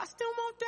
I still want that.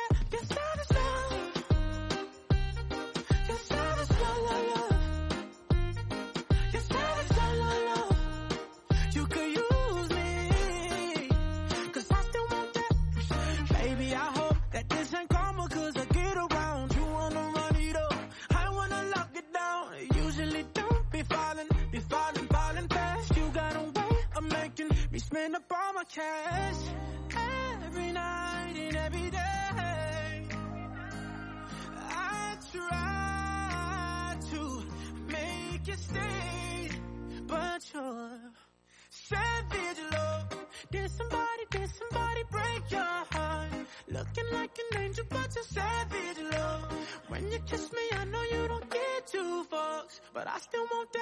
Savage love? Did somebody, did somebody break your heart? Looking like an angel, but you're savage love? When you kiss me, I know you don't get two fucks, but I still want that.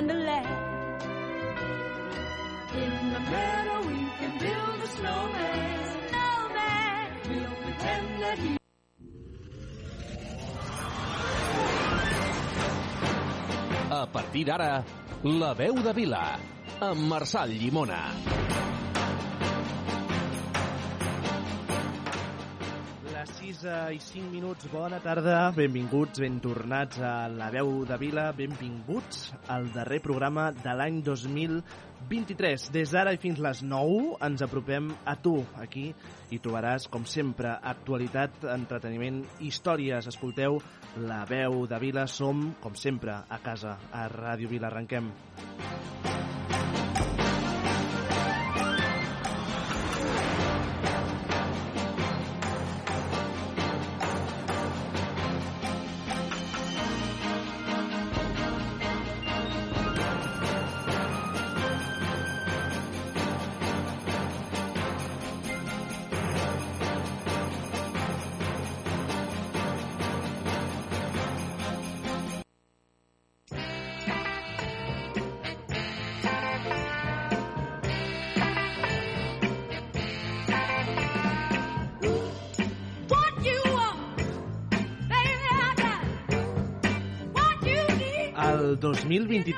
wonderland. In the meadow we can build a snowman. Snowman. We'll pretend that he. A partir d'ara, La veu de Vila, amb Marçal Llimona. 11 eh, i 5 minuts, bona tarda, benvinguts, ben tornats a La Veu de Vila, benvinguts al darrer programa de l'any 2023. Des d'ara i fins les 9 ens apropem a tu. Aquí i trobaràs, com sempre, actualitat, entreteniment, històries. Escolteu La Veu de Vila, som, com sempre, a casa, a Ràdio Vila. Arrenquem. Arrenquem.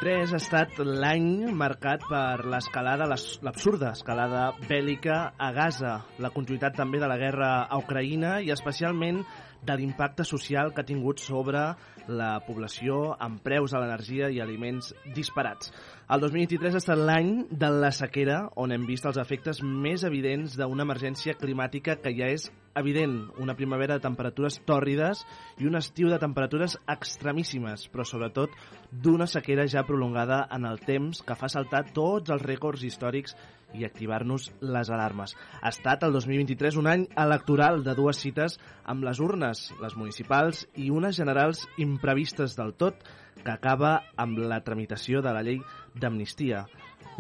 El 2023 ha estat l'any marcat per l'escalada, l'absurda escalada bèl·lica a Gaza, la continuïtat també de la guerra a Ucraïna i especialment de l'impacte social que ha tingut sobre la població amb preus a l'energia i aliments disparats. El 2023 ha estat l'any de la sequera, on hem vist els efectes més evidents d'una emergència climàtica que ja és evident, una primavera de temperatures tòrrides i un estiu de temperatures extremíssimes, però sobretot d'una sequera ja prolongada en el temps que fa saltar tots els rècords històrics i activar-nos les alarmes. Ha estat el 2023 un any electoral de dues cites amb les urnes, les municipals i unes generals imprevistes del tot, que acaba amb la tramitació de la llei d'amnistia.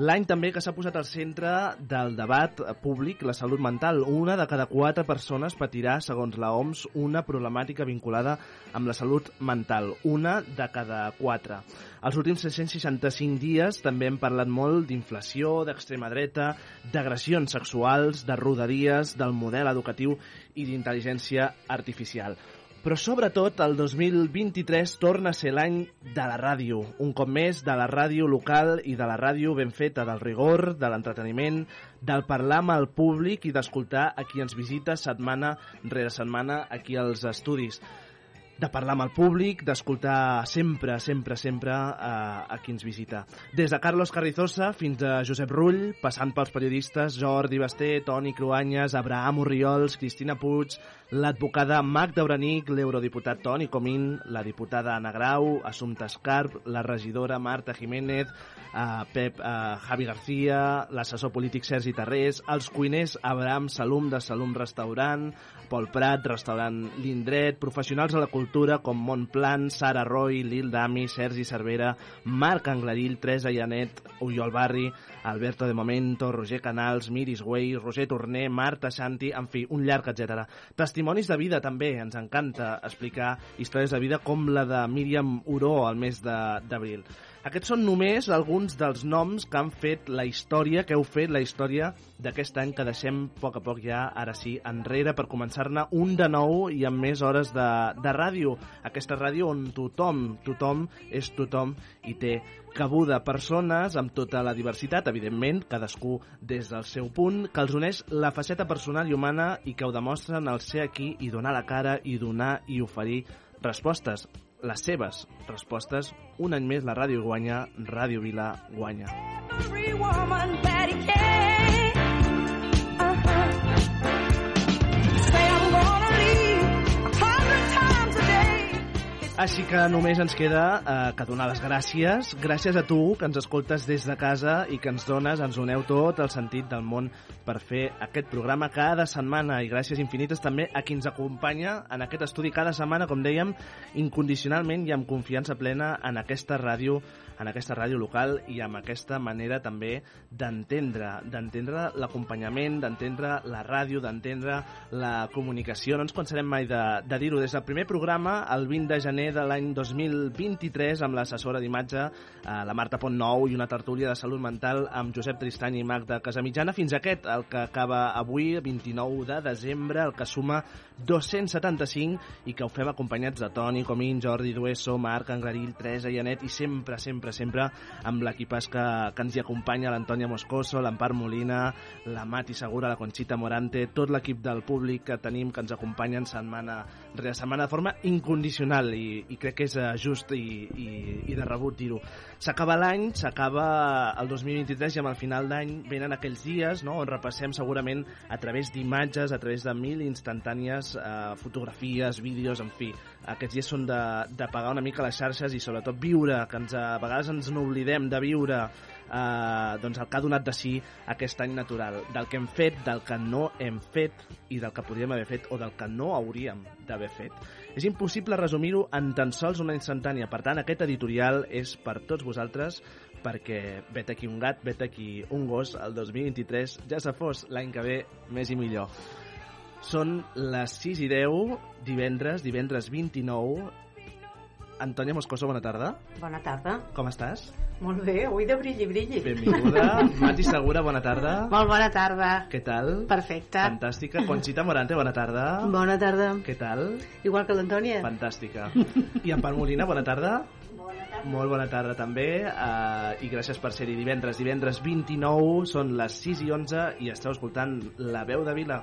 L'any també que s'ha posat al centre del debat públic la salut mental. Una de cada quatre persones patirà, segons la OMS, una problemàtica vinculada amb la salut mental. Una de cada quatre. Els últims 665 dies també hem parlat molt d'inflació, d'extrema dreta, d'agressions sexuals, de rodaries, del model educatiu i d'intel·ligència artificial. Però sobretot el 2023 torna a ser l'any de la ràdio. Un cop més, de la ràdio local i de la ràdio ben feta, del rigor, de l'entreteniment, del parlar amb el públic i d'escoltar a qui ens visita setmana rere setmana aquí als estudis de parlar amb el públic, d'escoltar sempre, sempre, sempre a, a qui ens visita. Des de Carlos Carrizosa fins a Josep Rull, passant pels periodistes Jordi Basté, Toni Cruanyes, Abraham Urriols, Cristina Puig, l'advocada Magda Uranic, l'eurodiputat Toni Comín, la diputada Ana Grau, Assumpta Escarp, la regidora Marta Jiménez, eh, Pep eh, Javi García, l'assessor polític Sergi Tarrés, els cuiners Abraham Salum de Salum Restaurant, Pol Prat, restaurant L'Indret, professionals de la cultura com Montplan, Sara Roy, Lil Dami, Sergi Cervera, Marc Anglarill, Teresa Llanet, Oriol Barri, Alberto de Momento, Roger Canals, Miris Güell, Roger Torner, Marta Santi, en fi, un llarg etc. Testimonis de vida també, ens encanta explicar històries de vida com la de Míriam Uró al mes d'abril. Aquests són només alguns dels noms que han fet la història, que heu fet la història d'aquest any que deixem a poc a poc ja, ara sí, enrere per començar-ne un de nou i amb més hores de, de ràdio. Aquesta ràdio on tothom, tothom és tothom i té cabuda persones amb tota la diversitat, evidentment, cadascú des del seu punt, que els uneix la faceta personal i humana i que ho demostren al ser aquí i donar la cara i donar i oferir respostes les seves respostes. Un any més la ràdio guanya, Ràdio Vila guanya. Every woman he can. Així que només ens queda eh, que donar les gràcies. Gràcies a tu, que ens escoltes des de casa i que ens dones, ens doneu tot el sentit del món per fer aquest programa cada setmana. I gràcies infinites també a qui ens acompanya en aquest estudi cada setmana, com dèiem, incondicionalment i amb confiança plena en aquesta ràdio en aquesta ràdio local i amb aquesta manera també d'entendre, d'entendre l'acompanyament, d'entendre la ràdio, d'entendre la comunicació. No ens cansarem mai de, de dir-ho. Des del primer programa, el 20 de gener de l'any 2023, amb l'assessora d'imatge, eh, la Marta Pontnou, i una tertúlia de salut mental amb Josep Tristany i Magda Casamitjana, fins aquest, el que acaba avui, 29 de desembre, el que suma 275 i que ho fem acompanyats de Toni Comín, Jordi Dueso, Marc Anglarill, Teresa Llanet i sempre, sempre, sempre amb l'equipàs que, que ens hi acompanya, l'Antònia Moscoso, l'Empar Molina, la Mati Segura, la Conxita Morante, tot l'equip del públic que tenim que ens acompanyen setmana rere setmana de forma incondicional i, i crec que és eh, just i, i, i de rebut dir-ho. S'acaba l'any, s'acaba el 2023 i amb el final d'any venen aquells dies no, on repassem segurament a través d'imatges, a través de mil instantànies, eh, fotografies, vídeos, en fi. Aquests dies són de, de pagar una mica les xarxes i sobretot viure, que ens, a vegades ens n'oblidem de viure eh, doncs el que ha donat de si aquest any natural, del que hem fet, del que no hem fet i del que podríem haver fet o del que no hauríem d'haver fet. És impossible resumir-ho en tan sols una instantània, per tant aquest editorial és per tots vosaltres perquè vet aquí un gat, vet aquí un gos, el 2023 ja se fos l'any que ve més i millor. Són les 6 i 10, divendres, divendres 29, Antònia Moscoso, bona tarda. Bona tarda. Com estàs? Molt bé, avui de brilli, brilli. Benvinguda. Mati Segura, bona tarda. Molt bona tarda. Què tal? Perfecte. Fantàstica. Conxita Morante, bona tarda. Bona tarda. Què tal? Igual que l'Antònia. Fantàstica. I en Pal Molina, bona tarda. Molt bona tarda també uh, i gràcies per ser-hi divendres. Divendres 29 són les 6 i 11 i esteu escoltant La Veu de Vila.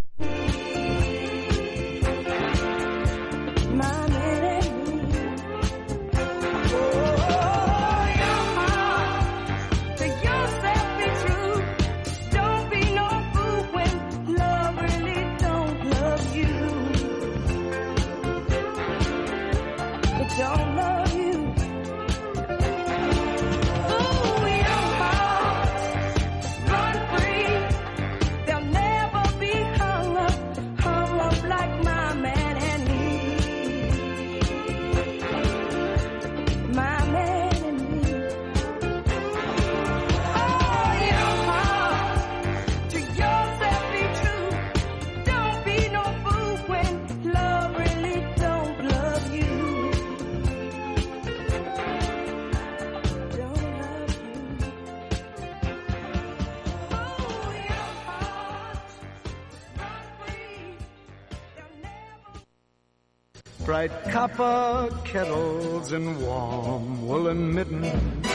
Bright copper kettles and warm woolen mittens,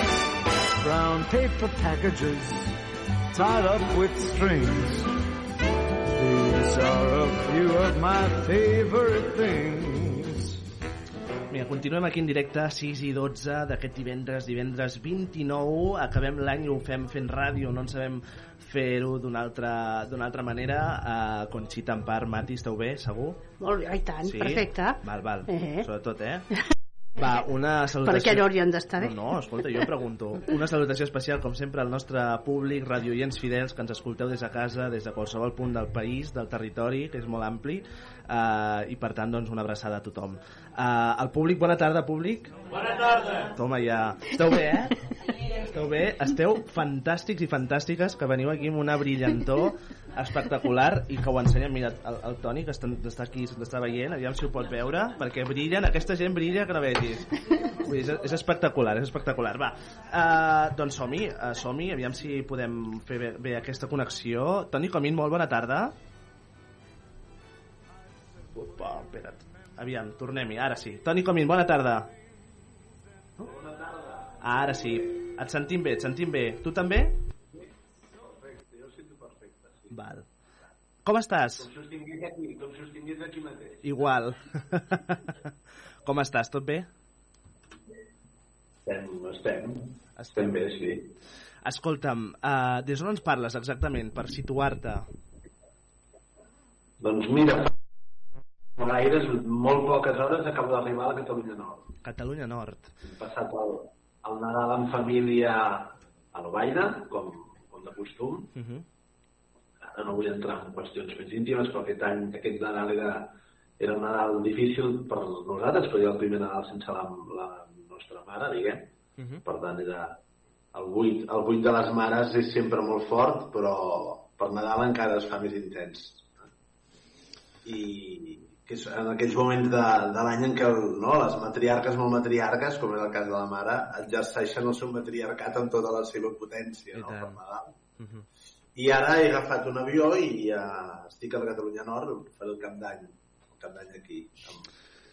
brown paper packages tied up with strings. These are a few of my favorite things. Mira, continuem aquí en directe, 6 i 12 d'aquest divendres, divendres 29. Acabem l'any i ho fem fent ràdio, no en sabem fer-ho d'una altra, altra manera. Uh, Conxita, en part, Mati, esteu bé, segur? Molt bé, i tant, perfecte. Val, val, Eh. sobretot, eh? Va, una Per salutació... aquella hora hi han d'estar bé. No, no, escolta, jo pregunto. Una salutació especial, com sempre, al nostre públic, radioients fidels, que ens escolteu des de casa, des de qualsevol punt del país, del territori, que és molt ampli, uh, i per tant, doncs, una abraçada a tothom. Uh, al públic, bona tarda, públic. Bona tarda. Toma ja. Esteu bé, eh? Esteu bé? Esteu fantàstics i fantàstiques, que veniu aquí amb una brillantor espectacular i que ho ensenyem, mira, el, el Toni que està, està aquí, l'està veient, aviam si ho pot veure perquè brillen, aquesta gent brilla que no vegis Vull dir, és, és espectacular és espectacular, va uh, doncs som-hi, uh, som-hi, aviam si podem fer bé, bé aquesta connexió Toni Comín, molt bona tarda Opa, espera't aviam, tornem-hi, ara sí Toni Comín, bona tarda Bona tarda Ara sí, et sentim bé, et sentim bé Tu també? Val. Com estàs? Com si us tingués aquí, com si us tingués aquí mateix. Igual. Com estàs? Tot bé? Estem, estem, Estem. estem bé, sí. Escolta'm, uh, des d'on ens parles exactament, per situar-te? Doncs mira, fa gaires, molt poques hores, acabo d'arribar a la Catalunya Nord. Catalunya Nord. Hem passat el, el Nadal en família a Lovaina, com, com de costum. Uh -huh. Ara no vull entrar en qüestions més íntimes, però aquest any, aquest Nadal era, era un Nadal difícil per nosaltres, però era el primer Nadal sense la, la nostra mare, diguem. Uh -huh. Per tant, era el buit, el buit de les mares és sempre molt fort, però per Nadal encara es fa més intens. I que és en aquells moments de, de l'any en què el, no, les matriarques molt matriarques, com és el cas de la mare, exerceixen el seu matriarcat amb tota la seva potència I no, tant. per Nadal. Uh -huh. I ara he agafat un avió i ja estic a la Catalunya Nord, faré el cap d'any, el cap d'any aquí, amb,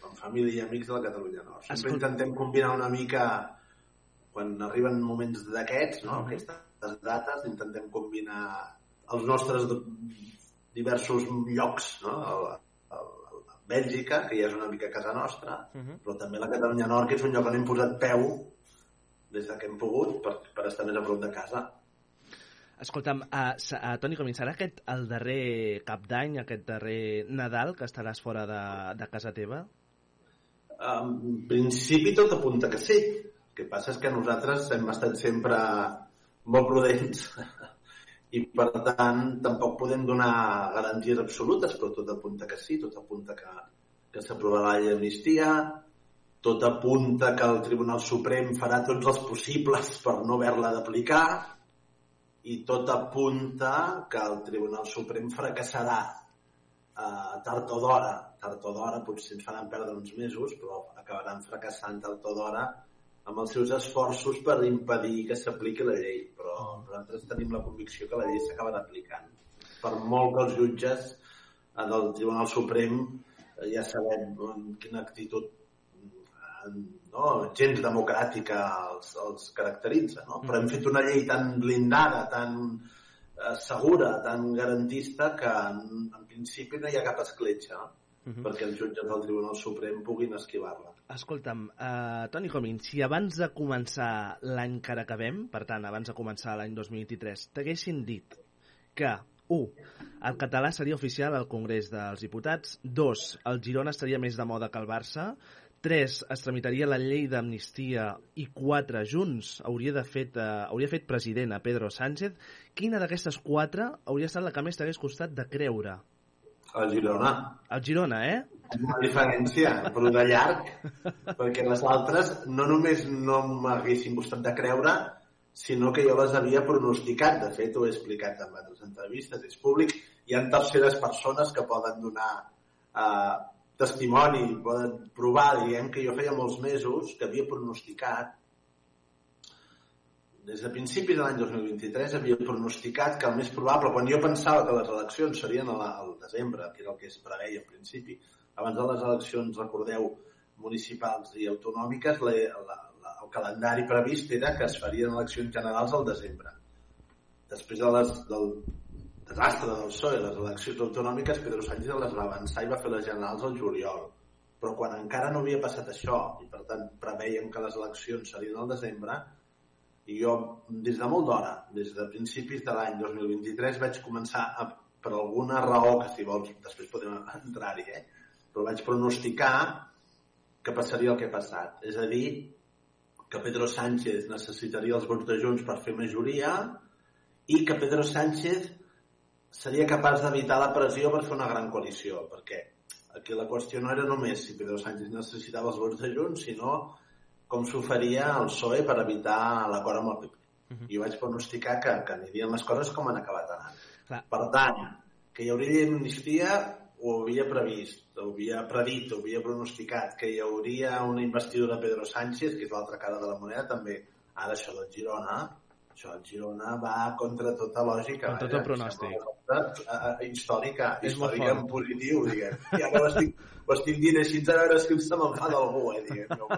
amb família i amics de la Catalunya Nord. Sempre Escolta. intentem combinar una mica, quan arriben moments d'aquests, no? aquestes dates, intentem combinar els nostres diversos llocs, no? El, el, Bèlgica, que ja és una mica casa nostra, Uh -huh. però també la Catalunya Nord, que és un lloc on hem posat peu des de que hem pogut per, per estar més a prop de casa. Escolta'm, uh, uh, Toni Comín, serà aquest el darrer cap d'any, aquest darrer Nadal, que estaràs fora de, de casa teva? En principi tot apunta que sí. El que passa és que nosaltres hem estat sempre molt prudents i per tant tampoc podem donar garanties absolutes, però tot apunta que sí, tot apunta que, que s'aprovarà la llei d'amnistia, tot apunta que el Tribunal Suprem farà tots els possibles per no haver-la d'aplicar i tot apunta que el Tribunal Suprem fracassarà eh, tard o d'hora, tard o d'hora, potser ens faran perdre uns mesos, però acabaran fracassant tard o d'hora amb els seus esforços per impedir que s'apliqui la llei. Però nosaltres tenim la convicció que la llei s'acabarà aplicant. Per molt que els jutges del Tribunal Suprem eh, ja sabem quina actitud no, gens democràtica els, els caracteritza, no? però hem fet una llei tan blindada, tan eh, segura, tan garantista, que en, en principi no hi ha cap escletxa no? Mhm. perquè els jutges del Tribunal Suprem puguin esquivar-la. Escolta'm, uh, Toni Comín, si abans de començar l'any que ara acabem, per tant, abans de començar l'any 2023, t'haguessin dit que 1. El català seria oficial al Congrés dels Diputats. 2. El Girona estaria més de moda que el Barça. 3. Es tramitaria la llei d'amnistia. I 4. Junts hauria, de fet, eh, hauria fet president a Pedro Sánchez. Quina d'aquestes 4 hauria estat la que més t'hagués costat de creure? El Girona, El Girona, eh? una diferència, però de llarg, perquè les altres no només no m'haguessin costat de creure, sinó que jo les havia pronosticat. De fet, ho he explicat en altres entrevistes, és públic. Hi ha terceres persones que poden donar eh, testimoni, poden provar, diguem que jo feia molts mesos que havia pronosticat des de principis de l'any 2023 havia pronosticat que el més probable, quan jo pensava que les eleccions serien al, al desembre, que era el que es preveia al principi, abans de les eleccions, recordeu, municipals i autonòmiques, la, la, la, el calendari previst era que es farien eleccions generals al desembre. Després de les, del desastre del PSOE, les eleccions autonòmiques, Pedro Sánchez les va avançar i va fer les generals al juliol. Però quan encara no havia passat això, i per tant preveiem que les eleccions serien al desembre, i jo, des de molt d'hora, des de principis de l'any 2023, vaig començar, a, per alguna raó, que si vols després podem entrar-hi, eh? però vaig pronosticar que passaria el que ha passat. És a dir, que Pedro Sánchez necessitaria els vots de Junts per fer majoria i que Pedro Sánchez seria capaç d'evitar la pressió per fer una gran coalició, perquè aquí la qüestió no era només si Pedro Sánchez necessitava els vots de Junts, sinó com s'ho faria el PSOE per evitar l'acord amb el PP. Uh -huh. I vaig pronosticar que, que anirien les coses com han acabat anant. Clar. Per tant, que hi hauria llei d'amnistia ho havia previst, ho havia predit, ho havia pronosticat, que hi hauria una investidura de Pedro Sánchez, que és l'altra cara de la moneda, també. Ara això del Girona, això del Girona va contra tota lògica. Contra tot vaja, pronòstic. cosa, eh, històrica, històrica en positiu, diguem. I ara ho estic, ho estic dient així a veure si se m'enfada algú, eh, diguem. No.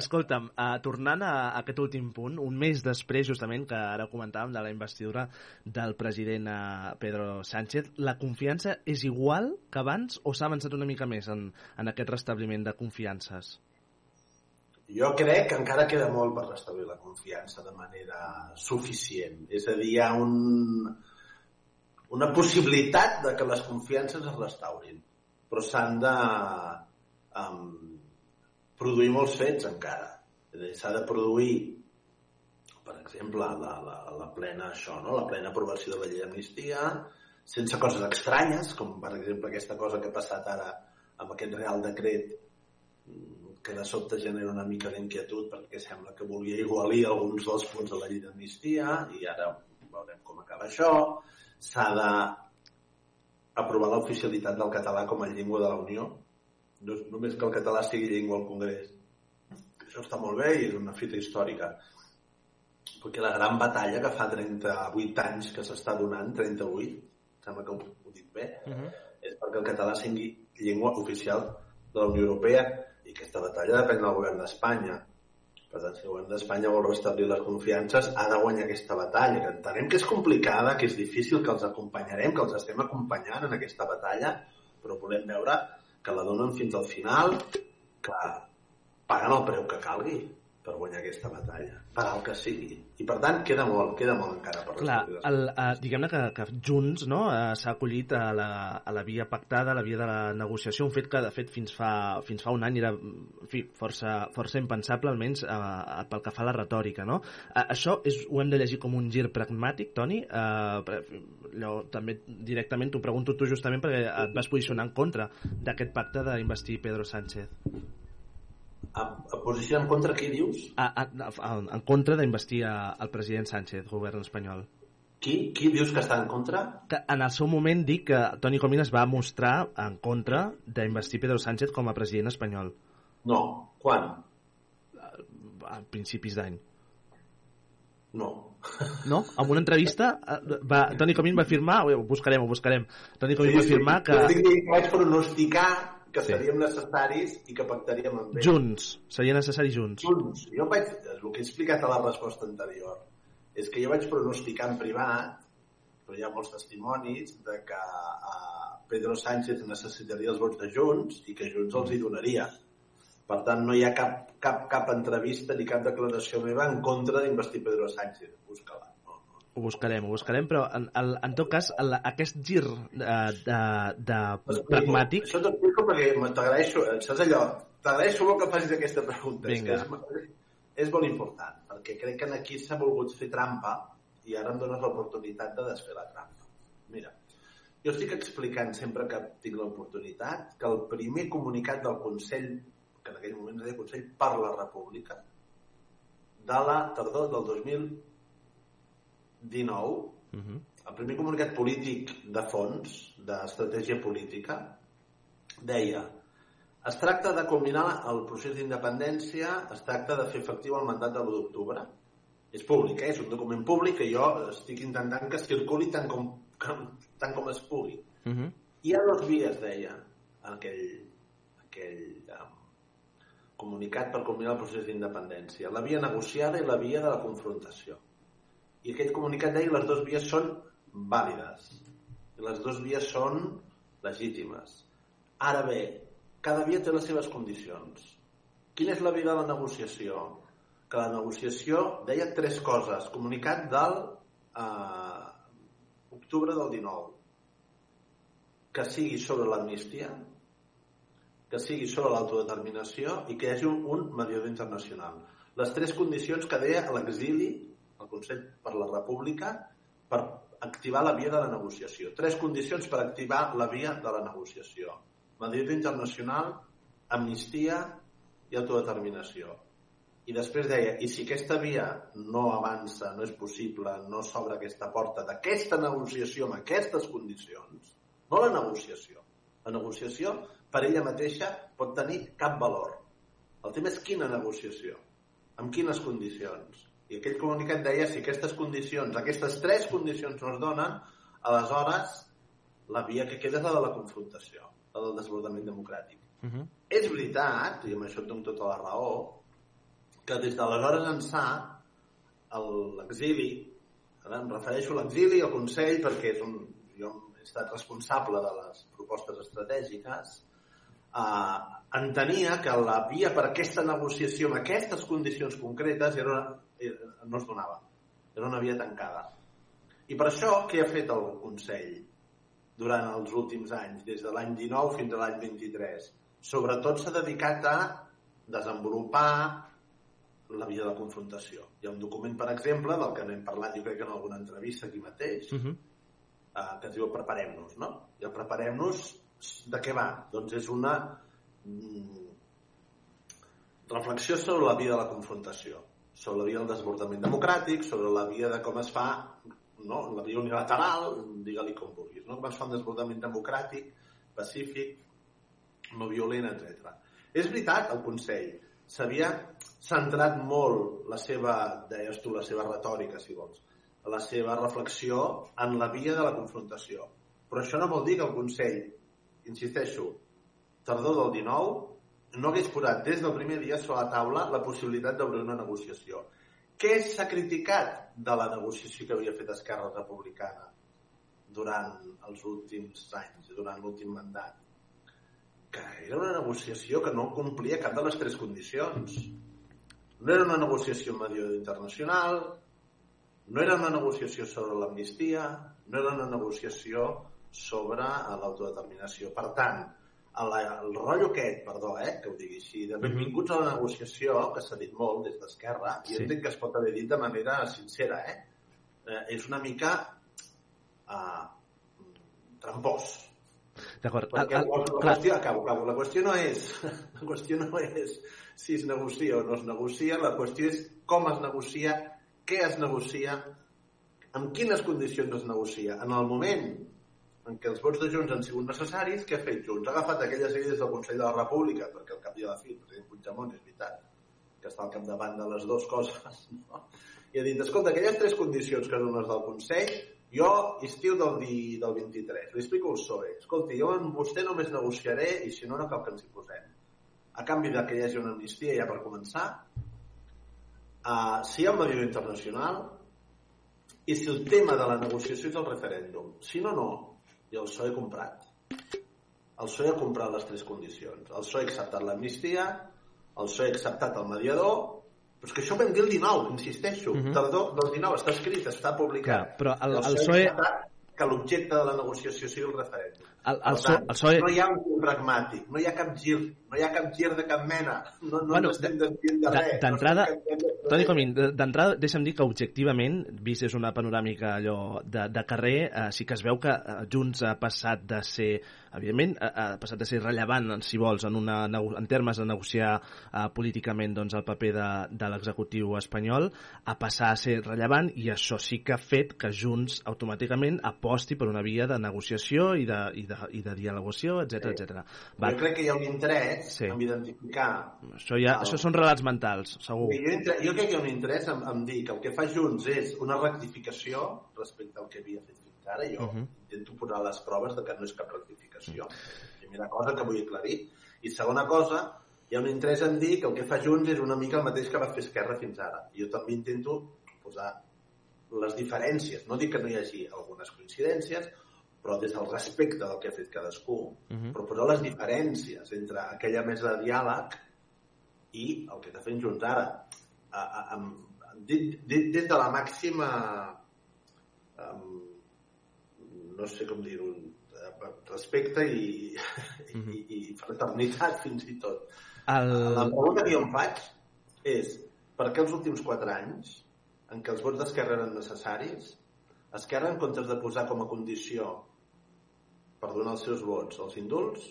Escolta'm, uh, tornant a, a aquest últim punt, un mes després, justament, que ara comentàvem de la investidura del president uh, Pedro Sánchez, la confiança és igual que abans o s'ha avançat una mica més en, en aquest restabliment de confiances? Jo crec que encara queda molt per restablir la confiança de manera suficient. És a dir, hi ha un, una possibilitat de que les confiances es restaurin, però s'han de um, produir molts fets encara. S'ha de produir, per exemple, la, la, la plena això, no? la plena aprovació de la llei d'amnistia, sense coses estranyes, com per exemple aquesta cosa que ha passat ara amb aquest Real Decret que de sobte genera una mica d'inquietud perquè sembla que volia igualir alguns dels punts de la llei d'amnistia i ara veurem com acaba això. S'ha de aprovar l'oficialitat del català com a llengua de la Unió. No, només que el català sigui llengua al Congrés. Això està molt bé i és una fita històrica. Perquè la gran batalla que fa 38 anys que s'està donant, 38, sembla que ho, ho dic bé, Uh -huh. és perquè el català sigui llengua oficial de la Unió Europea i aquesta batalla depèn del govern d'Espanya. Per tant, si el govern d'Espanya vol restablir les confiances, ha de guanyar aquesta batalla, que entenem que és complicada, que és difícil, que els acompanyarem, que els estem acompanyant en aquesta batalla, però volem veure que la donen fins al final, que paguen el preu que calgui per guanyar aquesta batalla, per al que sigui. I per tant, queda molt, queda molt encara per Clar, el, uh, diguem-ne que, que Junts no, uh, s'ha acollit a la, a la via pactada, a la via de la negociació, un fet que de fet fins fa, fins fa un any era en fi, força, força impensable, almenys uh, pel que fa a la retòrica. No? Uh, això és, ho hem de llegir com un gir pragmàtic, Toni? Uh, allò, també directament t'ho pregunto tu justament perquè et vas posicionar en contra d'aquest pacte d'investir Pedro Sánchez. A, a posició en contra qui dius? A, a, a, en contra d'investir a- el president Sánchez, govern espanyol. Qui, qui dius que està en contra? Que en el seu moment dic que Toni Comín es va mostrar en contra d'investir Pedro Sánchez com a president espanyol No. Quan? a principis d'any. No. No? En una entrevista, eh, va, Toni Comín va afirmar, ho buscarem, ho buscarem, Toni Comín va afirmar que vaig pronosticar que Sí. seríem necessaris i que pactaríem amb ells. junts, seria necessari junts. Junts. Jo vaig, el que he explicat a la resposta anterior és que jo vaig pronosticar en privat, però hi ha molts testimonis, de que uh, Pedro Sánchez necessitaria els vots de Junts i que Junts els hi donaria. Per tant, no hi ha cap, cap, cap entrevista ni cap declaració meva en contra d'investir Pedro Sánchez. Busca-la. Ho buscarem, ho buscarem, però en, en, en tot cas, el, aquest gir de, de, de pragmàtic... Això t'ho explico perquè t'agraeixo, eh, saps allò? T'agraeixo molt que facis aquesta pregunta. Vinga. És, és, és molt important, perquè crec que aquí s'ha volgut fer trampa i ara em dones l'oportunitat de desfer la trampa. Mira, jo estic explicant sempre que tinc l'oportunitat que el primer comunicat del Consell, que en aquell moment deia Consell per la República, de la tardor del 2019, Uh -huh. el primer comunicat polític de fons, d'estratègia política, deia es tracta de culminar el procés d'independència, es tracta de fer efectiu el mandat de l'1 d'octubre. És públic, eh? és un document públic que jo estic intentant que circuli tant com, com, tant com es pugui. Uh -huh. Hi ha dos vies, deia aquell, aquell um, comunicat per culminar el procés d'independència. La via negociada i la via de la confrontació. I aquell comunicat deia les dues vies són vàlides. I les dues vies són legítimes. Ara bé, cada via té les seves condicions. Quina és la via de la negociació? Que la negociació deia tres coses. Comunicat del eh, octubre del 19 que sigui sobre l'amnistia, que sigui sobre l'autodeterminació i que hi hagi un, un mediador internacional. Les tres condicions que deia l'exili, Consell per la República, per activar la via de la negociació. Tres condicions per activar la via de la negociació. Mediador internacional, amnistia i autodeterminació. I després deia, i si aquesta via no avança, no és possible, no s'obre aquesta porta d'aquesta negociació amb aquestes condicions, no la negociació. La negociació, per ella mateixa, pot tenir cap valor. El tema és quina negociació, amb quines condicions. I aquell comunicat deia, si aquestes condicions, aquestes tres condicions no es donen, aleshores la via que queda és la de la confrontació, la del desbordament democràtic. Uh -huh. És veritat, i amb això et dono tota la raó, que des d'aleshores ençà l'exili, ara em refereixo a l'exili al Consell perquè és un, jo he estat responsable de les propostes estratègiques, eh, entenia que la via per aquesta negociació amb aquestes condicions concretes era una, era, no es donava. Era una via tancada. I per això, què ha fet el Consell durant els últims anys, des de l'any 19 fins a l'any 23? Sobretot s'ha dedicat a desenvolupar la via de la confrontació. Hi ha un document, per exemple, del que n'hem parlat, jo crec que en alguna entrevista aquí mateix, Uh -huh. eh, que es diu Preparem-nos, no? I el Preparem-nos, de què va? Doncs és una mm, reflexió sobre la via de la confrontació, sobre la via del desbordament democràtic, sobre la via de com es fa no? la via unilateral, digue-li com vulguis, no? com es fa un desbordament democràtic, pacífic, no violent, etc. És veritat, el Consell s'havia centrat molt la seva, deies tu, la seva retòrica, si vols, la seva reflexió en la via de la confrontació. Però això no vol dir que el Consell, insisteixo, tardor del 19, no hagués posat des del primer dia sobre la taula la possibilitat d'obrir una negociació. Què s'ha criticat de la negociació que havia fet Esquerra Republicana durant els últims anys, durant l'últim mandat? Que era una negociació que no complia cap de les tres condicions. No era una negociació amb mediador internacional, no era una negociació sobre l'amnistia, no era una negociació sobre l'autodeterminació. Per tant, el, el rotllo aquest, perdó, eh, que ho digui així, de benvinguts a la negociació, que s'ha dit molt des d'Esquerra, i Sí. entenc que es pot haver dit de manera sincera, eh? eh és una mica uh, trampós. D'acord. Perquè El- la, el- la, qüestió, acabo, acabo, la qüestió no és la qüestió no és si es negocia o no es negocia, la qüestió és com es negocia, què es negocia amb quines condicions es negocia? En el moment en què els vots de Junts han sigut necessaris, què ha fet Junts? Ha agafat aquelles idees del Consell de la República, perquè al cap i a la fi el president Puigdemont és veritat que està al capdavant de les dues coses, no? i ha dit, escolta, aquelles tres condicions que són les del Consell, jo estiu del, di, del 23, li explico el PSOE, escolti, jo amb vostè només negociaré i si no, no cal que ens hi posem. A canvi de que hi hagi una amnistia ja per començar, uh, si hi ha un mediador internacional i si el tema de la negociació és el referèndum. Si no, no. I el PSOE ha comprat. El PSOE ha comprat les tres condicions. El PSOE ha acceptat l'amnistia, el PSOE ha acceptat el mediador, però és que això ho vam dir el 19, insisteixo. Uh Mhm. -huh. Tardor del 19, està escrit, està publicat. Clar, però el- el ha PSOE acceptat que l'objecte de la negociació sigui el referèndum. El, el, so, tant, el PSOE... no hi ha un pragmàtic, no hi ha cap gir, no hi ha cap gir de cap mena, no, no Bueno, estem desviant de de- res. d'entrada, no. Toni Comín, de- d'entrada, deixa'm dir que objectivament, vist és una panoràmica allò de, de carrer, eh, sí que es veu que eh, Junts ha passat de ser, evidentment, ha, ha passat de ser rellevant, si vols, en, una, en termes de negociar eh, políticament doncs, el paper de, de l'executiu espanyol, a passar a ser rellevant i això sí que ha fet que Junts automàticament aposti per una via de negociació i de, i de, i de dialogació, etc Sí. etc. Va. Jo crec que hi ha un interès Sí. en identificar... Això, ja, això són relats mentals, segur. Jo, entre- jo crec que hi ha un interès en, en dir que el que fa Junts és una rectificació respecte al que havia fet ara. Jo Uh -huh. intento posar les proves de que no és cap rectificació. Primera cosa que vull aclarir. I segona cosa, hi ha un interès en dir que el que fa Junts és una mica el mateix que va fer Esquerra fins ara. Jo també intento posar les diferències. No dic que no hi hagi algunes coincidències, però des del respecte del que ha fet cadascú, Uh -huh. però posar les diferències entre aquella mesa de diàleg i el que està fent Junts ara. A, a, a, dit, dit, des de la màxima um, no sé com dir-ho eh, respecte i, Mhm. i, i fraternitat fins i tot. El... La pregunta que jo em faig és per què els últims quatre anys en què els vots d'Esquerra eren necessaris, Esquerra, en comptes de posar com a condició per donar els seus vots als indults,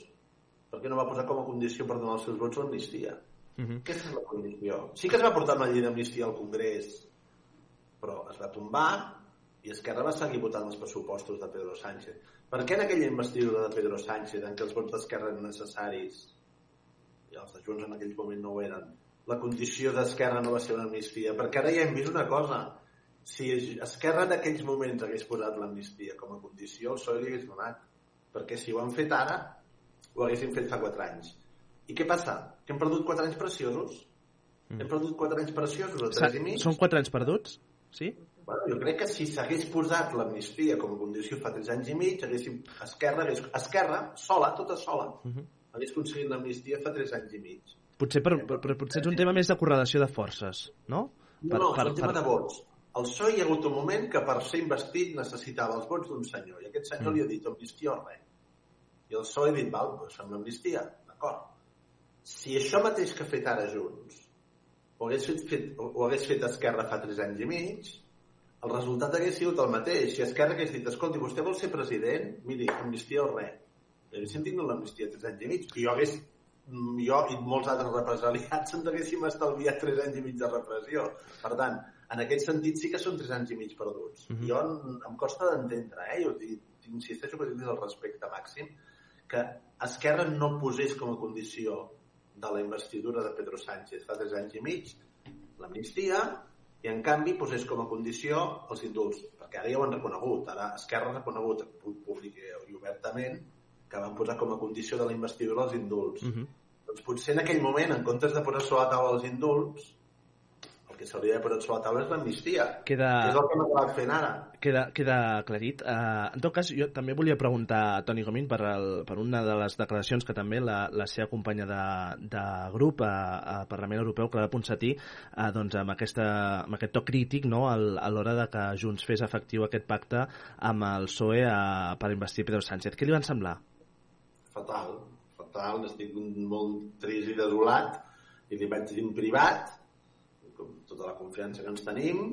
per què no va posar com a condició per donar els seus vots l'amnistia? -huh. Aquesta és la condició. Sí que es va portar una llei d'amnistia al Congrés, però es va tombar i Esquerra va seguir votant els pressupostos de Pedro Sánchez. Per què en aquella investidura de Pedro Sánchez, en què els vots d'Esquerra eren necessaris, i els de Junts en aquell moment no ho eren, la condició d'Esquerra no va ser una amnistia? Perquè ara ja hem vist una cosa. Si Esquerra en aquells moments hagués posat l'amnistia com a condició, el PSOE li hagués donat. Perquè si ho han fet ara, ho haguessin fet fa 4 anys. I què passa? Que hem perdut 4 anys preciosos? Mm. Hem perdut 4 anys preciosos, o Sa- 3 i mig? Són quatre anys perduts? Sí? Bueno, jo crec que si s'hagués posat l'amnistia com a condició fa 3 anys i mig, haguéssim, Esquerra, hagués, Esquerra, sola, tota sola, Uh -huh. hagués aconseguit l'amnistia fa 3 anys i mig. Potser, per, per, per, potser és un tema més de correlació de forces, no? No, no, per, és un tema de vots. El PSOE hi ha hagut un moment que per ser investit necessitava els vots d'un senyor, i aquest senyor Mm. li ha dit amnistia o res. I el PSOE ha dit, val, doncs fem l'amnistia, d'acord. Si això mateix que ha fet ara Junts ho hagués fet, fet, ho hagués fet Esquerra fa 3 anys i mig, el resultat hagués sigut el mateix. Si Esquerra hagués dit, escolti, vostè vol ser president? Miri, amnistia o res. Haguéssim tingut l'amnistia 3 anys i mig. I jo hagués mm, jo i molts altres represaliats ens haguéssim estalviat 3 anys i mig de repressió. Per tant, en aquest sentit sí que són 3 anys i mig perduts. Mhm. Jo em, em costa d'entendre, eh? Jo insisteixo que des del respecte màxim, que Esquerra no posés com a condició de la investidura de Pedro Sánchez fa 3 anys i mig l'amnistia i en canvi posés com a condició els indults, perquè ara ja ho han reconegut, ara Esquerra ha reconegut públic i obertament que van posar com a condició de la investidura els indults. Uh -huh. Doncs potser en aquell moment, en comptes de posar sobre la taula els indults, que s'hauria de posar sobre la taula és l'amnistia, Queda... que és el que hem acabat fent ara. Queda, queda aclarit. Uh, en tot cas, jo també volia preguntar a Toni Comín per, el, per una de les declaracions que també la, la seva companya de, de grup a, a Parlament Europeu, Clara Ponsatí, uh, doncs amb, aquesta, amb aquest to crític no, al, a l'hora de que Junts fes efectiu aquest pacte amb el PSOE a, per investir Pedro Sánchez. Què li van semblar? Fatal, fatal, estic molt trist i desolat, i li vaig dir en privat, tota la confiança que ens tenim,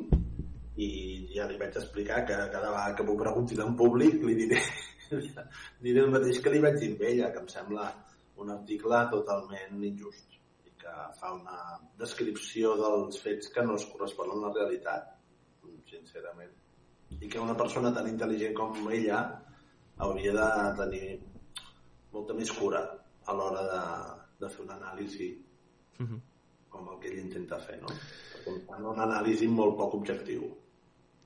i ja li vaig explicar que cada vegada que m'ho preguntin en públic li diré, diré el mateix que li vaig dir a ella, que em sembla un article totalment injust i que fa una descripció dels fets que no es corresponen a la realitat, sincerament. i que una persona tan intel·ligent com ella hauria de tenir molta més cura a l'hora de, de fer una anàlisi Uh -huh. com el que ell intenta fer, no? Perquè fan una anàlisi molt poc objectiu.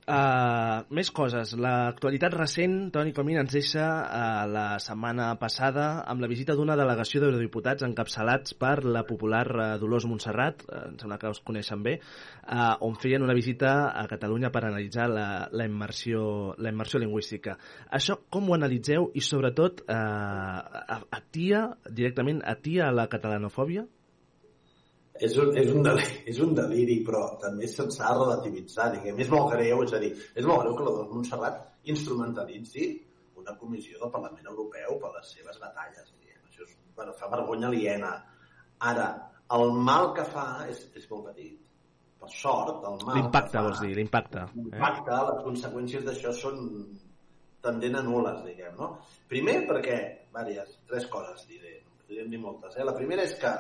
Uh, més coses. L'actualitat recent, Toni Comín, ens deixa uh, la setmana passada amb la visita d'una delegació d'eurodiputats encapçalats per la popular uh, Dolors Montserrat, uh, em sembla que us coneixen bé, uh, on feien una visita a Catalunya per analitzar la, la, immersió, la immersió lingüística. Això com ho analitzeu i sobretot uh, atia directament atia la catalanofòbia? És un, és, un deliri, és un deliri, però també se'ns ha de relativitzar, diguem. És molt greu, és a dir, és molt greu que la Dolors Montserrat instrumentalitzi una comissió del Parlament Europeu per les seves batalles, diguem. Això és, bueno, fa vergonya aliena. Ara, el mal que fa és, és molt petit. Per sort, el mal L'impacte, vols dir, l'impacte. Eh? L'impacte, les conseqüències d'això són tendent a nules, diguem, no? Primer perquè, vàries, tres coses diré, no direm ni moltes, eh? La primera és que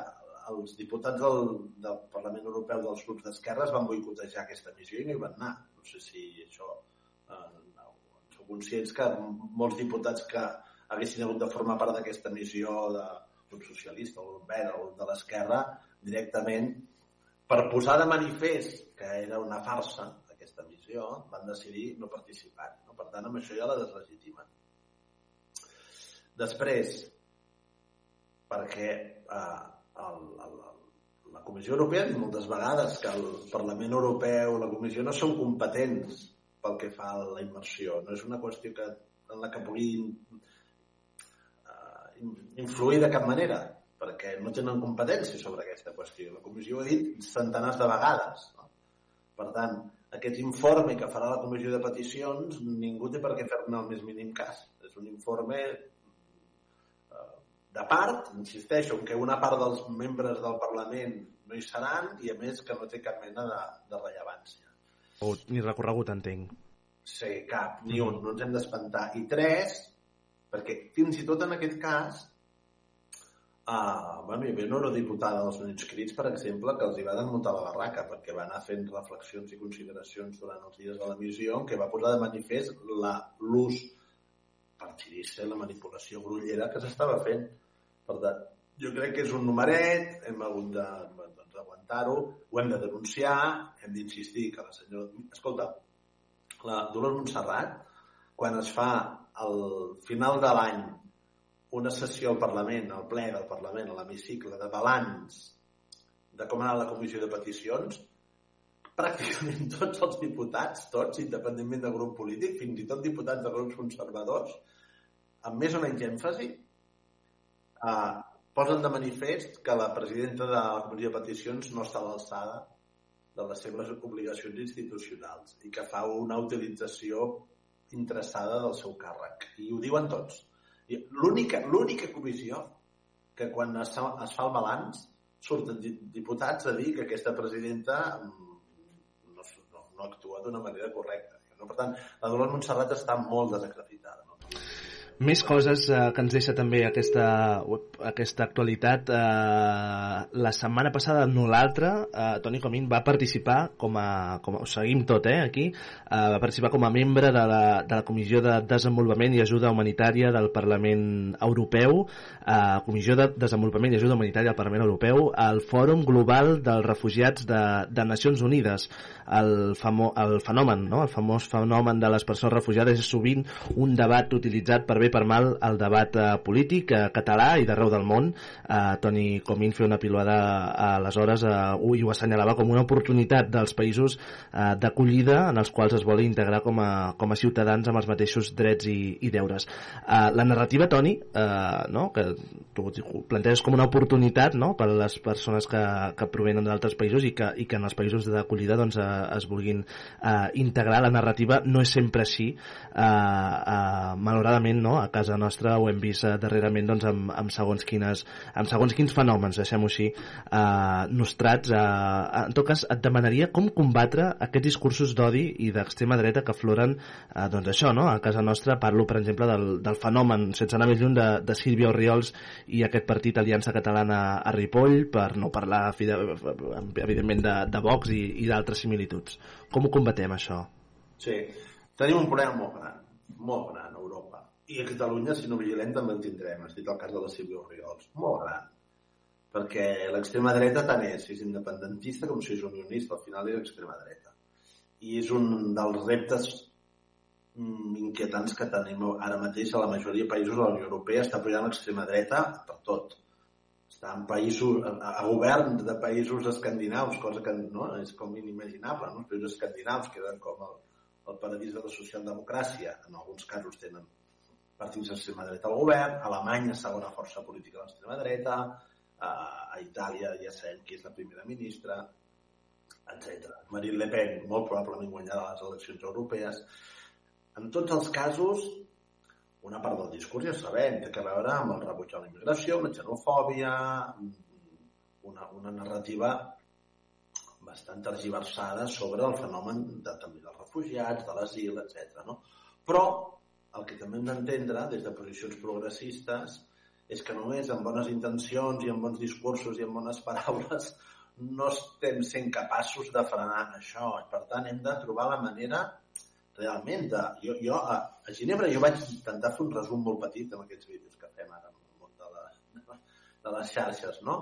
els diputats del, del Parlament Europeu dels grups d'esquerres van boicotejar aquesta missió i no hi van anar. No sé si això... Eh, sou conscients que molts diputats que haguessin hagut de formar part d'aquesta missió de grup socialista o verd o de l'esquerra directament per posar de manifest que era una farsa aquesta missió van decidir no participar. No? Per tant, amb això ja la deslegitimen. Després, perquè eh, el, el, la Comissió Europea dit moltes vegades que el Parlament Europeu, la Comissió no són competents pel que fa a la immersió. No és una qüestió que, en la que puguin uh, influir de cap manera, perquè no tenen competència sobre aquesta qüestió. La Comissió ho ha dit centenars de vegades. No? Per tant, aquest informe que farà la Comissió de Peticions, ningú té per què fer-ne el més mínim cas. És un informe de part, insisteixo, en què una part dels membres del Parlament no hi seran i a més que no té cap mena de, de rellevància. O ni recorregut, entenc. Sí, cap, ni un, no ens hem d'espantar. I tres, perquè fins i tot en aquest cas, uh, bueno, hi havia una eurodiputada dels Units Crits, per exemple, que els hi va desmuntar la barraca perquè va anar fent reflexions i consideracions durant els dies de la missió en què va posar de manifest l'ús partidista i la manipulació grullera que s'estava fent. Per tant, jo crec que és un numeret, hem hagut de doncs, aguantar-ho, ho hem de denunciar, hem d'insistir que la senyora... Escolta, la Dolors Montserrat, quan es fa al final de l'any una sessió al Parlament, al ple del Parlament, a l'hemicicle, de balanç de com ha anat la comissió de peticions, pràcticament tots els diputats, tots, independentment de grup polític, fins i tot diputats de grups conservadors, amb més o menys èmfasi, eh, posen de manifest que la presidenta de la Comissió de Peticions no està a l'alçada de les seves obligacions institucionals i que fa una utilització interessada del seu càrrec. I ho diuen tots. L'única comissió que quan es, es fa el balanç surten diputats a dir que aquesta presidenta no, no, no actua d'una manera correcta. No? Per tant, la Dolors Montserrat està molt desacreditada. Més coses eh, que ens deixa també aquesta, aquesta actualitat. Eh, la setmana passada, no l'altra, eh, Toni Comín va participar com a... Com a ho seguim tot, eh, aquí. Eh, va participar com a membre de la, de la Comissió de Desenvolupament i Ajuda Humanitària del Parlament Europeu, eh, Comissió de Desenvolupament i Ajuda Humanitària del Parlament Europeu, al Fòrum Global dels Refugiats de, de Nacions Unides. El, famo, el fenomen, no? el famós fenomen de les persones refugiades és sovint un debat utilitzat per bé per mal el debat eh, polític eh, català i d'arreu del món. Eh, Toni Comín feia una pilota eh, aleshores eh, i ho assenyalava com una oportunitat dels països eh, d'acollida en els quals es vol integrar com a, com a ciutadans amb els mateixos drets i, i deures. Eh, la narrativa, Toni, eh, no? que tu planteges com una oportunitat no? per a les persones que, que provenen d'altres països i que, i que en els països d'acollida doncs, eh, es vulguin eh, integrar, la narrativa no és sempre així. Eh, eh, malauradament, no? A casa nostra ho hem vist eh, darrerament doncs, amb, amb, segons quines, amb segons quins fenòmens, deixem-ho així, eh, nostrats. Eh, en tot cas, et demanaria com combatre aquests discursos d'odi i d'extrema dreta que afloren eh, doncs això, no? a casa nostra parlo, per exemple, del, del fenomen, sense anar més lluny, de, de Sílvia Oriols i aquest partit Aliança Catalana a Ripoll, per no parlar, evidentment, de, de Vox i, i d'altres similituds. Com ho combatem, això? Sí, Tenim un problema molt gran, molt gran. I a Catalunya, si no vigilem, també el tindrem. Has dit el cas de la Sílvia Oriols. Molt gran. Perquè l'extrema dreta tant és, si és independentista com si és unionista, al final és extrema dreta. I és un dels reptes mm, inquietants que tenim ara mateix a la majoria de països de la Unió Europea. Està pujant l'extrema dreta per tot. Està en països, a, a govern de països escandinaus, cosa que no, és com inimaginable. No? Els països escandinaus queden com el, el paradís de la socialdemocràcia. En alguns casos tenen partits d'extrema dreta al govern, Alemanya segona força política de l'extrema dreta, a, a Itàlia ja sabem qui és la primera ministra, etc. Marine Le Pen molt probablement guanyarà les eleccions europees. En tots els casos, una part del discurs ja sabem, té a veure amb el rebuig a la immigració, la xenofòbia, una, una narrativa bastant tergiversada sobre el fenomen de, també dels refugiats, de l'asil, etc. No? Però el que també hem d'entendre des de posicions progressistes és que només amb bones intencions i amb bons discursos i amb bones paraules no estem sent capaços de frenar això. Per tant, hem de trobar la manera realment de... Jo, jo a, a Ginebra jo vaig intentar fer un resum molt petit amb aquests vídeos que fem ara de, la, de les xarxes, no?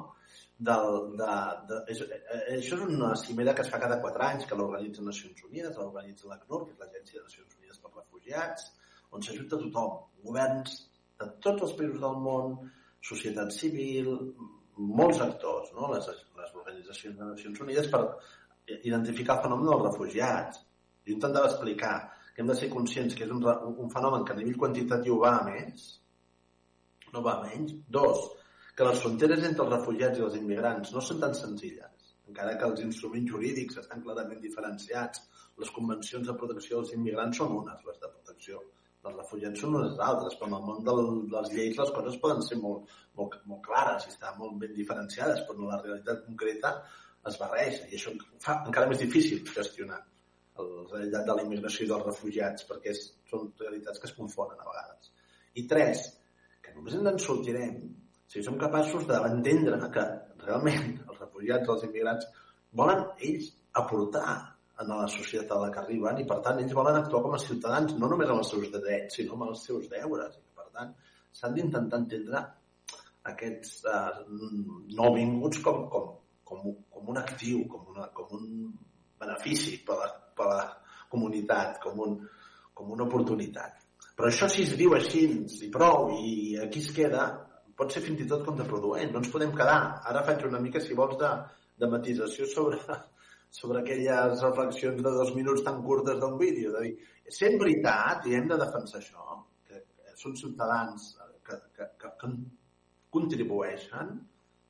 del, de, de, és, eh, això és una cimera que es fa cada quatre anys, que l'organitza Nacions Unides, l'organitza l'ACNUR, que és l'Agència de Nacions Unides per Refugiats, on s'ajuda tothom, governs de tots els països del món, societat civil, molts actors, no? les, les organitzacions de Nacions Unides, per identificar el fenomen dels refugiats. Jo intentava explicar que hem de ser conscients que és un, un fenomen que a nivell quantitatiu va a més, no va a menys. Dos, que les fronteres entre els refugiats i els immigrants no són tan senzilles, encara que els instruments jurídics estan clarament diferenciats. Les convencions de protecció dels immigrants són unes, les de protecció dels refugiats són unes altres, però en el món de les lleis les coses poden ser molt, molt, molt clares i estan molt ben diferenciades, però la realitat concreta es barreja i això fa encara més difícil gestionar la realitat de la immigració i dels refugiats perquè és, són realitats que es confonen a vegades. I tres, que només ens en sortirem si som capaços d'entendre que realment els refugiats, els immigrants, volen ells aportar a la societat a la que arriben i per tant ells volen actuar com a ciutadans no només amb els seus drets sinó amb els seus deures i per tant s'han d'intentar entendre aquests uh, nouvinguts com, com, com, com un actiu com, una, com un benefici per la, per la comunitat com, un, com una oportunitat però això si es diu així i prou i aquí es queda pot ser fins i tot contraproduent. No ens podem quedar. Ara faig una mica, si vols, de, de matisació sobre, sobre aquelles reflexions de dos minuts tan curtes d'un vídeo. De dir, sent veritat, i hem de defensar això, que, són ciutadans que, que, que, que contribueixen,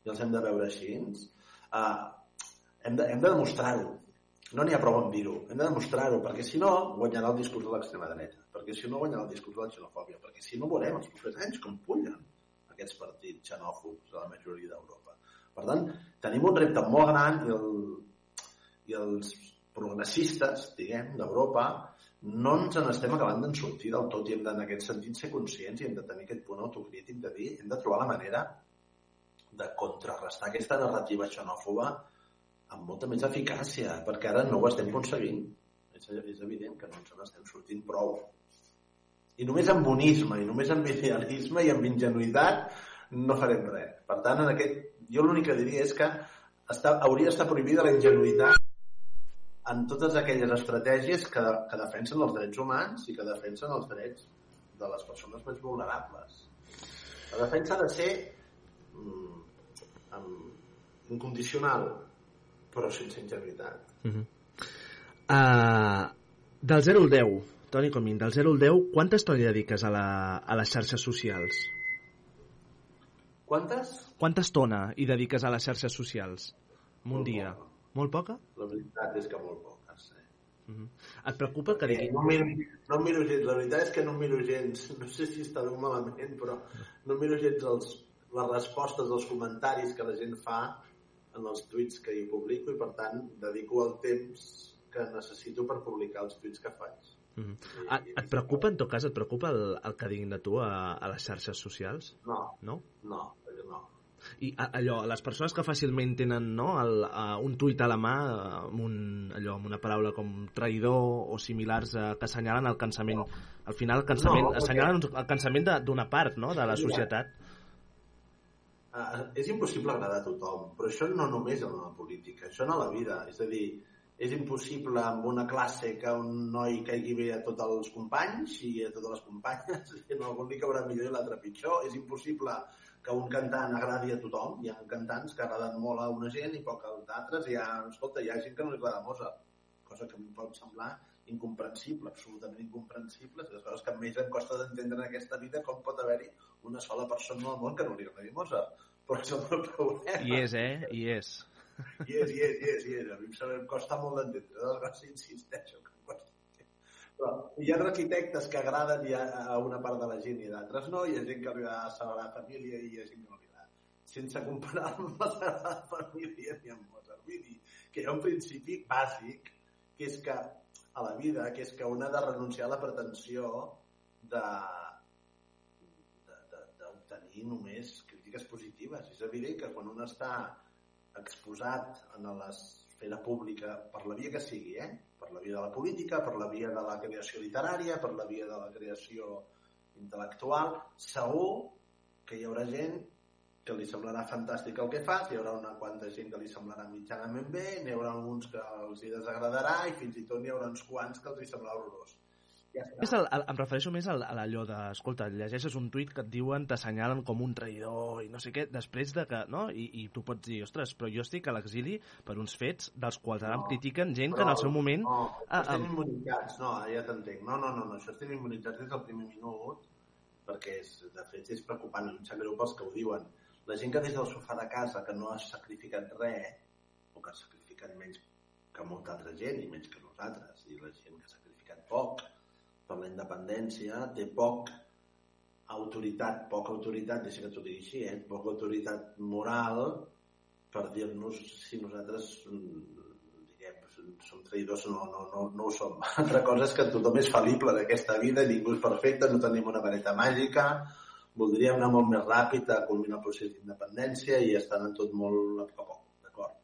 i els hem de veure així, uh, hem de, hem de demostrar-ho. No n'hi ha prou en dir-ho, hem de demostrar-ho, perquè si no guanyarà el discurs de l'extrema dreta, perquè si no guanyarà el discurs de la xenofòbia, perquè si no veurem els propers anys com pullen aquests partits xenòfobs a la majoria d'Europa. Per tant, tenim un repte molt gran i, el, i els progressistes, diguem, d'Europa, no ens n'estem acabant d'en sortir del tot i hem de, en aquest sentit, ser conscients i hem de tenir aquest punt autocrític de dir, hem de trobar la manera de contrarrestar aquesta narrativa xenòfoba amb molta més eficàcia, perquè ara no ho estem aconseguint. És, és evident que no ens n'estem sortint prou i només amb bonisme, i només amb idealisme i amb ingenuïtat no farem res. Per tant, en aquest, jo l'únic que diria és que està, hauria d'estar prohibida la ingenuïtat en totes aquelles estratègies que, que defensen els drets humans i que defensen els drets de les persones més vulnerables. La defensa ha de ser mm, incondicional, però sense ingenuïtat. Uh -huh. uh, del 0 al 10, Toni Comín, del 0 al 10, quanta estona dediques a, la, a les xarxes socials? Quantes? Quanta estona hi dediques a les xarxes socials? En un Molt dia? poca. Molt poca? La veritat és que molt poques. Eh? Uh -huh. Et preocupa que Eh, digui... no, miro, no miro gens, la veritat és que no miro gens, no sé si està ben malament, però no miro gens els, les respostes als comentaris que la gent fa en els tuits que hi publico i per tant dedico el temps que necessito per publicar els tuits que faig. Uh -huh. et, et preocupa, en tot cas, et preocupa el, el que diguin de tu a, a les xarxes socials? No, No? no, no. I a- allò, les persones que fàcilment tenen no, el, uh, un tuit a la mà amb, un, allò, amb una paraula com traïdor o similars uh, que assenyalen el cansament, al final el cansament, No, no, perquè- assenyalen el cansament de- d'una part no, de la societat. Uh, és impossible agradar a tothom, però això no només en la política, això en la vida. És a dir, és impossible amb una classe que un noi caigui bé a tots els companys i a totes les companyes, en algun dia caurà millor i l'altre pitjor. És impossible que un cantant agradi a tothom. Hi ha cantants que agraden molt a una gent i poc als altres. Hi ha, escolta, hi ha gent que no li agrada Mozart, cosa que em pot semblar incomprensible, absolutament incomprensible. És les coses que més em costa d'entendre en aquesta vida com pot haver-hi una sola persona al món que no li agradi Mozart. Però això és el problema. I és, eh? I és. I és, i és, i és, i és. A mi em, costa molt d'entendre. De desgràcia, insisteixo. Que em costa. Però hi ha arquitectes que agraden ja a una part de la gent i d'altres no. Hi ha gent que li agrada Sagrada Família i hi ha gent que no li agrada. Sense comparar amb la Sagrada Família ni amb Mozart. Vull dir que hi ha un principi bàsic que és que a la vida, que és que un ha de renunciar a la pretensió de- d'obtenir només crítiques positives. És evident que quan un està exposat en l'esfera pública per la via que sigui, eh? per la via de la política, per la via de la creació literària, per la via de la creació intel·lectual, segur que hi haurà gent que li semblarà fantàstic el que fas, hi haurà una quanta gent que li semblarà mitjanament bé, n'hi haurà alguns que els hi desagradarà i fins i tot n'hi haurà uns quants que els hi semblarà horrorós. Ja està. És el, el, em refereixo més al, a allò de, escolta, llegeixes un tuit que et diuen, t'assenyalen com un traïdor i no sé què, després de que, no? I, i tu pots dir, ostres, però jo estic a l'exili per uns fets dels quals ara em No, critiquen gent que en el seu moment... No, Ah, estem ah. immunitzats, no, ja t'entenc. No, no, no, no, això estem immunitzats des del primer minut, perquè és, de fet és preocupant, em sap greu pels que ho diuen. La gent que des del sofà de casa que no ha sacrificat res, o que ha sacrificat menys que molta altra gent i menys que nosaltres, i la gent que ha sacrificat poc per la independència, té poc autoritat, poca autoritat, deixa que t'ho digui així, eh? poca autoritat moral per dir-nos si nosaltres mm, diguem, som traïdors, no, no, no, no ho som. Altra cosa és que tothom és fal·lible en aquesta vida, ningú és perfecte, no tenim una vareta màgica, voldríem anar molt més ràpid a culminar el procés d'independència i està anant tot molt a poc a poc, d'acord?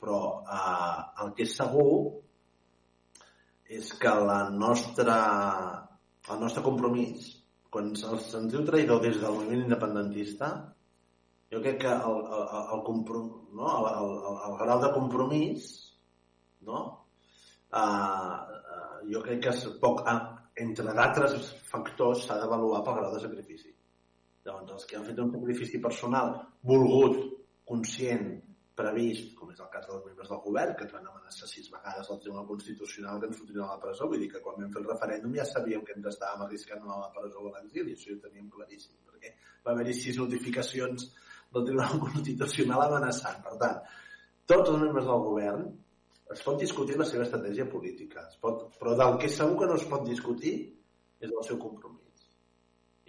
Però eh, el que és segur és que la nostra, el nostre compromís, quan se'ns diu traïdor des del moviment independentista, jo crec que el, el, el, comprom, no? el, el, el, grau de compromís no? Uh, uh, jo crec que poc, uh, entre d'altres factors s'ha d'avaluar pel grau de sacrifici. Llavors, els que han fet un sacrifici personal volgut, conscient, previst, com és el cas dels membres del govern, que ens van amenaçar sis vegades al Tribunal Constitucional que ens fotrien a la presó. Vull dir que quan vam fer el referèndum ja sabíem que ens estàvem arriscant a la presó o a l'exili, això ho teníem claríssim, perquè va haver-hi sis notificacions del Tribunal Constitucional amenaçant. Per tant, tots els membres del govern es pot discutir la seva estratègia política, es pot, però del que segur que no es pot discutir és el seu compromís.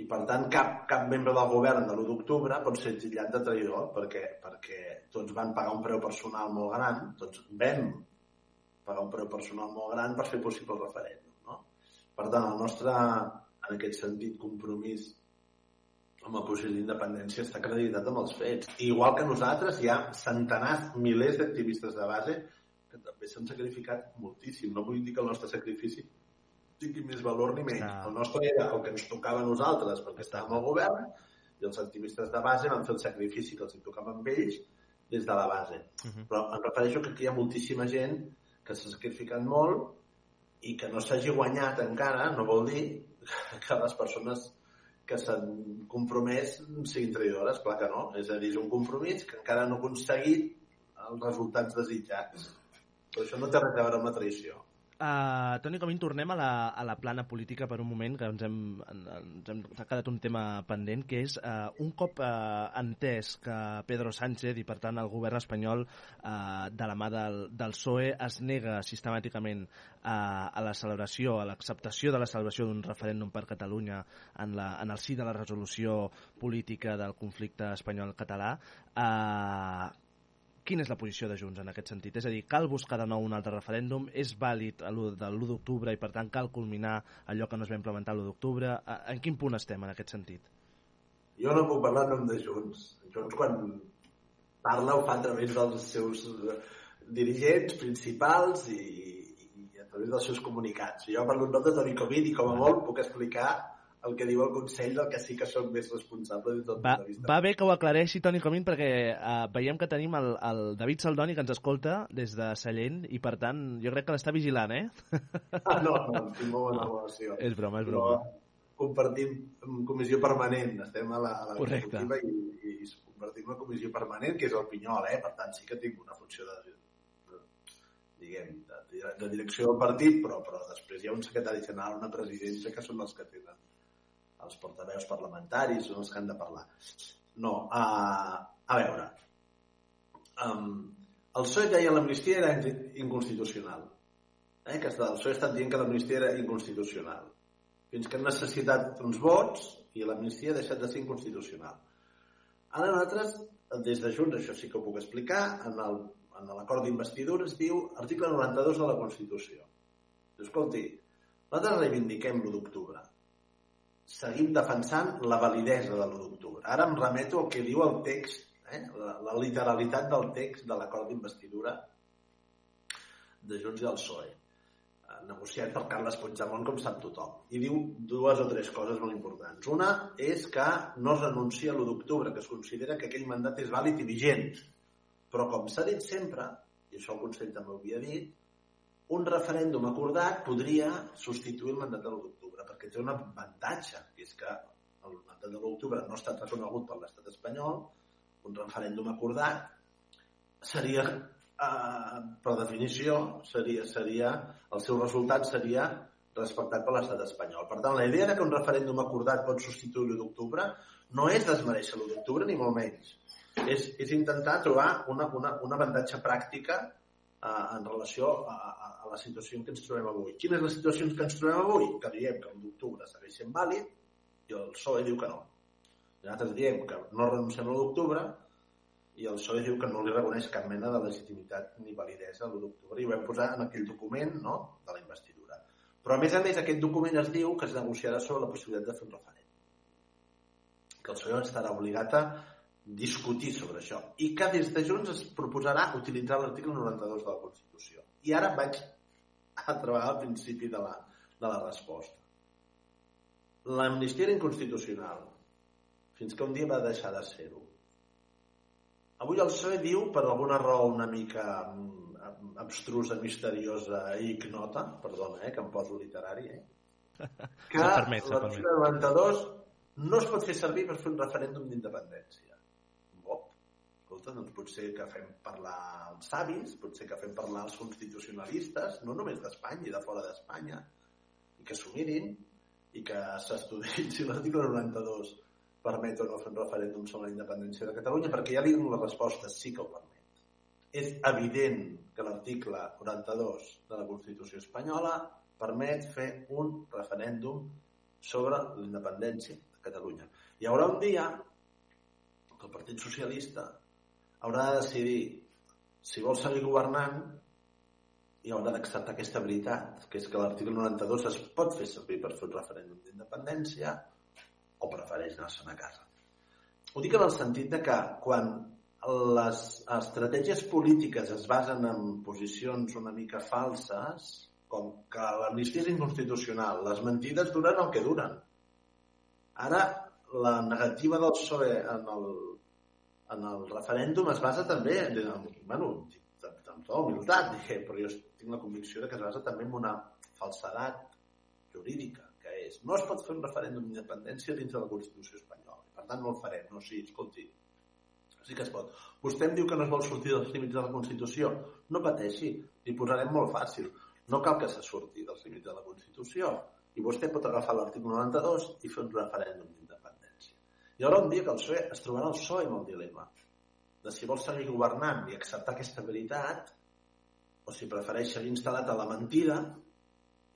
I per tant cap, cap membre del govern de l'1 d'octubre pot ser exiliat de traïdor perquè, perquè tots van pagar un preu personal molt gran, tots vam pagar un preu personal molt gran per fer possible el referèndum. No? Per tant, el nostre, en aquest sentit, compromís amb el procés d'independència està acreditat amb els fets. I igual que nosaltres, hi ha centenars, milers d'activistes de base que també s'han sacrificat moltíssim. No vull dir que el nostre sacrifici tingui més valor ni menys. El nostre era el que ens tocava a nosaltres perquè estàvem al govern i els activistes de base van fer el sacrifici que els hi tocava amb ells des de la base. Mhm. Però em refereixo que aquí hi ha moltíssima gent que s'ha sacrificat molt i que no s'hagi guanyat encara no vol dir que les persones que s'han compromès siguin traïdores, clar que no. És a dir, és un compromís que encara no ha aconseguit els resultats desitjats. Però això no té res a veure amb la traïció. Uh, Toni Comín, tornem a la, a la plana política per un moment, que ens hem, en- ens hem ha quedat un tema pendent, que és uh, un cop uh, entès que Pedro Sánchez i, per tant, el govern espanyol uh, de la mà del, del PSOE es nega sistemàticament uh, a la celebració, a l'acceptació de la celebració d'un referèndum per Catalunya en, la, en el si de la resolució política del conflicte espanyol-català, uh, quina és la posició de Junts en aquest sentit? És a dir, cal buscar de nou un altre referèndum? És vàlid a l'1 de l'1 d'octubre i, per tant, cal culminar allò que no es va implementar l'1 d'octubre? En quin punt estem en aquest sentit? Jo no puc parlar en nom de Junts. Junts, quan parla ho fa a través dels seus eh, dirigents principals i, i a través dels seus comunicats. Jo parlo en nom de Toni Comín i com a molt puc explicar el que diu el Consell del que sí que som més responsables des del Va, punt de vista. va bé que ho aclareixi Toni Comín perquè uh, veiem que tenim el, el David Saldoni que ens escolta des de Sallent i per tant jo crec que l'està vigilant, eh? Ah, no, no, tinc molt bona relació. És broma, és Però broma. compartim en comissió permanent, estem a la, a la Correcte. i, i compartim una comissió permanent, que és el Pinyol, eh? per tant sí que tinc una funció de, de diguem, de, de direcció del partit, però, però després hi ha un secretari general, una presidència, que són els que tenen els portaveus parlamentaris, són els que han de parlar. No, a, a veure, um, el PSOE deia l'amnistia era inconstitucional. Eh? Que el PSOE ha estat dient que l'amnistia era inconstitucional. Fins que han necessitat uns vots i l'amnistia ha deixat de ser inconstitucional. Ara nosaltres, des de Junts, això sí que ho puc explicar, en el en l'acord d'investidura es diu article 92 de la Constitució. Escolti, nosaltres reivindiquem l'1 d'octubre. Seguim defensant la validesa de l'1 d'octubre. Ara em remeto al que diu el text, eh? la, la literalitat del text de l'acord d'investidura de Junts i del PSOE eh, negociat per Carles Puigdemont, com sap tothom. I diu dues o tres coses molt importants. Una és que no es renuncia a l'1 d'octubre, que es considera que aquell mandat és vàlid i vigent. Però, com s'ha dit sempre, i això el Consell també ho havia dit, un referèndum acordat podria substituir el mandat de l'1 perquè té un avantatge, que és que el mandat de l'1 d'octubre no ha estat reconegut per l'estat espanyol, un referèndum acordat seria eh, per definició, seria, seria, el seu resultat seria respectat per l'estat espanyol. Per tant, la idea de que un referèndum acordat pot substituir l'1 d'octubre no és desmereixer l'1 d'octubre, ni molt menys. És, és intentar trobar una, una, una avantatge pràctica eh, en relació a, a, a la situació en què ens trobem avui. Quina és la situació en què ens trobem avui? Que diem que l'1 d'octubre segueix sent vàlid i el PSOE diu que no. I nosaltres diem que no renunciem a l'1 d'octubre i el PSOE diu que no li reconeix cap mena de legitimitat ni validesa a l'1 d'octubre i ho vam posar en aquell document no, de la investidura. Però a més a més aquest document es diu que es negociarà sobre la possibilitat de fer un referèndum. Que el PSOE estarà obligat a discutir sobre això i que des de Junts es proposarà utilitzar l'article 92 de la Constitució. I ara vaig a treballar al principi de la, de la resposta. L'amnistia era inconstitucional fins que un dia va deixar de ser-ho. Avui el PSOE diu, per alguna raó una mica mm, abstrusa, misteriosa i ignota, perdona, eh, que em poso literari, eh, que l'article 92 no es pot fer servir per fer un referèndum d'independència. Escolta, doncs potser que fem parlar els savis, potser que fem parlar els constitucionalistes, no només d'Espanya i de fora d'Espanya, i que s'ho mirin i que s'estudiïn si l'article 92 permet o no fer un referèndum sobre la independència de Catalunya, perquè ja dono la resposta, sí que ho permet. És evident que l'article 42 de la Constitució espanyola permet fer un referèndum sobre la independència de Catalunya. Hi haurà un dia que el Partit Socialista haurà de decidir si vol seguir governant i haurà d'acceptar aquesta veritat, que és que l'article 92 es pot fer servir per fer un referèndum d'independència o prefereix anar-se'n a casa. Ho dic en el sentit de que quan les estratègies polítiques es basen en posicions una mica falses, com que l'amnistia és inconstitucional, les mentides duren el que duren. Ara, la negativa del PSOE en el, en el referèndum es basa també, en, bueno, amb tota humilitat, però jo tinc la convicció de que es basa també en una falsedat jurídica, que és no es pot fer un referèndum d'independència dins de la Constitució espanyola. Per tant, no el farem. No, sí, escolti, sí que es pot. Vostè em diu que no es vol sortir dels límits de la Constitució. No pateixi, li posarem molt fàcil. No cal que se surti dels límits de la Constitució. I vostè pot agafar l'article 92 i fer un referèndum Hi haurà un dia que el PSOE es trobarà el PSOE amb el dilema de si vol seguir governant i acceptar aquesta veritat o si prefereix seguir instal·lat a la mentida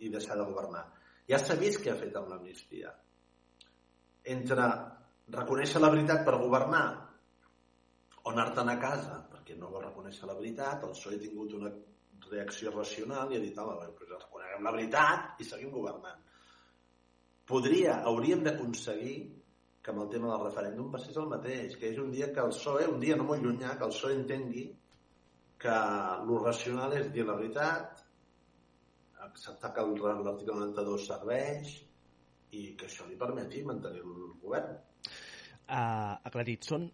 i deixar de governar. Ja s'ha vist què ha fet amb l'amnistia. Entre reconèixer la veritat per governar o anar-te'n a casa perquè no vol reconèixer la veritat, el PSOE ha tingut una reacció racional i ha dit, home, doncs reconeguem la veritat i seguim governant. Podria, hauríem d'aconseguir que amb el tema del referèndum passés el mateix, que és un dia que el PSOE, un dia no molt llunyà, que el PSOE entengui que lo racional és dir la veritat, acceptar que l'article 92 serveix i que això li permeti mantenir el govern. Uh, aclarit, són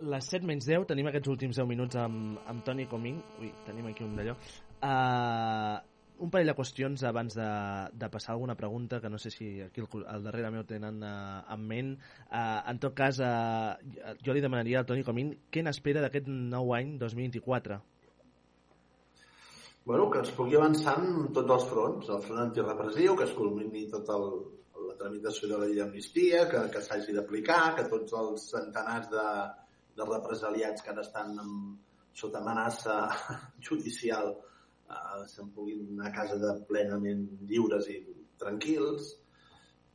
les 7 menys 10, tenim aquests últims 10 minuts amb, amb Toni Comín. Ui, tenim aquí un d'allò. Uh, un parell de qüestions abans de, de passar alguna pregunta, que no sé si aquí al, al darrere meu tenen uh, en ment. Uh, en tot cas, uh, jo li demanaria al Toni Comín què n'espera d'aquest nou any 2024. Bueno, que es pugui avançar en tots els fronts, el front antirepressiu, que es culmini tot el, la tramitació de la llei d'amnistia, que, que s'hagi d'aplicar, que tots els centenars de, de represaliats que ara estan amb, sota amenaça judicial se'n puguin anar a casa de plenament lliures i tranquils,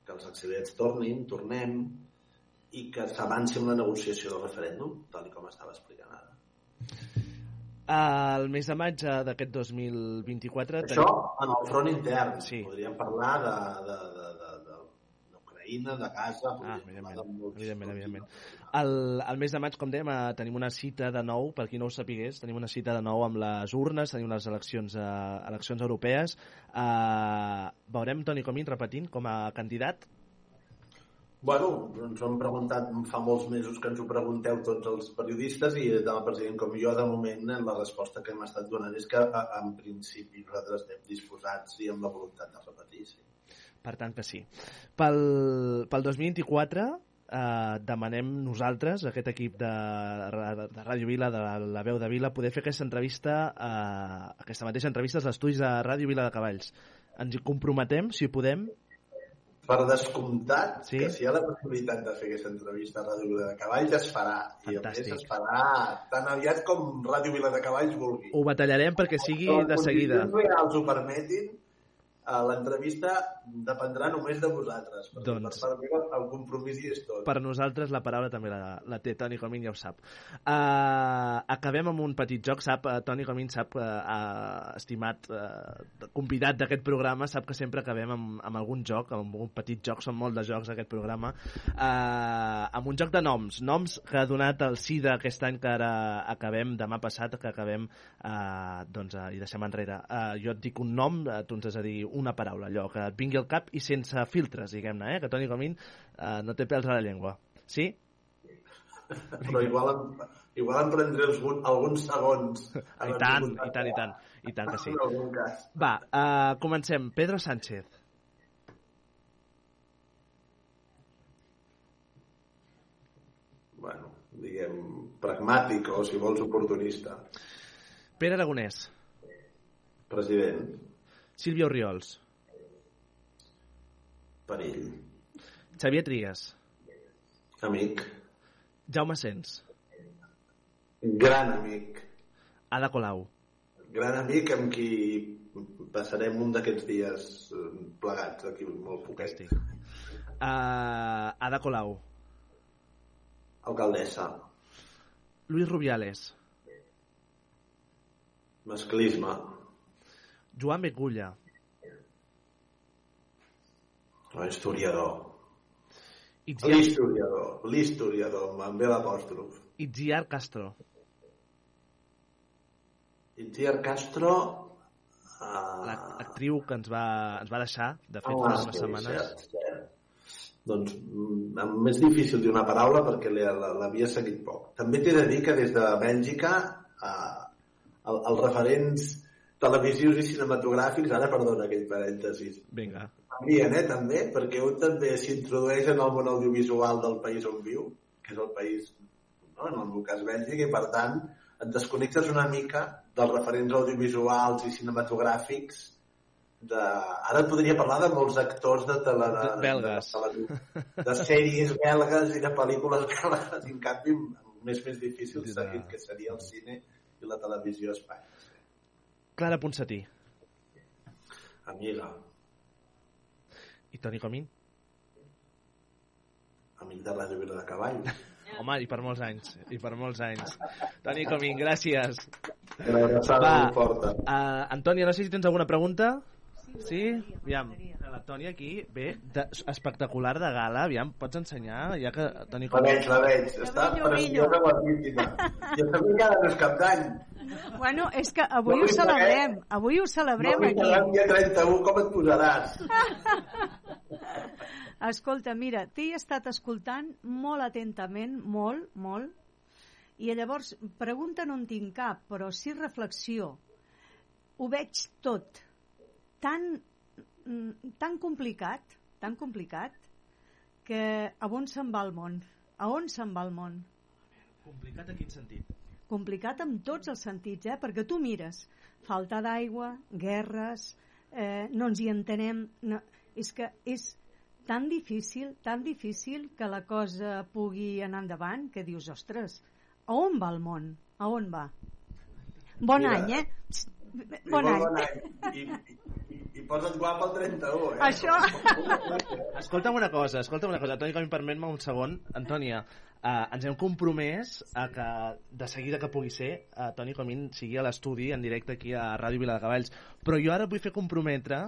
que els exiliats tornin, tornem, i que s'avanci amb la negociació del referèndum, tal com estava explicant ara. El mes de maig eh, d'aquest 2024... Això en el front intern. Sí. Podríem parlar de, de, de, de, de, d'Ucraïna, de Gaza... Ah, evidentment, evidentment, evidentment. El, el mes de maig, com dèiem, eh, tenim una cita de nou, per qui no ho sapigués, tenim una cita de nou amb les urnes, tenim unes eleccions, eh, eleccions europees. Eh, veurem Toni Comín repetint com a candidat. Bueno, ens ho hem preguntat fa molts mesos que ens ho pregunteu tots els periodistes i tant el president com jo, de moment, la resposta que hem estat donant és que, a- en principi, nosaltres estem disposats i amb la voluntat de repetir, sí. Per tant que sí. Pel, pel 2024 eh, demanem nosaltres, aquest equip de, de Ràdio Vila, de la, la veu de Vila, poder fer aquesta entrevista, eh, aquesta mateixa entrevista als estudis de Ràdio Vila de Cavalls. Ens hi comprometem, si podem, Per descomptat, Sí? que si hi ha la possibilitat de fer aquesta entrevista a Ràdio Vila de Cavalls, es farà. I a Fantàstic. més es farà tan aviat com Ràdio Vila de Cavalls vulgui. ho batallarem perquè sigui de seguida. condicions reals ho permetin, l'entrevista dependrà només de vosaltres. Perquè Doncs- per part meva el compromís hi és tot. Per nosaltres la paraula també la, la té Toni Comín, ja ho sap. Uh, acabem amb un petit joc, sap, uh, Toni Comín sap, uh, uh, estimat uh, convidat d'aquest programa, sap que sempre acabem amb, amb algun joc, amb un petit joc, són molt de jocs aquest programa, uh, amb un joc de noms, noms que ha donat el SIDA aquest any que ara acabem, demà passat, que acabem, uh, doncs, uh, i deixem enrere. Uh, jo et dic un nom, uh, tu ens has de dir una paraula, allò que et vingui al cap i sense filtres, diguem-ne, eh? que Toni Comín uh, no té pèls a la llengua. Sí? Però igual em, igual em prendré els, alguns segons. I tant, i tant, i tant. I tant que sí. Va, uh, comencem. Pedro Sánchez. Bueno, diguem, pragmàtic o, si vols, oportunista. Pere Aragonès. President, Sílvia Oriols. perill, Xavier Trias. amic, Jaume Sens. gran amic, Ada Colau. gran amic amb qui passarem un d'aquests dies eh, plegats aquí molt poquet. Uh, Ada Colau. Alcaldessa, Luis Rubiales. masclisme, Joan Begulla. historiador, Itziar, l'historiador, l'historiador, amb ve l'apòstrof. Itziar Castro. Itziar Castro... Uh... L'actriu que ens va, ens va deixar, de fet, Ah, fa unes setmanes. Cert, cert. Doncs mm, més difícil dir una paraula perquè l'havia seguit poc. També t'he de dir que des de Bèlgica eh, el, els referents televisius i cinematogràfics, ara perdona aquell parèntesis, Vinga. canvien, eh, també, perquè un també s'introdueix en el món audiovisual del país on viu, que és el país, no? en el meu cas Bèlgica, i per tant et desconnectes una mica dels referents audiovisuals i cinematogràfics de... Ara et podria parlar de molts actors de, tele... de, Belgues. de, de, de sèries belgues i de pel·lícules belgues, i en canvi més més difícil De- seguir que seria el cine i la televisió a Espanya. Clara Ponsatí. Amiga, I Toni Comín. amic de Ràdio Vila de Cavall. Home, i per molts anys. I per molts anys. Toni Comín, gràcies. Una abraçada Va. molt forta. Uh, Antònia, no sé si tens alguna pregunta? Sí? Aviam, la Tònia aquí ve de, espectacular de gala. Aviam, pots ensenyar? Ja que Toni La veig, la veig. Està preciosa, guapíssima. Jo també encara no és cap d'any. Bueno, és que avui No ho celebrem. Avui ho celebrem no aquí. el dia 31, com et posaràs? Escolta, mira, t'he estat escoltant molt atentament, molt, molt, i llavors, pregunta no en tinc cap, però sí reflexió. Ho veig tot tan, mm, tan complicat, tan complicat, que a on se'n va el món? A on se'n va el món? Complicat en quin sentit? complicat en tots els sentits, eh? perquè tu mires, falta d'aigua, guerres, eh, no ens hi entenem, no, és que és tan difícil, tan difícil que la cosa pugui anar endavant, que dius, ostres, a on va el món? A on va? Bon Mira, any, eh? I Bon any. Bon any. I, posa't guapa el 31, eh? Això. Escolta'm una cosa, escolta'm una cosa. Toni, com permet-me un segon. Antònia, eh, ens hem compromès a que de seguida que pugui ser, eh, Toni Comín sigui a l'estudi en directe aquí a Ràdio Vila de Cavalls. Però jo ara vull fer comprometre...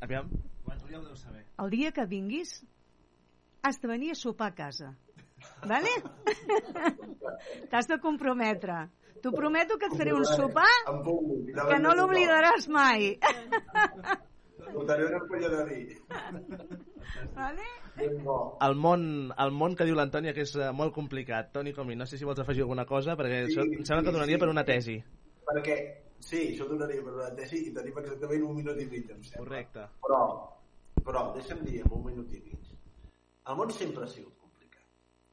Aviam, quan tu ja ho deus saber. El dia que vinguis, has de venir a sopar a casa. Vale? T'has de comprometre. T'ho prometo que et faré un sopar que no l'oblidaràs mai. Ho teniu una polla de dir. Vale? El món, el món que diu l'Antònia que és eh, molt complicat. Toni Comín, no sé si vols afegir alguna cosa, perquè Sí, això em sembla que donaria sí. per una tesi. Perquè, sí, això donaria per una tesi i tenim exactament un minut i mig, em sembla. Correcte. Però, però, deixa'm dir, en un minut i mig, el món sempre ha sigut.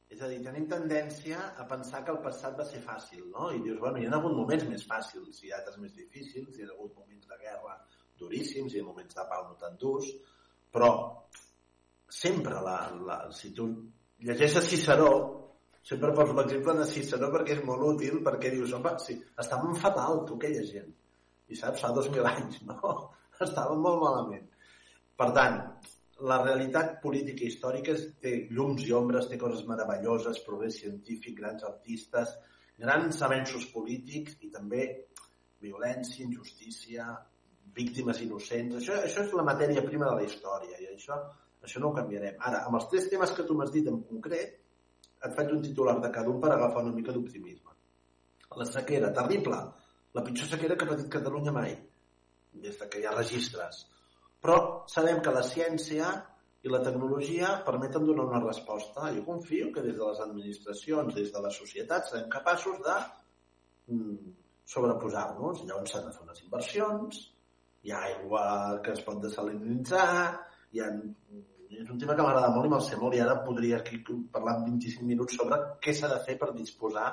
És a dir, tenim tendència a pensar que el passat va ser fàcil, no? I dius, bueno, hi ha hagut moments més fàcils, hi ha altres més difícils, hi ha hagut moments de guerra duríssims, ha moments de pau no tan durs, però sempre, la, la, si tu llegeixes Ciceró, sempre poso l'exemple de Ciceró perquè és molt útil, perquè dius, home, sí, estàvem fatal, tu, aquella gent. I saps, fa dos mil anys, no? Estàvem molt malament. Per tant, la realitat política i històrica té llums i ombres, té coses meravelloses, progrés científic, grans artistes, grans avenços polítics i també violència, injustícia, víctimes innocents. Això, això és la matèria prima de la història i això, això no ho canviarem. Ara, amb els tres temes que tu m'has dit en concret, et faig un titular de cada un per agafar una mica d'optimisme. La sequera, terrible. La pitjor sequera que ha patit Catalunya mai, des de que hi ha registres. Però sabem que la ciència i la tecnologia permeten donar una resposta. Jo confio que des de les administracions, des de la societat, serem capaços de mm, sobreposar-nos. Llavors s'han de fer unes inversions, hi ha aigua que es pot desalinitzar, hi ha... és un tema que m'agrada molt i me'l sé molt i ara podria aquí parlar en 25 minuts sobre què s'ha de fer per disposar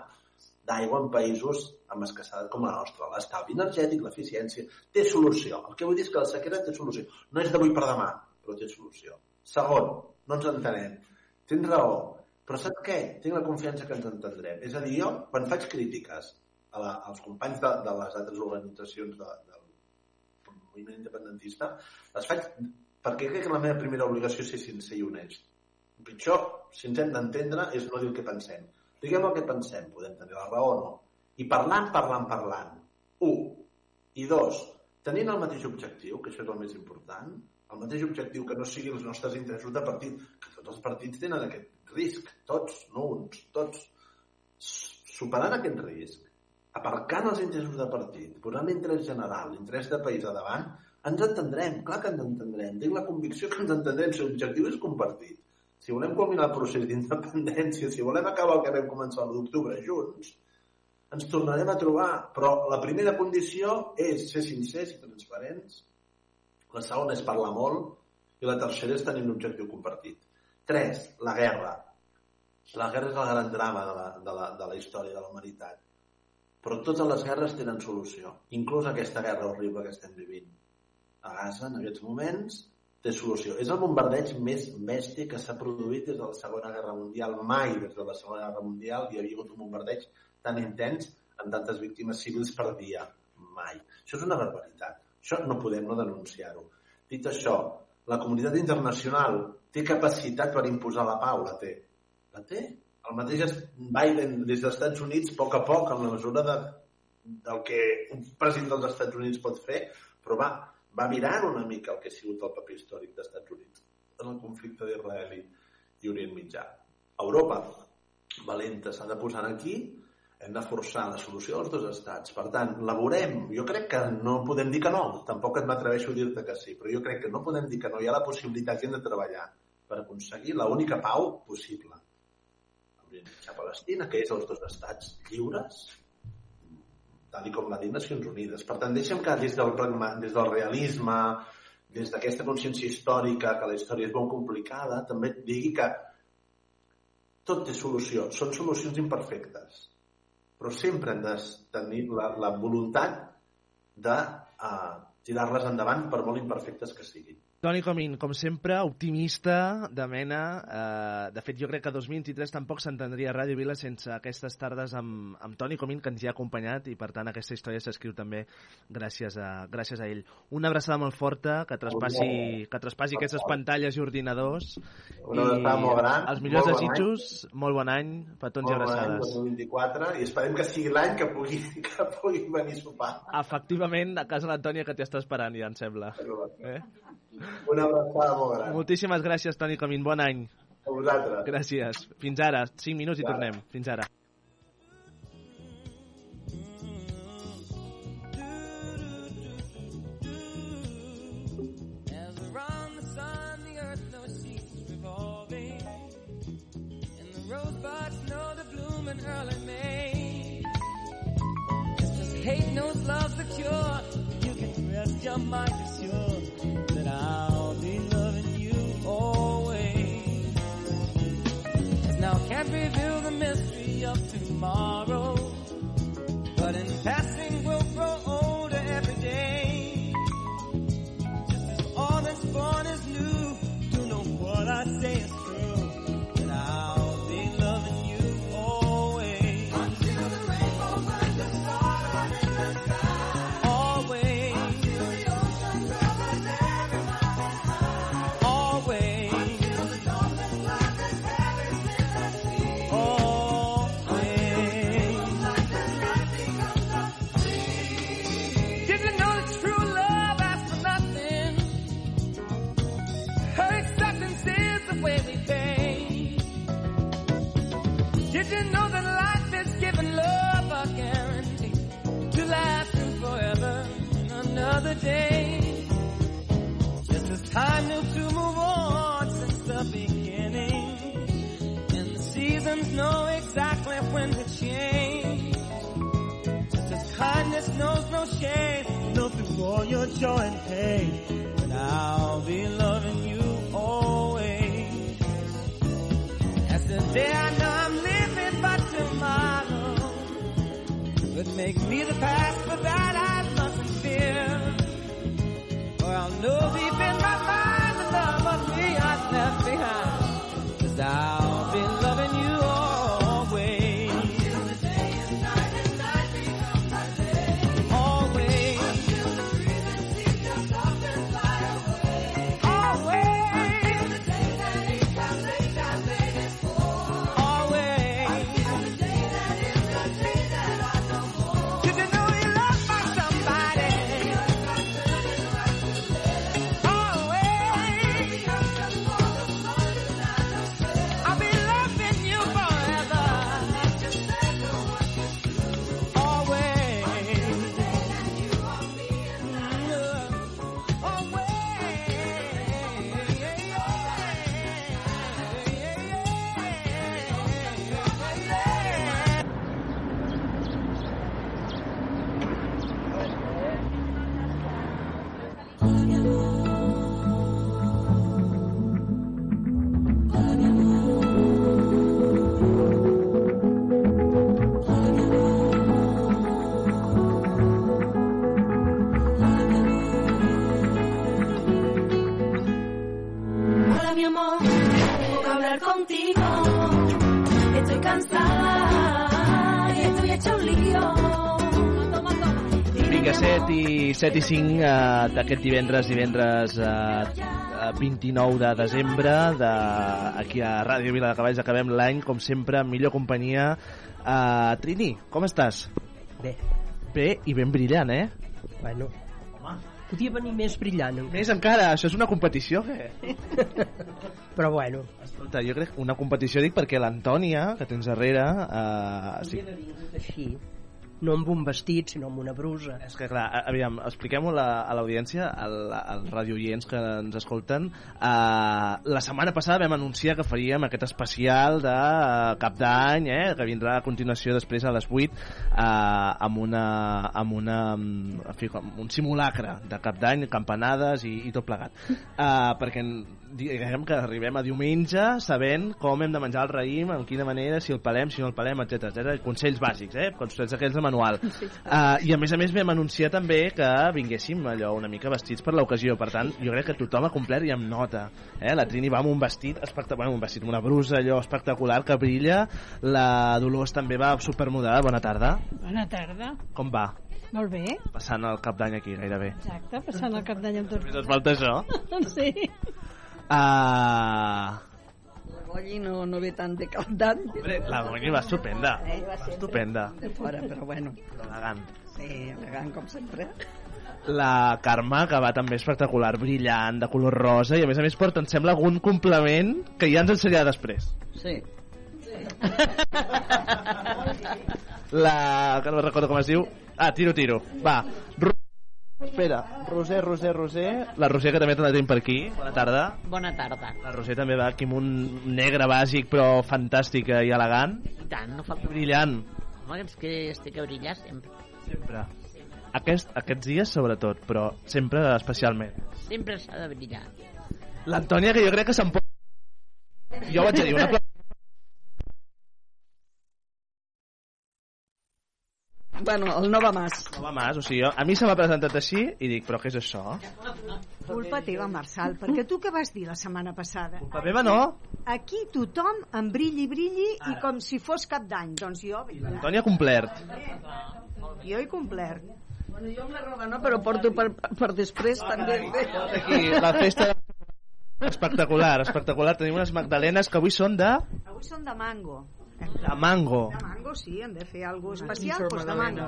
d'aigua en països amb escassedat com la nostra. L'estalvi energètic, l'eficiència, té solució. El que vull dir és que la sequera té solució. No és d'avui per demà, però té solució. Segon, no ens entenem. Tens raó, però saps què? Tinc la confiança que ens entendrem. És a dir, jo, quan faig crítiques a la, als companys de, de les altres organitzacions de, del moviment independentista, les faig perquè crec que la meva primera obligació és ser sincer i honest. El pitjor, si ens hem d'entendre, és no dir el que pensem. Diguem el que pensem, podem tenir la raó o no. I parlant, parlant, parlant. Un. I dos, tenint el mateix objectiu, que això és el més important, el mateix objectiu que no siguin els nostres interessos de partit, que tots els partits tenen aquest risc, tots, no uns, tots. Superant aquest risc, aparcant els interessos de partit, posant l'interès general, l'interès de país a davant, ens entendrem, clar que ens entendrem. Tinc la convicció que ens entendrem si l'objectiu és compartit. Si volem culminar el procés d'independència, si volem acabar el que vam començar l'1 d'octubre junts, ens tornarem a trobar. Però la primera condició és ser sincers i transparents. La segona és parlar molt i la tercera és tenir un objectiu compartit. Tres, la guerra. La guerra és el gran drama de la, de la, de la història de la humanitat. Però totes les guerres tenen solució, inclús aquesta guerra horrible que estem vivint. A Gaza, en aquests moments, té solució. És el bombardeig més bèstia que s'ha produït des de la Segona Guerra Mundial. Mai des de la Segona Guerra Mundial hi havia hagut un bombardeig tan intens amb tantes víctimes civils per dia. Mai. Això és una barbaritat. Això no podem no denunciar-ho. Dit això, la comunitat internacional té capacitat per imposar la pau? La té. La té. El mateix Biden des dels Estats Units, a poc a poc, en la mesura de, del que un president dels Estats Units pot fer, però va, va virar una mica el que ha sigut el paper històric dels Estats Units en el conflicte d'Israel i Orient Mitjà. Europa, valenta, s'ha de posar aquí, hem de forçar la solució dels dos estats. Per tant, la veurem. Jo crec que no podem dir que no. Tampoc et m'atreveixo a dir-te que sí, però jo crec que no podem dir que no. Hi ha la possibilitat que hem de treballar per aconseguir l'única pau possible. A Palestina, que és els dos estats lliures, tal com l'ha dit Nacions Unides. Per tant, deixa'm que des del, pragma, des del realisme, des d'aquesta consciència històrica, que la història és molt complicada, també et digui que tot té solució. Són solucions imperfectes, però sempre hem de tenir la, la voluntat de uh, tirar-les endavant per molt imperfectes que siguin. Toni Comín, com sempre, optimista de mena. Eh, de fet, jo crec que 2023 tampoc s'entendria Ràdio Vila sense aquestes tardes amb, amb Toni Comín, que ens hi ha acompanyat, i per tant aquesta història s'escriu també gràcies a, gràcies a ell. Una abraçada molt forta, que traspassi, que traspassi aquestes pantalles i ordinadors. Una abraçada molt gran. Els millors molt bon desitjos, molt bon any, petons i Molt bon any, abraçades. 2024, i esperem que sigui l'any que pugui, que pugui venir a sopar. Efectivament, a casa l'Antònia que t'hi està esperant, ja em sembla. Eh? Una abraçada molt gran. Moltíssimes gràcies, Toni Comín. Bon any. A vosaltres. Gràcies. Fins ara. 5 minuts i tornem. Fins ara. As around the sun, the earth knows she's revolving. And the rosebuds know to bloom in early May. Just as hate knows love's the cure, you can rest your mind assured can't reveal the mystery of tomorrow. But in passing knows no shame, through all your joy and pain, But I'll be loving you always. As the day I know I'm living, but tomorrow could make me the past, but that 7 i 5 eh, d'aquest divendres, divendres eh, eh, 29 de desembre, de, aquí a Ràdio Vila de Cavalls acabem l'any, com sempre, amb millor companyia. Uh, Trini, com estàs? Bé, Bé i ben brillant, eh? bueno, Podia venir més brillant. Més encara, això és una competició, eh? Però bueno. Escolta, jo crec una competició dic perquè l'Antònia, que tens darrere... Eh, sí. Així. No amb un vestit, sinó amb una brusa. És que clar, aviam, expliquem-ho a l'audiència, al- als radioients que ens escolten. Uh, la setmana passada vam anunciar que faríem aquest especial de uh, cap d'any, eh, que vindrà a continuació després a les 8, uh, amb, una, amb, una, en fi, un simulacre de cap d'any, campanades i, i tot plegat. Uh, perquè diguem que arribem a diumenge sabent com hem de menjar el raïm, en quina manera, si el pelem, si no el pelem, etc etc. Consells bàsics, eh? Consells aquells de manual. Uh, I a més a més vam anunciar també que vinguéssim allò una mica vestits per l'ocasió. Per tant, jo crec que tothom ha complert i amb nota. Eh? La Trini va amb un vestit espectacular, bueno, un vestit, una brusa allò espectacular que brilla. La Dolors també va supermodada. Bona tarda. Bona tarda. Com va? Molt bé, Passant el cap d'any aquí, gairebé. exacte, passant el cap d'any amb tots. Només et falta això. Sí. Uh, Golli no, no ve tant de cap d'any. Hombre, la Goni va estupenda. Eh, va Va estupenda. De fora, però bueno. Elegant. Sí, elegant com sempre. La Carme, que va també espectacular, brillant, de color rosa, i a més a més porta, em sembla, algun complement que ja ens ensenyarà després. Sí. La... que no recordo com es diu. Ah, tiro, tiro. Va. Espera, Roser, Roser, Roser. La Roser, que també la tenim per aquí. Bona tarda. Bona tarda. La Roser també va aquí amb un negre bàsic, però fantàstic i elegant. I tant, no falta... Brillant. Home, és que estic a brillar sempre. Sempre. Aquest, aquests dies, sobretot, però sempre especialment. Sempre s'ha de brillar. L'Antònia, que jo crec que se'n pot... Jo vaig a dir una... Bueno, el no va mas. No va mas, o sigui, jo, a mi se m'ha presentat així i dic, però què és això? Culpa teva, Marçal, perquè tu què vas dir la setmana passada? Culpa meva no. Aquí tothom en brilli, brilli i com si fos cap d'any. Doncs jo, Antònia ha complert. jo he complert. Bueno, jo amb la roba no, però porto per, per després també. Aquí, la festa espectacular, espectacular. Tenim unes magdalenes que avui són de, Avui són de mango. De mango. De mango, sí, hem de fer alguna cosa especial, doncs de mango.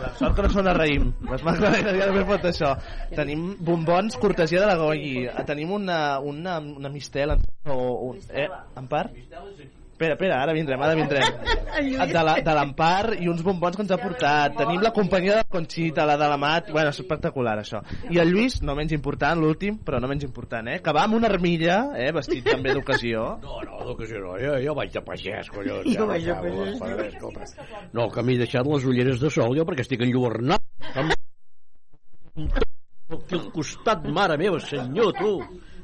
La sort que no són a raïm. Les magdalenes ja només pot això. Tenim bombons cortesia de la Goyi. Tenim una, una, una mistel o, o, eh, en part? Espera, espera, ara vindrem, ara vindrem. De la- de l'Empar i uns bombons que ens ha portat. Tenim la companyia de la Conxita, la de la Mat... Bueno, és espectacular, això. I el Lluís, no menys important, l'últim, però no menys important, eh? Que va amb una armilla, eh? Vestit també d'ocasió. No, no, d'ocasió no, jo, jo vaig de pagès, collons. Jo ja, vaig de pagès. pagès, escolta. No, que m'he deixat les ulleres de sol jo perquè estic enlluernat. Amb... Aquí al costat, mare meva, senyor, tu.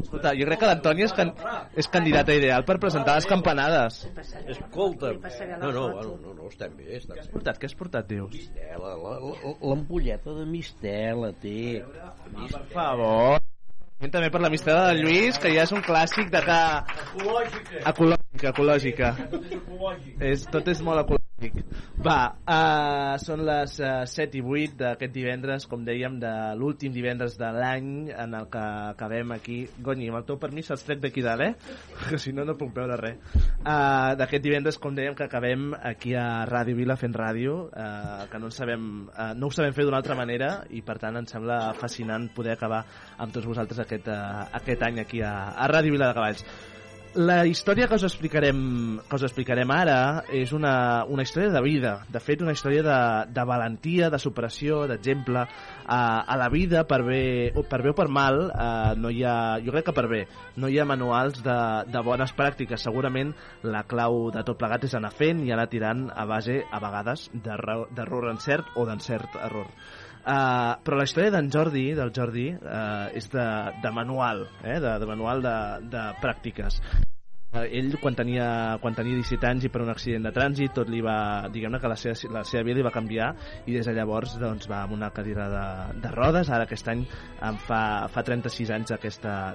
Escolta, jo crec que l'Antònia és, can... és candidata ideal per presentar les campanades. Escolta, no, no, bueno, no, no, estem bé. Estem Què has portat? Què has portat, dius? Mistela, la- la- l'ampolleta de mistela, té. Per favor. També per la mistela del Lluís, que ja és un clàssic de que... Ecològica, ecològica. És, tot és molt ecològic. Va, uh, són les uh, 7 i 8 d'aquest divendres, com dèiem, de l'últim divendres de l'any en el que acabem aquí. Goni, amb el teu permís els trec d'aquí dalt, eh? Que si no, no puc veure res. Uh, d'aquest divendres, com dèiem, que acabem aquí a Ràdio Vila fent ràdio, uh, que no, sabem, uh, no ho sabem fer d'una altra manera i per tant ens sembla fascinant poder acabar amb tots vosaltres aquest, uh, aquest any aquí a, a Ràdio Vila de Cavalls. La història que us explicarem, que us explicarem ara és una, una història de vida, de fet una història de, de valentia, de superació, d'exemple. A, a la vida, per bé, per bé o per mal, eh, no hi ha, jo crec que per bé, no hi ha manuals de, de bones pràctiques. Segurament la clau de tot plegat és anar fent i anar tirant a base, a vegades, d'error encert o d'encert error. Uh, però la història d'en Jordi, del Jordi, uh, és de, de manual, eh? de, de manual de, de pràctiques. Uh, ell, quan tenia, quan tenia 17 anys i per un accident de trànsit, tot li va, diguem-ne que la seva, la seva vida li va canviar i des de llavors doncs, va amb una cadira de, de rodes, ara aquest any em fa, fa 36 anys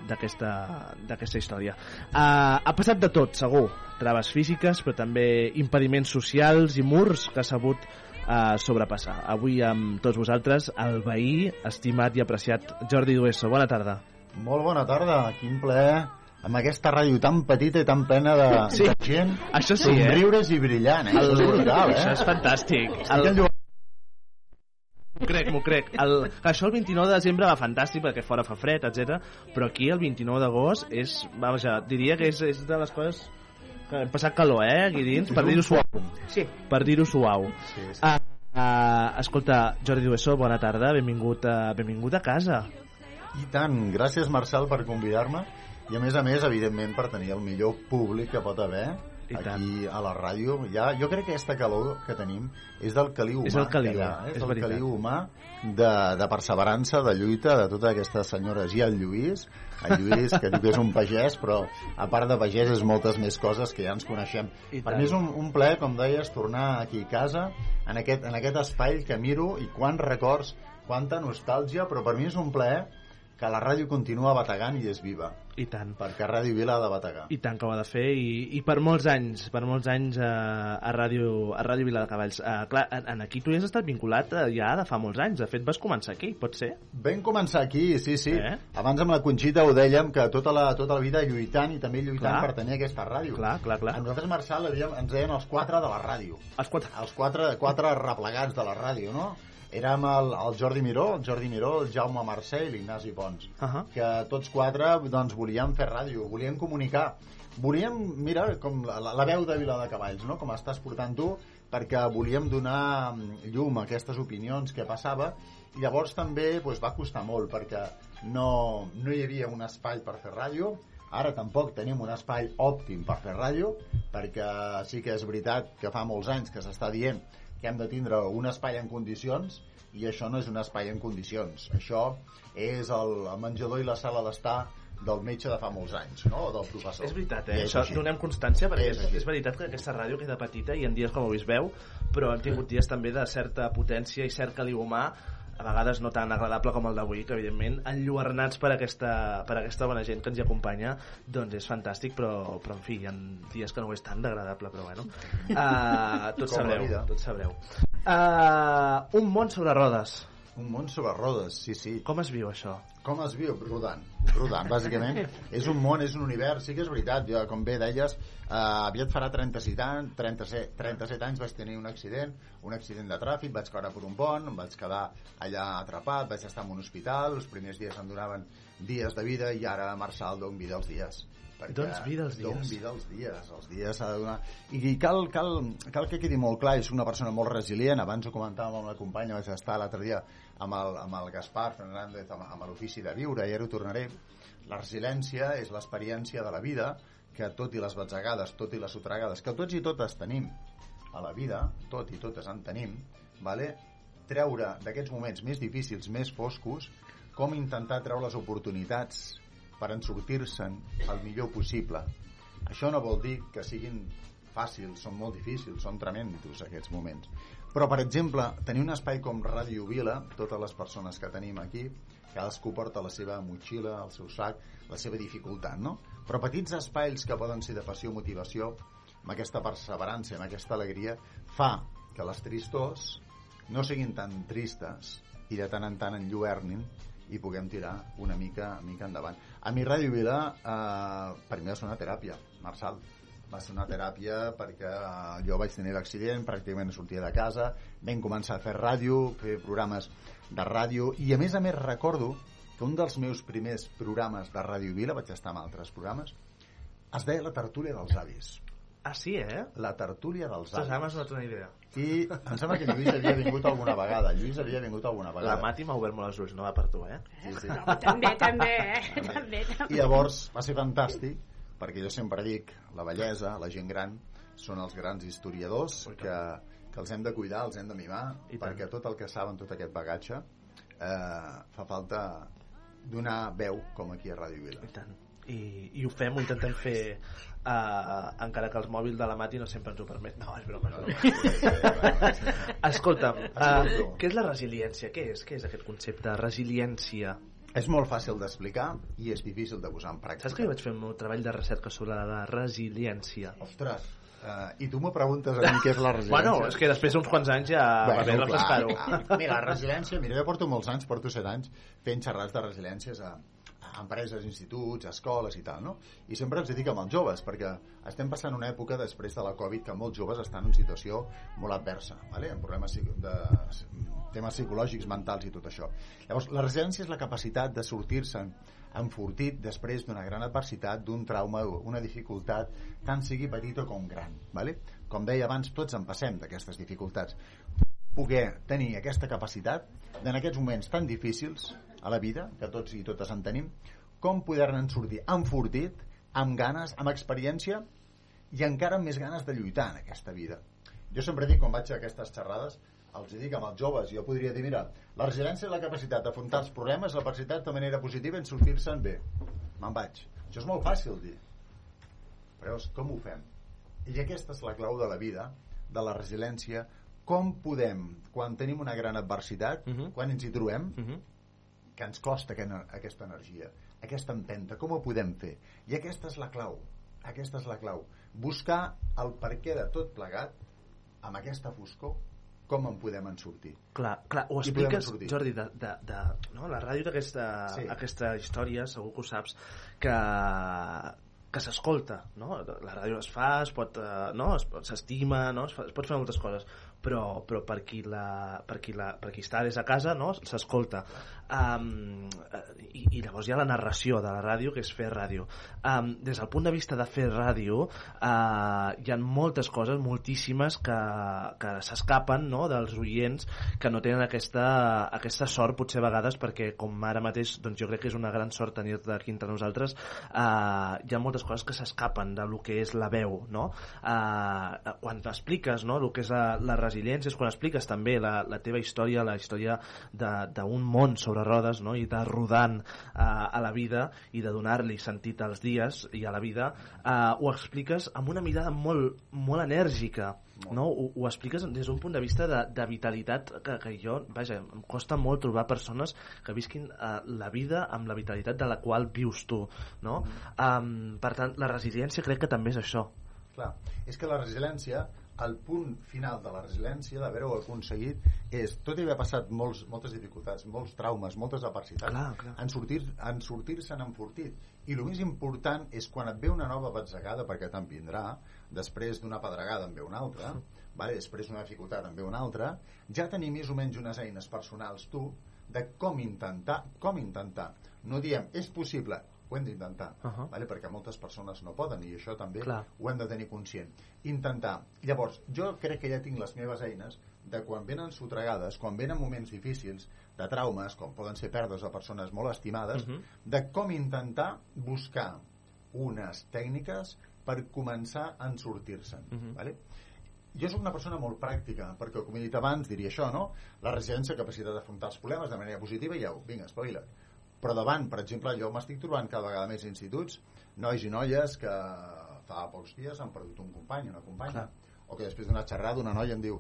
d'aquesta història. Uh, ha passat de tot, segur, traves físiques, però també impediments socials i murs que ha sabut a sobrepassar. Avui amb tots vosaltres, el veí, estimat i apreciat Jordi Dueso. Bona tarda. Molt bona tarda, quin plaer amb aquesta ràdio tan petita i tan plena de, Sí, de gent això sí, eh? somriures i brillant, eh? El- Això és brutal, eh? Això és fantàstic. Estic El- enlluernat. crec, m'ho crec. El, això el 29 de desembre va fantàstic perquè fora fa fred, etc. Però aquí el 29 d'agost és, vaja, diria que és, és de les coses que hem passat calor, eh, aquí dins, per dir-ho suau. Sí. Per dir-ho suau. Sí, sí. Uh, uh, escolta, Jordi Dueso, bona tarda, benvingut a, benvingut a casa. I tant, gràcies Marcel per convidar-me i a més a més, evidentment, per tenir el millor públic que pot haver I aquí a la ràdio. Ja, jo crec que aquesta calor que tenim és del caliu humà. És el caliu, ha, eh? és és el veritat. caliu humà de, de perseverança, de lluita, de totes aquestes senyores. I el Lluís, el Lluís, que que és un pagès, però a part de pagès és moltes més coses que ja ens coneixem. I per tant. mi és un, un plaer, com deies, tornar aquí a casa, en aquest, en aquest espai que miro i quants records, quanta nostàlgia, però per mi és un plaer que la ràdio continua bategant i és viva. I tant. Perquè Ràdio Vila ha de bategar. I tant que ho ha de fer i, i per molts anys per molts anys a, a Ràdio a Ràdio Vila de Cavalls uh, clar, en, en aquí tu hi has estat vinculat uh, ja de fa molts anys de fet vas començar aquí, pot ser? Vam començar aquí, sí, sí. Eh? Abans amb la Conxita ho dèiem que tota la, tota la vida lluitant i també lluitant Clar. per tenir aquesta ràdio. Clar, clar, clar. A nosaltres, Marçal, ens deien els quatre de la ràdio. Els quatre? Els quatre, quatre replegats de la ràdio, no? Érem el, el Jordi Miró, el Jordi Miró, el Jaume Mercè i l'Ignasi Pons. Uh -huh. Que tots quatre doncs, volíem fer ràdio, volíem comunicar. Volíem, mira, com la, la veu de Vila de Cavalls, no? com estàs portant tu, perquè volíem donar mm, llum a aquestes opinions que passava i llavors també doncs, va costar molt perquè no, no hi havia un espai per fer ràdio ara tampoc tenim un espai òptim per fer ràdio perquè sí que és veritat que fa molts anys que s'està dient que hem de tindre un espai en condicions i això no és un espai en condicions això és el menjador i la sala d'estar del metge de fa molts anys, no? O del professor. És veritat, I eh? és Això així. donem constància perquè És és, és veritat que aquesta ràdio queda petita i en dies com avui es veu, però hem tingut dies també de certa potència i cert caliu humà a vegades no tan agradable com el d'avui, que evidentment enlluernats per aquesta, per aquesta bona gent que ens hi acompanya, doncs és fantàstic, però, però en fi, hi ha dies que no ho és tan d'agradable, però bueno. Uh, tots sabreu, tots sabreu. Uh, un món sobre rodes. Un món sobre rodes, sí, sí. Com es viu això? Com es viu? Rodant. Rodant, bàsicament. és un món, és un univers. Sí que és veritat, jo, com bé deies, eh, aviat farà 37 anys, 37, 37 anys vaig tenir un accident, un accident de tràfic, vaig caure per un pont, em vaig quedar allà atrapat, vaig estar en un hospital, els primers dies em donaven dies de vida i ara Marçal don vida als dies. Perquè Doncs vida Don dies. vida als dies, els dies s'ha de donar... I cal, cal, cal que quedi molt clar, és una persona molt resilient, abans ho comentàvem amb la companya, vaig estar l'altre dia amb el, amb el Gaspar Fernández, amb, amb l'ofici de viure, i ara ho tornaré. La resiliència és l'experiència de la vida que tot i les batzegades, tot i les sotregades, que tots i totes tenim a la vida, tot i totes en tenim, vale? treure d'aquests moments més difícils, més foscos, com intentar treure les oportunitats per en sortir-se'n el millor possible. Això no vol dir que siguin fàcils, són molt difícils, són tremendos aquests moments. Però, per exemple, tenir un espai com Ràdio Vila, totes les persones que tenim aquí, cadascú porta la seva motxilla, el seu sac, la seva dificultat, no? Però petits espais que poden ser de passió motivació, amb aquesta perseverança, amb aquesta alegria, fa que les tristors no siguin tan tristes i de tant en tant enlluernin i puguem tirar una mica, mica endavant. A mi Ràdio Vila, eh, per mi ser una teràpia, Marçal. Va ser una teràpia perquè eh, jo vaig tenir l'accident, pràcticament no sortia de casa, vam començar a fer ràdio, fer programes de ràdio, i a més a més recordo que un dels meus primers programes de Ràdio Vila, vaig estar en altres programes, es deia La tertúlia dels avis. Ah, sí, eh? La tertúlia dels Ostres, ara m'has avis. donat una idea. I em sembla que Lluís havia vingut alguna vegada. Lluís havia vingut alguna La vegada. Mati m'ha obert molt els ulls, no va per tu, eh? Sí, sí. També, també, eh? També, també. I llavors va ser fantàstic perquè jo sempre dic la bellesa, la gent gran són els grans historiadors que, que els hem de cuidar, els hem de mimar I tant. perquè tot el que saben, tot aquest bagatge eh, fa falta donar veu com aquí a Ràdio Vila I tant. I, i ho fem, ho intentem fer uh, encara que els mòbils de la Mati no sempre ens ho permet no, és broma, és broma. escolta'm, uh, què és la resiliència? què és? què és aquest concepte de resiliència? És molt fàcil d'explicar i és difícil de posar en pràctica. Saps que jo vaig fer un treball de recerca sobre la resiliència? Ostres, uh, i tu me preguntes a mi què és la resiliència? Bueno, és que després d'uns quants anys ja va bé refrescar-ho clar. Mira, la resiliència, mira, jo porto molts anys, porto set anys fent xerrats de resiliències a, empreses, instituts, escoles i tal, no? I sempre ens dedica amb els joves, perquè estem passant una època després de la Covid que molts joves estan en situació molt adversa, ¿vale? amb problemes de temes psicològics, mentals i tot això. Llavors, la resiliència és la capacitat de sortir-se enfortit després d'una gran adversitat, d'un trauma, una dificultat, tant sigui petita com gran. ¿vale? Com deia abans, tots en passem d'aquestes dificultats. Poder tenir aquesta capacitat en aquests moments tan difícils a la vida, que tots i totes en tenim, com poder-ne sortir enfortit, amb ganes, amb experiència i encara amb més ganes de lluitar en aquesta vida. Jo sempre dic, quan vaig a aquestes xerrades, els dic amb els joves, jo podria dir, mira, la resiliència és la capacitat d'afrontar els problemes, la capacitat de manera positiva en sortir-se'n bé. Me'n vaig. Això és molt fàcil dir. Però llavors, com ho fem? I aquesta és la clau de la vida, de la resiliència, com podem, quan tenim una gran adversitat, uh -huh. quan ens hi trobem, uh -huh. Que ens costa aquesta energia, aquesta empenta, com ho podem fer? I aquesta és la clau, aquesta és la clau. Buscar el perquè de tot plegat, amb aquesta foscor, com en podem en sortir. Clar, clar, ho expliques. Jordi, de, de, de, no? la ràdio d'aquesta Sí. aquesta història, segur que ho saps, que que s'escolta, no? La ràdio es fa, es pot, eh, no? S'estima, no? Es, fa, es pot fer moltes coses, però, però per, qui la, per, qui la, per qui està des de casa, no? S'escolta. Um, i, I llavors hi ha la narració de la ràdio, que és fer ràdio. Um, des del punt de vista de fer ràdio, uh, hi ha moltes coses, moltíssimes, que, que s'escapen no? dels oients que no tenen aquesta, aquesta sort, potser a vegades, perquè com ara mateix doncs jo crec que és una gran sort tenir-te aquí entre nosaltres, uh, hi ha moltes coses que s'escapen de lo que és la veu, no? Uh, quan expliques no? el que és la, la resiliència, és quan expliques també la, la teva història, la història d'un món sobre rodes no? i de rodant uh, a la vida i de donar-li sentit als dies i a la vida, uh, ho expliques amb una mirada molt, molt enèrgica, no? Ho, ho expliques des d'un punt de vista de, de vitalitat que, que jo, vaja, em costa molt trobar persones que visquin uh, la vida amb la vitalitat de la qual vius tu, no? Um, per tant, la resiliència crec que també és això. Clar, és que la resiliència, el punt final de la resiliència, d'haver-ho aconseguit, és, tot i haver passat molts, moltes dificultats, molts traumes, moltes adversitats, Clar, clar. en sortir- en sortir-se'n enfortit. I el més important és quan et ve una nova batzegada, perquè te'n vindrà, després d'una pedregada en ve una altra, vale? després d'una dificultat en ve una altra, ja tenir més o menys unes eines personals tu de com intentar, com intentar. No diem, és possible, ho hem d'intentar, uh -huh. vale? perquè moltes persones no poden i això també Clar. ho hem de tenir conscient. Intentar. Llavors, jo crec que ja tinc les meves eines de quan venen sotregades, quan venen moments difícils, de traumes, com poden ser pèrdues de persones molt estimades, Mhm. de com intentar buscar unes tècniques per començar a en sortir-se'n. Mhm. vale? Jo sóc una persona molt pràctica, perquè, com he dit abans, diria això, no? La resiliència, capacitat d'afrontar els problemes de manera positiva, i ja ho, vinga, espavila. Però davant, per exemple, jo m'estic trobant cada vegada més instituts, nois i noies que fa pocs dies han perdut un company, una companya, Clar. o que després d'una xerrada una noia em diu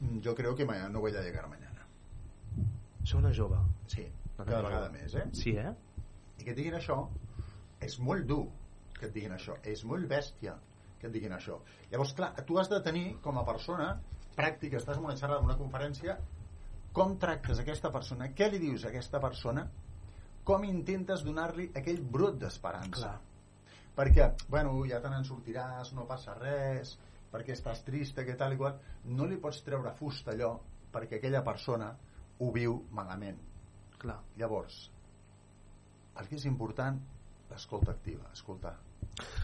"Mm, jo creo que no voy a llegar mañana. Això una jove. Sí, Una cada jove. vegada més, eh? Sí, eh? I que et diguin això és molt dur que et diguin això, és molt bèstia que et diguin això. Llavors, clar, tu has de tenir com a persona pràctica, estàs en una xerrada, en una conferència, com tractes aquesta persona, què li dius a aquesta persona, com intentes donar-li aquell brot d'esperança. Perquè, bueno, ja te n'en sortiràs, no passa res, perquè estàs trista, que tal i qual, no li pots treure fusta allò perquè aquella persona ho viu malament. Clar. Llavors, el que és important, l'escolta activa, escoltar.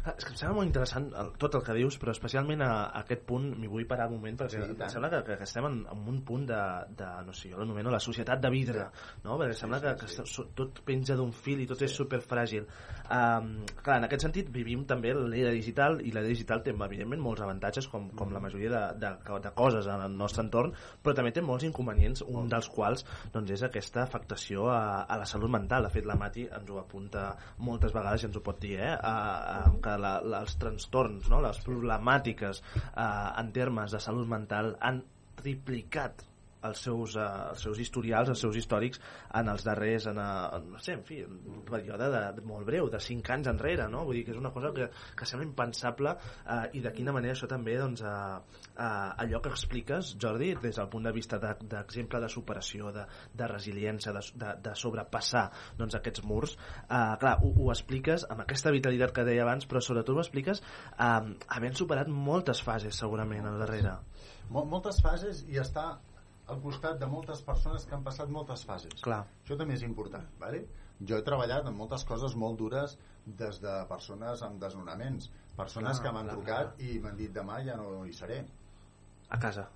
Ah, És que em sembla molt interessant el, tot el que dius, però especialment a, a aquest punt m'hi vull parar un moment perquè Sí, em sembla que, que, que estem en, en un punt de, de no sé, jo l'anomeno la societat de vidre, no? perquè Sí, sembla sí, que, sí. que està- so- tot penja d'un fil i tot és superfràgil. Um, clar, en aquest sentit vivim també l'era digital i l'era digital té evidentment molts avantatges com, com la majoria de, de, de coses en el nostre entorn, però també té molts inconvenients, un dels quals doncs, és aquesta afectació a, a la salut mental. De fet, la Mati ens ho apunta moltes vegades i ens ho pot dir, eh? A, a, que la, la, els trastorns, no? les problemàtiques eh, en termes de salut mental han triplicat els seus, eh, els seus historials, els seus històrics en els darrers, en, eh, no sé, en fi, un període de, de molt breu, de 5 anys enrere, no? Vull dir que és una cosa que, que sembla impensable eh, i de quina manera això també, doncs, eh, eh, allò que expliques, Jordi, des del punt de vista de- d'exemple de, de superació, de, de resiliència, de, de, de sobrepassar doncs, aquests murs, eh, clar, ho, ho expliques amb aquesta vitalitat que deia abans, però sobretot ho expliques eh, havent superat moltes fases, segurament, al darrere. Mol moltes fases i està al costat de moltes persones que han passat moltes fases. Clar. Això també és important, ¿vale? Jo he treballat en moltes coses molt dures des de persones amb desnonaments, persones Clar, que m'han clar, trucat i m'han dit demà ja no hi seré. A casa.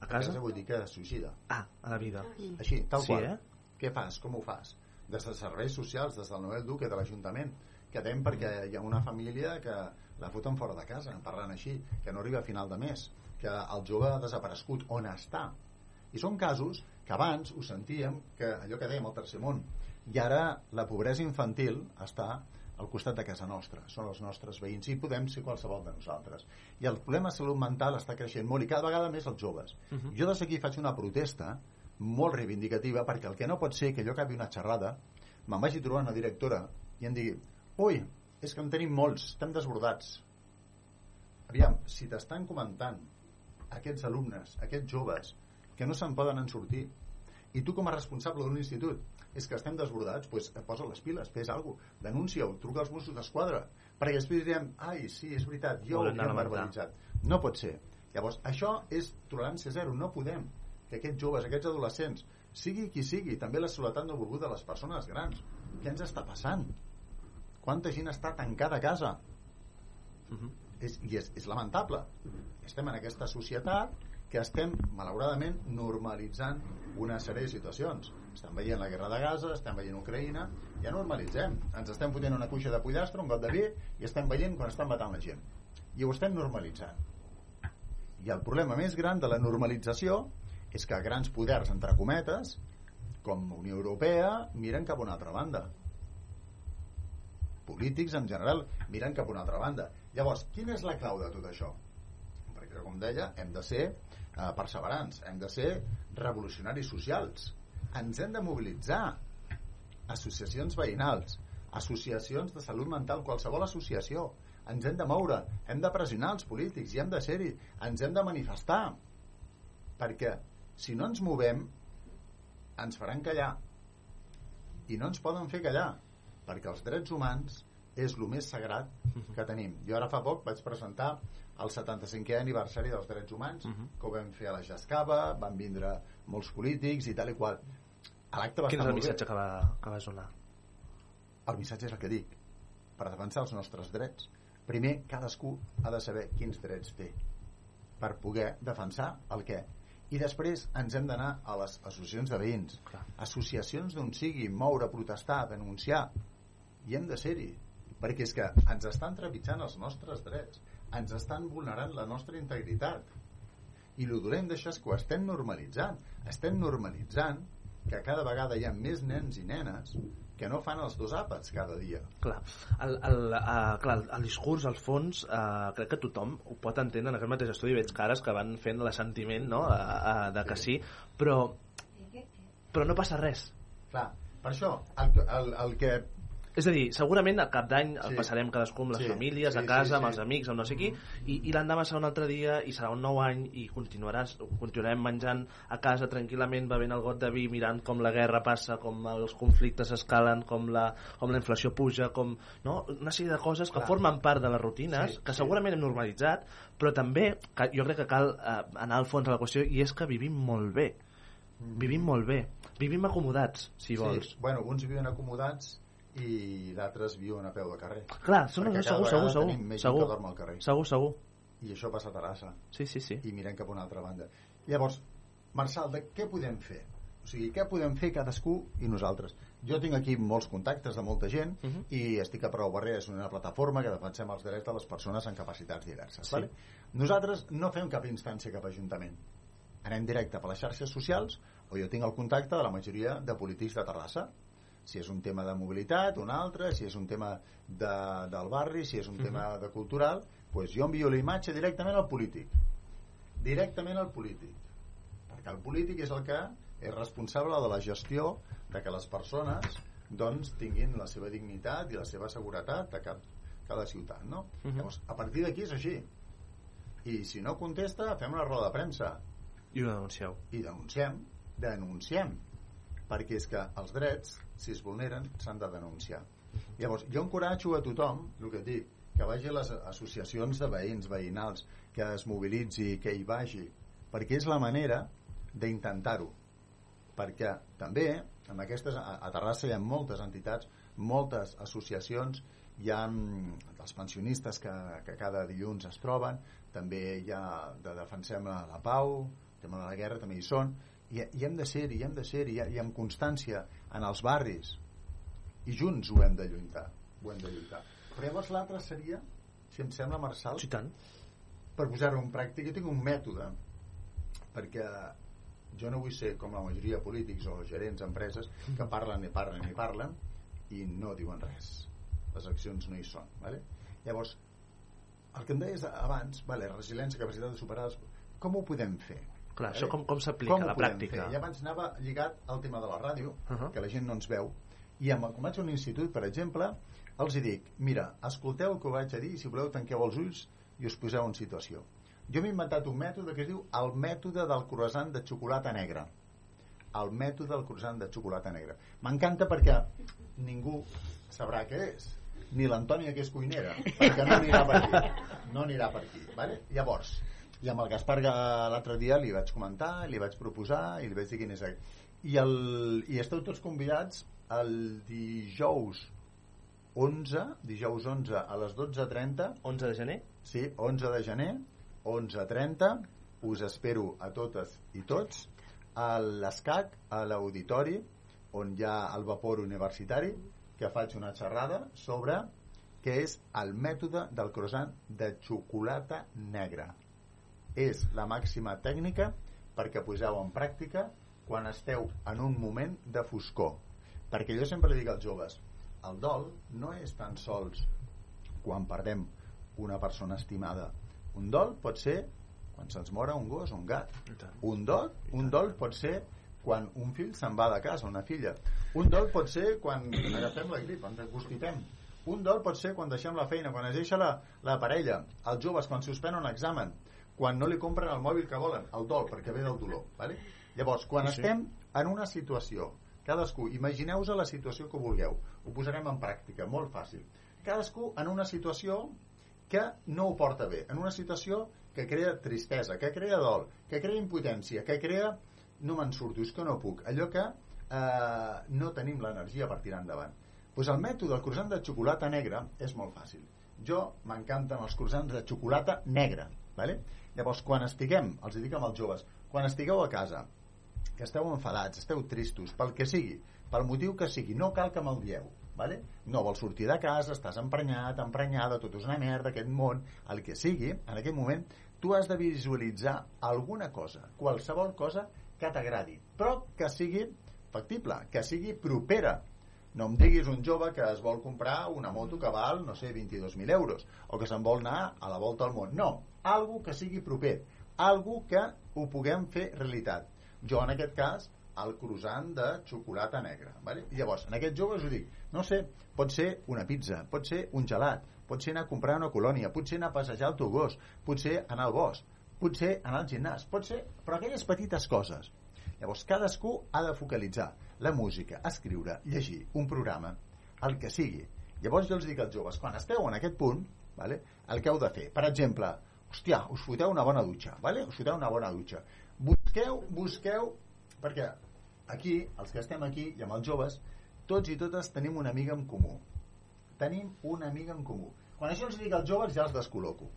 A A casa? casa vull dir que es suïcida. Ah, a la vida. Així, tal Sí, qual. eh? Què fas? Com ho fas? Des de serveis socials, des del Noel Duque, de l'Ajuntament. Quedem perquè hi ha una família que la foten fora de casa, parlant així, que no arriba a final de mes, que el jove ha desaparegut. On està? I són casos que abans ho sentíem, que allò que dèiem, el tercer món. I ara la pobresa infantil està al costat de casa nostra, són els nostres veïns i podem ser qualsevol de nosaltres i el problema de salut mental està creixent molt i cada vegada més els joves Mhm. jo des d'aquí faig una protesta molt reivindicativa perquè el que no pot ser que jo acabi una xerrada me'n vagi trobar una directora i em digui ui, és que en tenim molts, estem desbordats aviam, si t'estan comentant aquests alumnes, aquests joves que no se'n poden en sortir i tu com a responsable d'un institut és que estem desbordats, doncs posa les piles fes alguna cosa, denuncia-ho, truca als Mossos d'Esquadra perquè després direm, ai, sí, és veritat jo Ho lamentar. verbalitzat. No pot ser, llavors això és tolerància zero, no podem que aquests joves, aquests adolescents sigui qui sigui, també la soledat no volguda de les persones grans. Què ens està passant? quanta gent està tancada a casa? És, i és, és lamentable. Estem en aquesta societat que estem malauradament normalitzant una sèrie de situacions. Estem veient la guerra de Gaza, estem veient Ucraïna ja normalitzem, ens estem fotent una cuixa de pollastre, un got de vi i estem veient quan estan matant la gent. I ho estem normalitzant. I el problema més gran de la normalització és que grans poders, entre cometes com la Unió Europea miren cap a una altra banda. Polítics en general miren cap a una altra banda. Llavors, quina és la clau de tot això? perquè com deia, hem de ser eh, perseverants, hem de ser revolucionaris socials. Ens hem de mobilitzar. Associacions veïnals associacions de salut mental qualsevol associació. Ens hem de moure, hem de pressionar els polítics i hem de ser-hi, ens hem de manifestar. Perquè si no ens movem ens faran callar. I no ens poden fer callar perquè els drets humans és el més sagrat que tenim. Jo ara fa poc vaig presentar el 75è aniversari dels drets humans, que ho vam fer a la Jascava, van vindre molts polítics i tal i qual. A l'acte va Quin és el missatge que, va, que vas donar? El missatge és el que dic. Per defensar els nostres drets, primer cadascú ha de saber quins drets té per poder defensar el què. I després ens hem d'anar a les associacions de veïns, Clar. associacions d'on sigui, moure, protestar, denunciar, i hem de ser-hi, perquè és que ens estan trepitjant els nostres drets, ens estan vulnerant la nostra integritat. I el dolent d'això és que ho estem normalitzant. Estem normalitzant que cada vegada hi ha més nens i nenes que no fan els dos àpats cada dia. Clar, el, el, uh, clar, el, discurs, al fons, uh, crec que tothom ho pot entendre en aquest mateix estudi. Veig cares que van fent l'assentiment no? uh, uh, de que sí, però, però no passa res. Clar, per això, el, el, el que És a dir, segurament a cap d'any el Sí. passarem cadascú amb les Sí, famílies, sí, a casa, sí, amb sí. els amics, amb no sé qui, i, i l'endemà serà un altre dia i serà un nou any i continuaràs, continuarem menjant a casa tranquil·lament, bevent el got de vi, mirant com la guerra passa, com els conflictes escalen, com la, com la inflació puja, com no? una sèrie de coses que Clar. formen part de les rutines, Sí, que sí. segurament hem normalitzat, però també que jo crec que cal eh, anar al fons de la qüestió i és que vivim molt bé. Vivim molt bé. Vivim acomodats, si vols. Sí, bueno, alguns viuen acomodats i d'altres viuen a peu de carrer. Clar, segur, cada segur, vegada segur, tenim més segur, que dorm al carrer. segur, segur. I això passa a Terrassa. Sí, sí, sí. I mirem cap a una altra banda. Llavors, Marçal, de què podem fer? O sigui, què podem fer cadascú i nosaltres? Jo tinc aquí molts contactes de molta gent Uh -huh. i estic a Prou Barrer, és una plataforma que defensem els drets de les persones amb capacitats diverses. Sí. Vale? Nosaltres no fem cap instància cap Ajuntament. Anem directe per les xarxes socials o jo tinc el contacte de la majoria de polítics de Terrassa si és un tema de mobilitat, un altre, si és un tema de, del barri, si és un Mhm. tema de cultural, doncs jo envio la imatge directament al polític. Directament al polític. Per que el polític és el que és responsable de la gestió de que les persones doncs tinguin la seva dignitat i la seva seguretat a cap, cada ciutat no? Mhm. Llavors, a partir d'aquí és així i si no contesta fem una roda de premsa I ho denuncieu. i denunciem denunciem perquè és que els drets si es vulneren s'han de denunciar. Llavors jo encoratjo a tothom el que dic que vagi a les associacions de veïns veïnals que es mobilitzi, que hi vagi perquè és la manera d'intentar-ho. Perquè també en aquestes, a, Terrassa hi ha moltes entitats moltes associacions hi ha mm, els pensionistes que, que cada dilluns es troben també hi ha de Defensem la, la Pau tema de la guerra també hi són i, i hem de ser-hi, i hem de ser-hi i, i amb constància en els barris i junts ho hem de lluitar ho hem de lluitar però llavors l'altre seria si em sembla Marçal sí, tant. per posar-ho en pràctica jo tinc un mètode perquè jo no vull ser com la majoria de polítics o gerents d'empreses que parlen i parlen i parlen i no diuen res les accions no hi són vale? llavors el que em deies abans vale, resiliència, capacitat de superar les... com ho podem fer? Clar, això com, com s'aplica a la pràctica? Fer? I abans anava lligat al tema de la ràdio Uh -huh. que la gent no ens veu i amb, com vaig a un institut, per exemple els hi dic, mira, escolteu el que vaig a dir i si voleu tanqueu els ulls i us poseu en situació jo m'he inventat un mètode que es diu el mètode del croissant de xocolata negra el mètode del croissant de xocolata negra m'encanta perquè ningú sabrà què és ni l'Antònia que és cuinera perquè no anirà per aquí no anirà per aquí vale? llavors i amb el Gaspar ga- l'altre dia li vaig comentar li vaig proposar i li vaig dir quin és el... I, el, i esteu tots convidats el dijous 11 dijous 11 a les 12.30 11 de gener? sí, 11 de gener 11.30 us espero a totes i tots a l'ESCAC a l'auditori on hi ha el vapor universitari que faig una xerrada sobre què és el mètode del croissant de xocolata negra és la màxima tècnica perquè poseu en pràctica quan esteu en un moment de foscor. Perquè jo sempre li dic als joves el dol no és tan sols quan perdem una persona estimada. Un dol pot ser quan se'ns mora un gos o un gat. Un dol, un dol pot ser quan un fill se'n va de casa, una filla. Un dol pot ser quan agafem la grip ens constipem un dol pot ser quan deixem la feina quan es deixa la, la parella. Els joves quan suspenen un examen quan no li compren el mòbil que volen el dol perquè ve del dolor vale? llavors quan Sí, sí. estem en una situació cadascú, imagineu-vos la situació que vulgueu ho posarem en pràctica, molt fàcil cadascú en una situació que no ho porta bé, en una situació que crea tristesa, que crea dol, que crea impotència, que crea no me'n surto, és que no puc, allò que eh, no tenim l'energia per tirar endavant. Pues el mètode del croissant de xocolata negra és molt fàcil. Jo m'encanten els croissants de xocolata negra, ¿vale? Llavors, quan estiguem, els dic amb els joves, quan estigueu a casa, que esteu enfadats, esteu tristos, pel que sigui, pel motiu que sigui, no cal que me'l dieu, vale? no vols sortir de casa, estàs emprenyat, emprenyada, tot és una merda, aquest món, el que sigui, en aquest moment, tu has de visualitzar alguna cosa, qualsevol cosa que t'agradi, però que sigui factible, que sigui propera. No em diguis un jove que es vol comprar una moto que val, no sé, 22.000 euros, o que se'n vol anar a la volta al món. No, algo que sigui proper, algo que ho puguem fer realitat. Jo, en aquest cas, el croissant de xocolata negra. Vale? Llavors, en aquests joves ho dic, no sé, pot ser una pizza, pot ser un gelat, pot ser anar a comprar una colònia, potser anar a passejar el teu gos, potser anar al bosc, potser anar al gimnàs, pot ser, però aquelles petites coses. Llavors, cadascú ha de focalitzar la música, escriure, llegir, un programa, el que sigui. Llavors jo els dic als joves, quan esteu en aquest punt, vale, el que heu de fer, per exemple, hòstia, us foteu una bona dutxa, vale? us foteu una bona dutxa. Busqueu, busqueu, perquè aquí, els que estem aquí i amb els joves, tots i totes tenim una amiga en comú. Tenim una amiga en comú. Quan això els dic als joves ja els descol·loco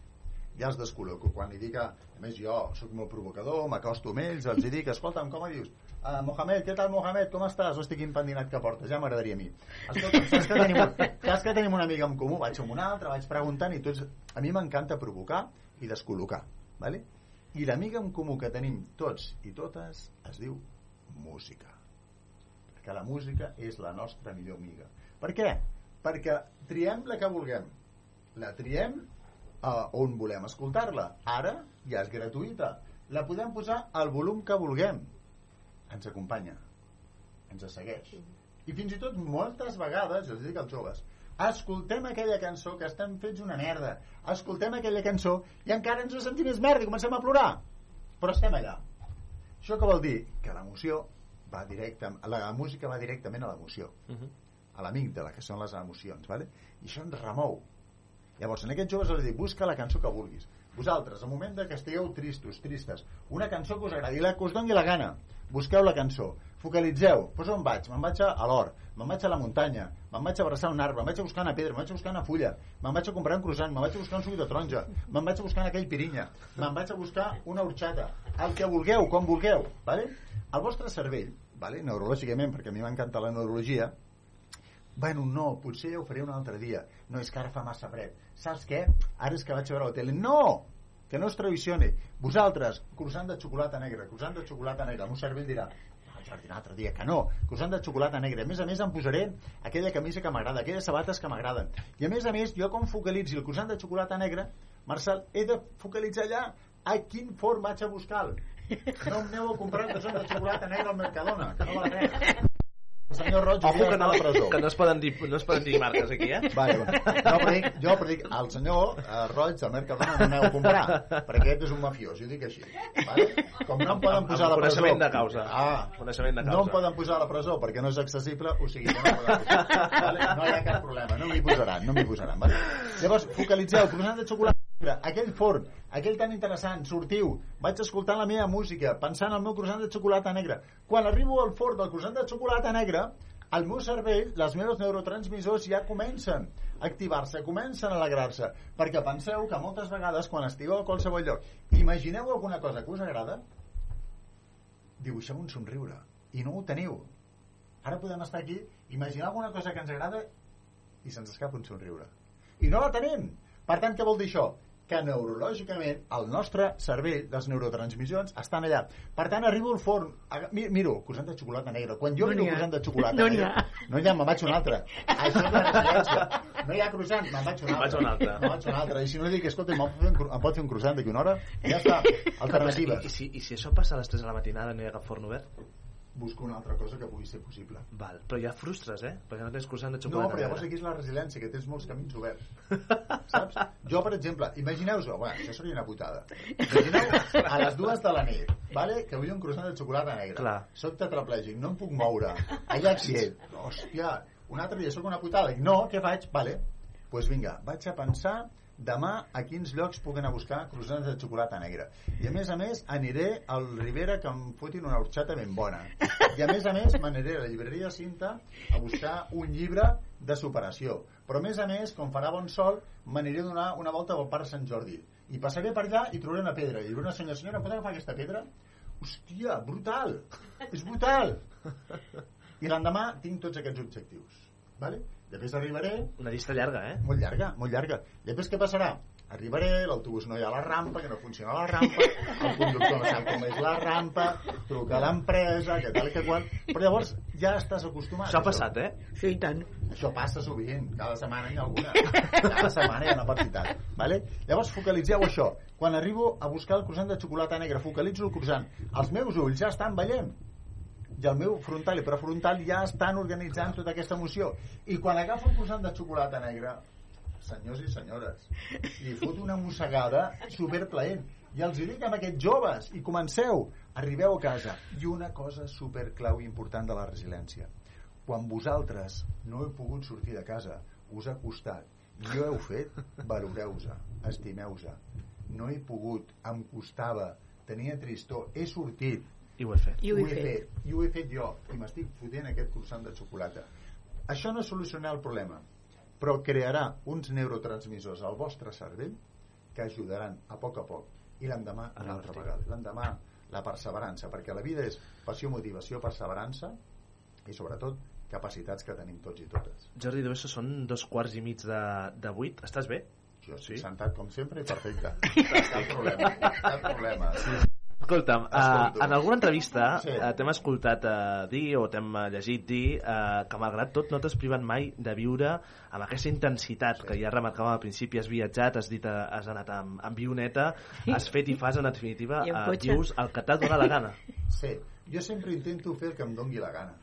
ja els descol·loco. Quan li dic, a, a més jo sóc molt provocador, m'acosto amb ells, els dic, escolta'm, com dius? Uh, Mohamed, què tal Mohamed, com estàs? Hosti, quin pendinat que portes, ja m'agradaria a mi. Escolta'm, saps que, tenim, saps que tenim una amiga en comú? Vaig amb una altra, vaig preguntant i tots... A mi m'encanta provocar i descol·locar, ¿vale? I l'amiga en comú que tenim tots i totes es diu música. Perquè la música és la nostra millor amiga. Per què? Perquè triem la que vulguem. La triem uh, on volem escoltar-la. Ara ja és gratuïta. la podem posar al volum que vulguem. Ens acompanya, ens segueix. I fins i tot moltes vegades, jo els dic als joves, escoltem aquella cançó que estem fets una merda, escoltem aquella cançó i encara ens sentim més merda i comencem a plorar. Però estem allà. Això què vol dir? Que l'emoció va directe, la música va directament a l'emoció, Uh -huh. a l'amígdala, que són les emocions, ¿vale? i això ens remou. Llavors, en aquests joves els dic, busca la cançó que vulguis. Vosaltres, al moment de que estigueu tristos, tristes, una cançó que us agradi, la que us doni la gana, busqueu la cançó, focalitzeu, doncs on vaig? Me'n vaig a l'hort, me'n vaig a la muntanya, me'n vaig a abraçar un arbre, me'n vaig a buscar una pedra, me'n vaig a buscar una fulla, me'n vaig a comprar un croissant, me'n vaig a buscar un suc de taronja, me'n vaig a buscar aquell pirinya, me'n vaig a buscar una horxata, el que vulgueu, com vulgueu, vale? El vostre cervell, vale? neurològicament, perquè a mi m'encanta la neurologia, bueno, no, potser ja ho faré un altre dia no, és que ara fa massa fred saps què? ara és que vaig a veure la tele no! que no es traicioni vosaltres, croissant de xocolata negra croissant de xocolata negra, el meu cervell dirà "No, Jordi, un altre dia, que no, croissant de xocolata negra. A més a més em posaré aquella camisa que m'agrada aquelles sabates que m'agraden. I a més a més, jo com focalitzi el croissant de xocolata negra Marcel, he de focalitzar allà a quin forn vaig a buscar no em aneu a comprar croissant de xocolata negra al Mercadona que no val res el senyor Roig Ojo que no, a la presó que no es poden dir, no es poden dir marques aquí, eh? Vale, vale. Jo, però dic, jo però dic, el senyor eh, Roig del Mercadona no aneu a comprar, perquè aquest és un mafiós, jo dic així. Vale? Com no em poden Amb- posar a amb la presó... coneixement de causa. Ah, Coneixement de no causa. em poden posar a la presó perquè no és accessible, o sigui no em poden posar. Vale? No hi ha cap problema, no m'hi posaran, no m'hi posaran. Vale? Llavors, focalitzeu, croissant de xocolata negra, aquell forn, aquell tan interessant, sortiu, vaig escoltant la meva música, pensant en el meu croissant de xocolata negra. Quan arribo al forn del croissant de xocolata negra, el meu cervell, les meves neurotransmissors ja comencen a activar-se, comencen a alegrar-se, perquè penseu que moltes vegades quan estigueu a qualsevol lloc, imagineu alguna cosa que us agrada, dibuixem un somriure, i no ho teniu. Ara podem estar aquí, imaginar alguna cosa que ens agrada i se'ns escapa un somriure. I no la tenim! Per tant, què vol dir això? Que neurològicament el nostre cervell, les neurotransmissions, estan allà. Per tant, arribo al forn, miro, croissant de xocolata negra. Quan jo No miro croissant de xocolata No negra... ha. No n'hi ha, me'n vaig un altre. Això és referència. No hi ha croissant, me'n vaig un Me'n vaig altre. Me'n vaig un altre. I si no dic, escolta, em em pot fer un croissant d'aquí una hora? Ja està. I, Alternatives. i, si, I si això passa a les 3 de la matinada no hi ha cap forn obert? Busco una altra cosa que pugui ser possible. Val, però ja frustres, eh? Perquè no tens croissant de No, xocolata. però llavors aquí és la resiliència, que tens molts camins oberts. Saps? Jo, per exemple, imagineu-vos, bueno, això seria una putada. Imagineu a les dues de la nit, vale? que vull un croissant de xocolata negra. Clar. Soc tetraplègic, no em puc moure. Allà accient. Hòstia, un altre dia sóc una putada. Dic, no, què faig? Vale. Doncs pues vinga, vaig a pensar demà a quins llocs puc anar a buscar croissants de xocolata negra. I a més a més aniré al Ribera que em fotin una horxata ben bona. I a més a més m'aniré a la llibreria Cinta a buscar un llibre de superació. Però a més a més, com farà bon sol, m'aniré a donar una volta al Parc Sant Jordi. I passaré per allà i trobaré una pedra. I diré una senyora, senyora, pot agafar aquesta pedra? Hòstia, brutal! És brutal! I l'endemà tinc tots aquests objectius. Vale? Després arribaré... Una llista llarga, eh? Molt llarga, molt llarga. Després què passarà? Arribaré, l'autobús no hi ha la rampa, que no funciona la rampa, el conductor no sap com és la rampa, truca a l'empresa, que tal que qual... Però llavors ja estàs acostumat. Això ha passat, eh? Sí, i tant. Això passa sovint, cada setmana hi ha alguna. Cada setmana hi ha una partitat. Vale? Llavors focalitzeu això. Quan arribo a buscar el croissant de xocolata negra, focalitzo el croissant. Els meus ulls ja estan veient i el meu frontal i prefrontal ja estan organitzant tota aquesta emoció. I quan agafo el croissant de xocolata negra, senyors i senyores, li foto una mossegada superplaent. I els hi dic amb aquests joves, i comenceu, arribeu a casa. I una cosa superclau i important de la resiliència. Quan vosaltres no heu pogut sortir de casa, us ha costat, i ho heu fet, valoreu-se, estimeu-se. No he pogut, em costava, tenia tristor, he sortit, I ho he fet. I ho he fet. I ho he fet jo, i m'estic fotent aquest croissant de xocolata. Això no solucionarà el problema, però crearà uns neurotransmissors al vostre cervell que ajudaran a poc a poc. I l'endemà, una altra vegada. L'endemà, la perseverança, perquè la vida és passió, motivació, perseverança i sobretot capacitats que tenim tots i totes. Jordi Dueso, són dos quarts i mig de, de vuit. Estàs bé? Jo sí? sentat com sempre i perfecte. cap problema, cap problema. Sí. Escolta'm, uh, en alguna entrevista Sí. uh, t'hem escoltat uh, dir o t'hem llegit dir uh, que malgrat tot no t'has privat mai de viure amb aquesta intensitat sí. que ja remarcàvem al principi, has viatjat, has dit has anat amb, amb avioneta, has fet i fas en definitiva, uh, dius el que t'ha donat la gana. Sí, jo sempre intento fer el que em dongui la gana.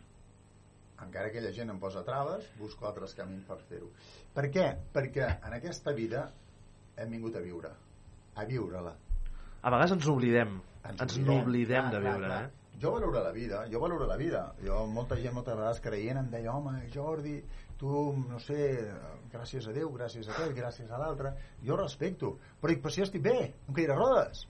Encara que aquella gent em posa traves, busco altres camins per fer-ho. Per què? Perquè en aquesta vida hem vingut a viure. A viure-la. A vegades ens oblidem, ens, ens n'oblidem clar, de clar, viure. clar. Eh? Jo valoro la vida, jo valoro la vida. Jo, molta gent moltes vegades creient em deia, home, Jordi, tu, no sé, gràcies a Déu, gràcies a aquest, gràcies a l'altre. Jo respecto. Però però si jo estic bé, amb caire rodes.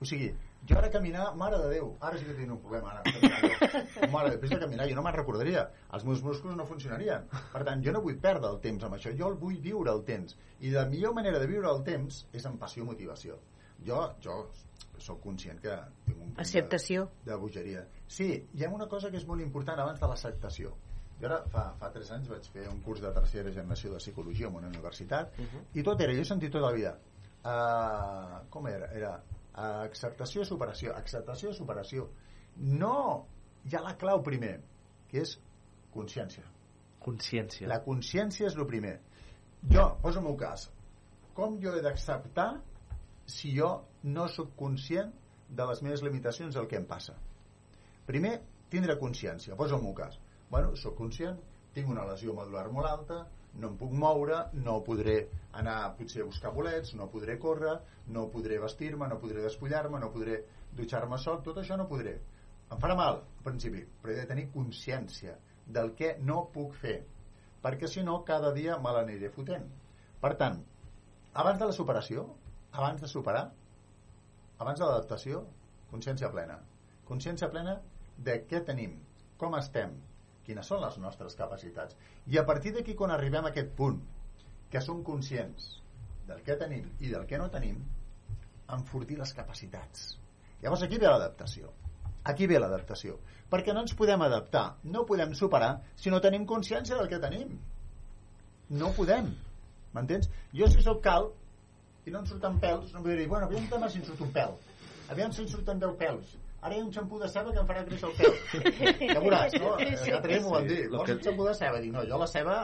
O sigui, jo ara caminar, mare de Déu, ara sí que tinc un problema, ara. caminar. Mare, després de caminar, jo no me'n recordaria. Els meus músculs no funcionarien. Per tant, jo no vull perdre el temps amb això, jo el vull viure el temps. I la millor manera de viure el temps és amb passió i motivació. Jo, jo sóc conscient que tinc un Acceptació. de, de bogeria. Sí, hi ha una cosa que és molt important abans de l'acceptació. Jo ara fa, fa 3 anys vaig fer un curs de tercera generació de psicologia en una universitat uh -huh. i tot era, jo he sentit tota la vida uh, com era? Era uh, acceptació, superació acceptació, superació no, hi ha la clau primer que és consciència Consciència. la consciència és el primer jo, posa el meu cas com jo he d'acceptar si jo no sóc conscient de les meves limitacions del que em passa. Primer, tindre consciència posa el meu cas. Bueno, sóc conscient, tinc una lesió medular molt alta no em puc moure, no podré anar potser a buscar bolets, no podré córrer no podré vestir-me, no podré despullar-me no podré dutxar-me sol, tot això no podré. Em farà mal, al principi però he de tenir consciència del que no puc fer perquè si no cada dia me l'aniré fotent. Per tant, abans de la superació abans de superar abans de l'adaptació consciència plena. Consciència plena de què tenim com estem, quines són les nostres capacitats. I a partir d'aquí quan arribem a aquest punt que som conscients del que tenim i del que no tenim enfortir les capacitats. Llavors aquí ve l'adaptació. Aquí ve l'adaptació. Perquè no ens podem adaptar, no podem superar si no tenim consciència del que tenim. No podem m'entens? jo si sóc cal i no em surten pèls no podré dir, bueno, aviam demà si em surt un pèl aviam si em surten 10 pèls ara hi ha un xampú de ceba que em farà créixer el pèl ja veuràs, no? Sí, ja tenim m'ho van sí. dir vols que- un xampú de ceba? Dic, no, jo la ceba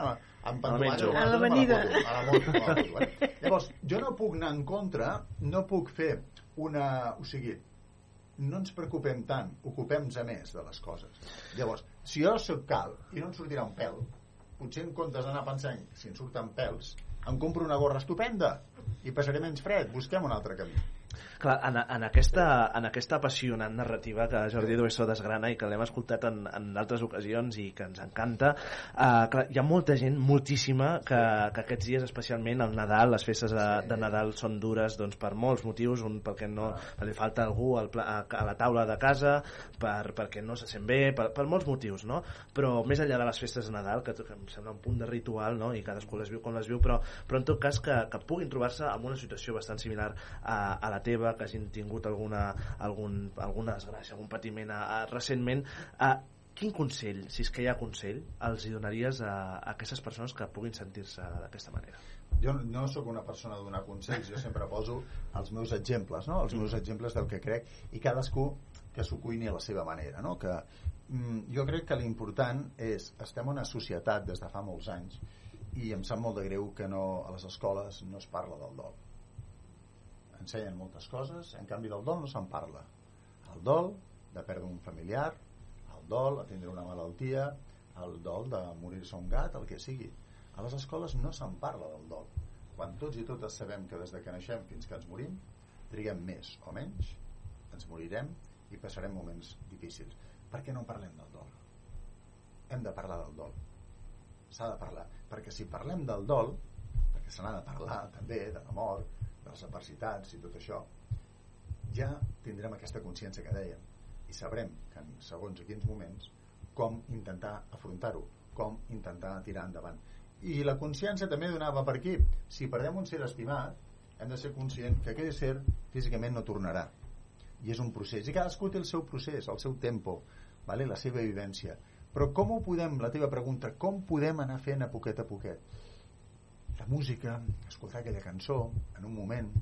em menjo. A l'avenida. a la llavors, jo no puc anar en contra no puc fer una o sigui, no ens preocupem tant, ocupem-nos a més de les coses. Llavors, si jo sóc cal i no em sortirà un pèl, potser en comptes d'anar pensant si en surten pèls, em compro una gorra estupenda i passaré menys fred, busquem un altre camí. Clar, en, en, aquesta, en aquesta apassionant narrativa que Jordi Dueso desgrana i que l'hem escoltat en, en altres ocasions i que ens encanta, eh, clar, hi ha molta gent, moltíssima, que, que aquests dies, especialment el Nadal, les festes de, de Nadal són dures doncs, per molts motius, un perquè no li falta algú al pla, a, a la taula de casa, per, perquè no se sent bé, per, per molts motius, no? Però més enllà de les festes de Nadal, que, que em sembla un punt de ritual, no? i cadascú les viu com les viu, però, però en tot cas que, que puguin trobar-se en una situació bastant similar a, a la teva, que hagin tingut alguna, algun, alguna desgràcia, algun patiment a, a, recentment, a, quin consell, si és que hi ha consell, els hi donaries a, a aquestes persones que puguin sentir-se d'aquesta manera? jo no sóc una persona de donar consells jo sempre poso els meus exemples no? els meus exemples del que crec i cadascú que s'ho cuini a la seva manera no? que mm, jo crec que l'important és estem en una societat des de fa molts anys i em sap molt de greu que no, a les escoles no es parla del dol ensenyen moltes coses en canvi del dol no se'n parla. El dol de perdre un familiar el dol de tindre una malaltia el dol de morir-se un gat el que sigui. A les escoles no se'n parla del dol. Quan tots i totes sabem que des de que naixem fins que ens morim triguem més o menys ens morirem i passarem moments difícils. Per què no parlem del dol? hem de parlar del dol. S'ha de parlar. Perquè si parlem del dol perquè se n'ha de parlar també de la mort de les adversitats i tot això ja tindrem aquesta consciència que dèiem i sabrem que en segons a quins moments com intentar afrontar-ho com intentar tirar endavant. I la consciència també donava per aquí si perdem un ser estimat hem de ser conscient que aquell ser físicament no tornarà. I és un procés i cadascú té el seu procés, el seu tempo vale? la seva vivència. Però com ho podem, la teva pregunta com podem anar fent a poquet a poquet música, escoltar aquella cançó en un moment,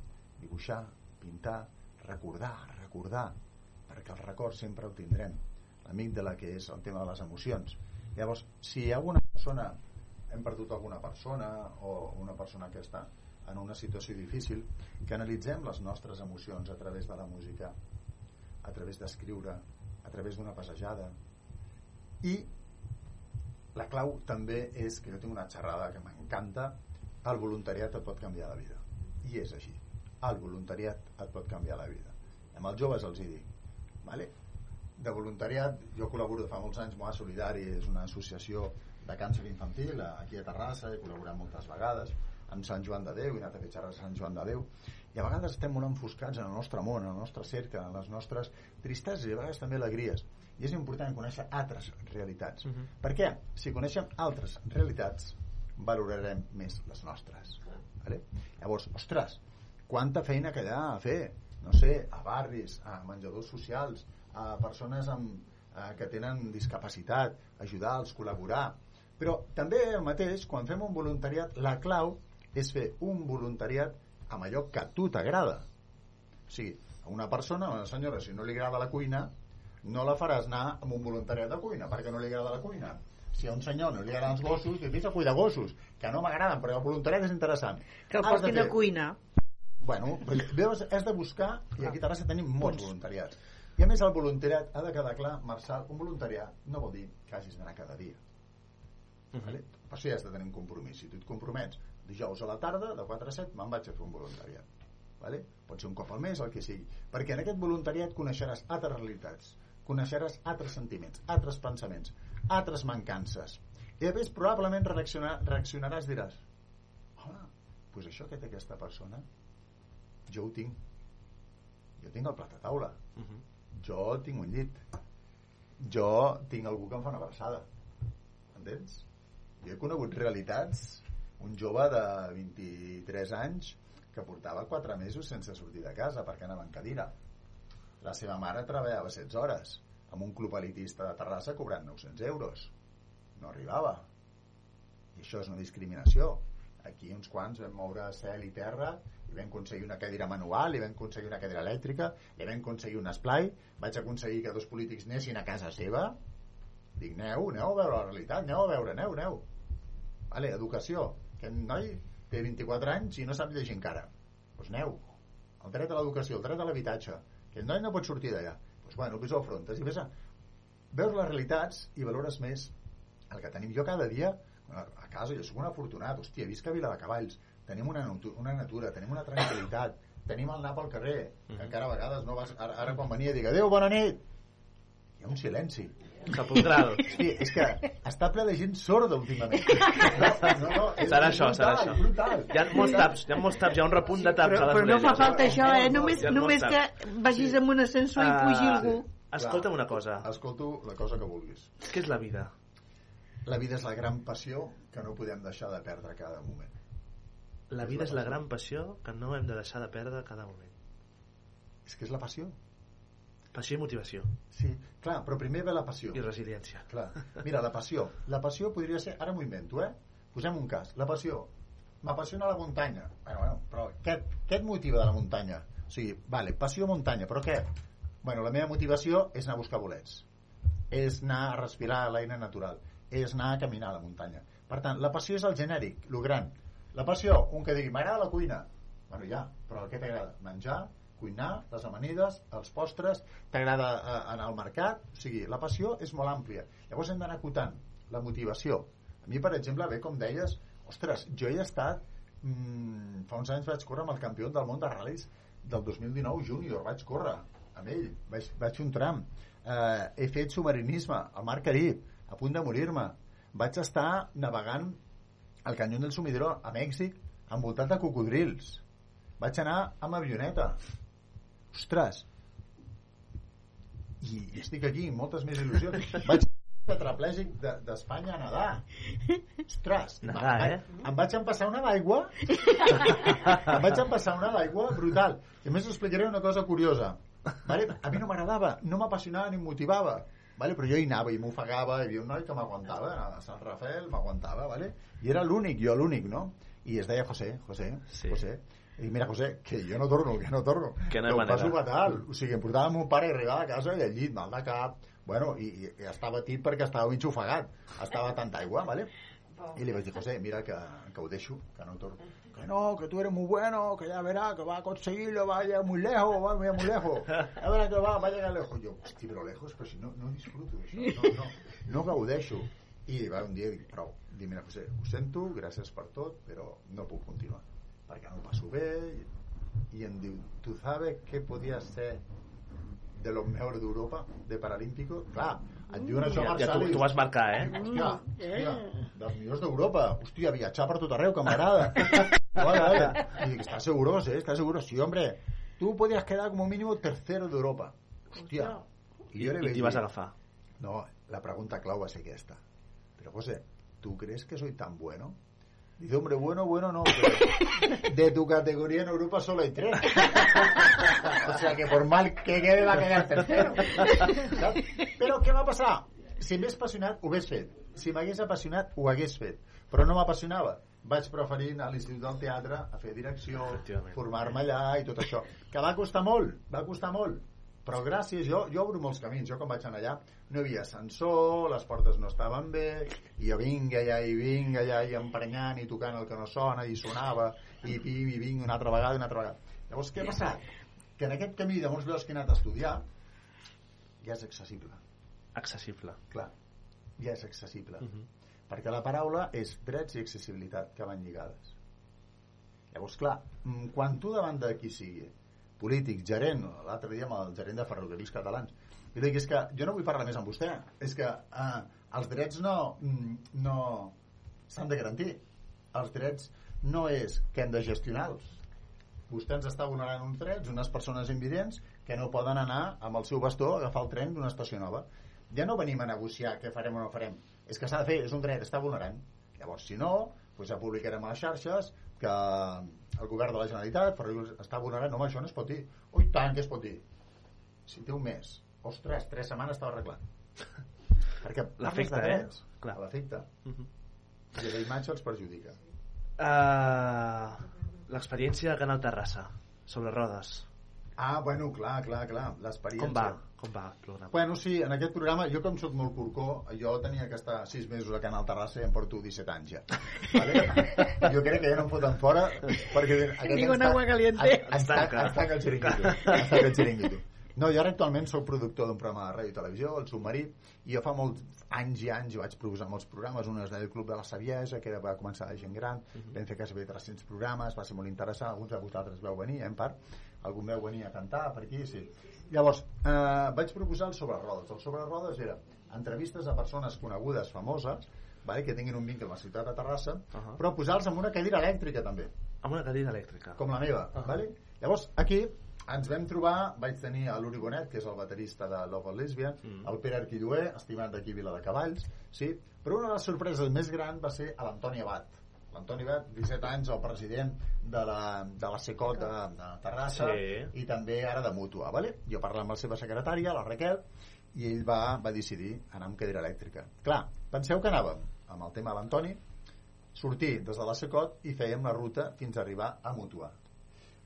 dibuixar, pintar recordar, recordar recordar, perquè el record sempre el tindrem. L'amic de la que és el tema de les emocions. Llavors, si hi ha alguna persona, hem perdut alguna persona o una persona que està en una situació difícil, que analitzem les nostres emocions a través de la música, a través d'escriure, a través d'una passejada. I la clau també és, que jo tinc una xerrada que m'encanta, el voluntariat et pot canviar la vida. I és així. El voluntariat et pot canviar la vida. Amb els joves els hi dic, vale? de voluntariat, jo col·laboro de fa molts anys, Moa Solidari és una associació de càncer infantil aquí a Terrassa, he col·laborat moltes vegades amb Sant Joan de Déu, he anat a fer xerrades a Sant Joan de Déu i a vegades estem molt enfoscats en el nostre món, en el nostre cercle, en les nostres tristeses i a vegades també alegries i és important conèixer altres realitats Uh -huh. per què? Si coneixem altres realitats valorarem més les nostres vale? llavors, ostres quanta feina que hi ha a fer no sé, a barris, a menjadors socials a persones amb, eh, que tenen discapacitat ajudar-los, col·laborar. Però també el mateix, quan fem un voluntariat la clau és fer un voluntariat amb allò que a tu t'agrada. O sigui, a una persona, a una senyora si no li agrada la cuina no la faràs anar amb un voluntariat de cuina perquè no li agrada la cuina si a un senyor no li agraden els gossos que vés a cuidar gossos que no m'agraden però el voluntariat és interessant Que el portin a cuinar. Bueno, veus, has de buscar, i aquí a Terrassa tenim molts voluntariats. I a més el voluntariat ha de quedar clar, Marçal, un voluntariat no vol dir que hagis d'anar cada dia. Vale? Per això ja has de tenir un compromís. Si tu et compromets dijous a la tarda, de 4 a 7, me'n vaig a fer un voluntariat. Vale? Pot ser un cop al mes, el que sigui. Perquè en aquest voluntariat coneixeràs altres realitats, coneixeràs altres sentiments, altres pensaments, altres mancances. I més, probablement reaccionar, reaccionaràs, diràs, home, doncs això que té aquesta persona, jo ho tinc. Jo tinc el plat a taula. Uh -huh. Jo tinc un llit. Jo tinc algú que em fa una abraçada. Entens? Jo he conegut realitats un jove de 23 anys que portava 4 mesos sense sortir de casa perquè anava en cadira. La seva mare treballava 16 hores amb un club elitista de Terrassa cobrant 900 euros. No arribava. I això és una discriminació. Aquí uns quants vam moure cel i terra i vam aconseguir una cadira manual, i vam aconseguir una cadira elèctrica, i vam aconseguir un esplai, vaig aconseguir que dos polítics anessin a casa seva. Dic, aneu, aneu a veure la realitat, aneu a veure, aneu, aneu. Vale, educació. Aquest noi té 24 anys i no sap llegir encara. Doncs pues aneu. El dret a l'educació, el dret a l'habitatge. Aquest noi no pot sortir d'allà. Doncs pues bueno, pues ho afrontes i ves a... Veus les realitats i valores més el que tenim jo cada dia a casa, jo sóc un afortunat, hòstia, visc a Vila de Cavalls, tenim una, una natura, tenim una tranquil·litat, tenim el nap al carrer, que encara a vegades no vas... Ara, ara quan venia dic, adéu, bona nit! Hi ha un silenci. Sepulcral. Sí, és que està ple de gent sorda últimament. No, no, no, Serà això, serà brutal, això. brutal. Hi ha molts taps, hi ha molts taps, hi ha un repunt de taps Però, a les però no fa falta això, eh? Només, només que vagis amb un ascensor i pugi Ah, algú. Escolta'm una cosa. Escolto la cosa que vulguis. Què és la vida? La vida és la gran passió que no podem deixar de perdre cada moment. La vida és la gran passió que no hem de deixar de perdre cada moment. És que és la passió. Passió i motivació. Sí, clar, però primer ve la passió. I resiliència. Clar. Mira, la passió. La passió podria ser... Ara m'ho invento, eh? Posem un cas. La passió. M'apassiona la muntanya. Bueno, bueno, però què, què et motiva de la muntanya? O sigui, vale, passió muntanya, però què? Bueno, la meva motivació és anar a buscar bolets. És anar a respirar l'aire natural. És anar a caminar a la muntanya. Per tant, la passió és el genèric, lo gran. La passió, un que digui, m'agrada la cuina. Bueno, ja, però què t'agrada? Menjar, cuinar, les amanides, els postres, t'agrada eh, anar al mercat, o sigui, la passió és molt àmplia. Llavors hem d'anar acotant la motivació. A mi, per exemple, bé, com deies, ostres, jo he estat, mmm, fa uns anys vaig córrer amb el campió del món de ral·lis del 2019 júnior, vaig córrer amb ell, vaig, vaig un tram, eh, he fet submarinisme al Mar Carib, a punt de morir-me, vaig estar navegant al canyó del Sumidero a Mèxic envoltat de cocodrils vaig anar amb avioneta ostres i, i estic aquí amb moltes més il·lusions vaig tetraplègic de- d'Espanya a nedar ostres Nedar, em, eh? em vaig empassar una d'aigua em vaig empassar una d'aigua brutal i a més us explicaré una cosa curiosa vale? a mi no m'agradava no m'apassionava ni em motivava vale? però jo hi anava i m'ofegava hi havia un noi que m'aguantava a Sant Rafael m'aguantava vale? i era l'únic, jo l'únic no? i es deia José, José, Sí. José i mira, José, que jo no torno, que no torno. Que no hi manera. passo fatal. O sigui, em portava mon pare a arribar a casa i al llit, mal de cap, bueno, i, i, i estava tit perquè estava mig ofegat. Estava tanta aigua, ¿vale? Y le vaig dir, José, mira que, que ho deixo, que no torno. Que no, que tú eres muy bueno, que ya verás, que va a conseguirlo, va a llegar muy lejos, va a llegar muy lejos. Ya verás que va, va a llegar lejos. Jo, hosti, però lejos, però si no, no disfruto d'això, no, no, no gaudeixo. I va un dia dic, prou, dic, mira, José, ho sento, gràcies per tot, però no puc continuar, no ho passo bé, i, i em diu, tu sabes què podia ser de los mejores d'Europa, de Paralímpico? Clar, et diuen això a Ja, ja tu, i tu vas marcar, eh? Hòstia, hòstia, dels millors d'Europa. Hòstia, viatjar per tot arreu, que m'agrada. Vale, vale. Y dic, ¿estás seguro? Sí, ¿estás seguro? Sí, hombre. Tú podías quedar como mínimo tercero d'Europa. Hòstia. I, jo i vaig t'hi vas agafar. No, la pregunta clau va ser aquesta. Pero, José, ¿tú crees que soy tan bueno? Dice, hombre, bueno, bueno, no, pero de tu categoría en Europa solo hay tres. o sea que por mal que quede va a quedar tercero. Saps? Però què va passar? Si m'hagués apassionat, ho hagués fet. Si m'hagués apassionat, ho hagués fet. Però no m'apassionava. Vaig preferir anar a l'Institut del Teatre a fer direcció, formar-me allà i tot això. Que va costar molt, va costar molt. Però gràcies, jo, jo obro molts camins. Jo quan vaig anar allà no hi havia ascensor, les portes no estaven bé, i jo vinga allà i vinga allà i emprenyant i tocant el que no sona i sonava i pim i vinc una altra vegada i una altra vegada. Llavors què ha passat? Que en aquest camí de molts llocs que he anat a estudiar ja és accessible. Accessible. Clar, ja és accessible. Perquè la paraula és drets i accessibilitat que van lligades. Llavors, clar, mm, quan tu davant de qui sigui, polític, gerent, l'altre dia amb el gerent de ferrocarrils catalans, i li dic, és que jo no vull parlar més amb vostè, és que eh, els drets no, mm, no s'han de garantir. Els drets no és que hem de gestionar-los. Vostè ens està vulnerant uns drets, unes persones invidents que no poden anar amb el seu bastó a agafar el tren d'una estació nova. Ja no venim a negociar què farem o no farem. És que s'ha de fer, és un dret, està vulnerant. Llavors, si no, doncs ja publicarem a les xarxes que el govern de la Generalitat Ferrocarrils està vulnerant. No, home, això no es pot dir. Oh, i tant que es pot dir. Si té un mes, ostres, tres setmanes estava arreglat. Perquè L'efecte, eh? Clar, l'efecte. I la imatge els perjudica. Uh, L'experiència de Canal Terrassa, sobre rodes. Ah, bueno, clar, clar, clar, l'experiència. Com va? El programa? Bueno, sí, en aquest programa, jo com sóc molt curcó, jo tenia que estar 6 mesos a Canal Terrassa i em porto 17 anys ja. Vale? jo crec que ja no em foten fora perquè... ens ta- agua caliente. tanca, ens tanca el xiringuito. Tanca el xiringuito. No, jo ara actualment sóc productor d'un programa de ràdio i televisió, El Submarí, i jo fa molts anys i anys vaig proposar molts programes, un és del Club de la Saviesa, que era, va començar de gent gran, vam fer quasi 300 programes, va ser molt interessant, alguns de vosaltres veu venir, eh, en part, algun veu venir a cantar per aquí, sí. Llavors, eh, vaig proposar el sobre rodes. El sobre rodes era entrevistes a persones conegudes, famoses, vale, que tinguin un vincle amb la ciutat de Terrassa, uh -huh. però posar-los amb una cadira elèctrica també, Amb una cadira elèctrica. com la meva. Uh -huh. vale? Llavors, aquí ens vam trobar, vaig tenir a l'Uri Bonet, que és el baterista de Love and Lesbian, mm. el Pere Arquilloé, estimat d'aquí Vila de Cavalls, sí? però una de les sorpreses més grans va ser a l'Antoni Abat. L'Antoni Abat, 17 anys, el president de la, de la SECOT de, de Terrassa Sí. i també ara de Mútua. Vale? Jo parlant amb la seva secretària, la Raquel, i ell va, va decidir anar amb cadira elèctrica. Clar, penseu que anàvem amb el tema de l'Antoni, sortir des de la Secot i fèiem la ruta fins a arribar a Mútua.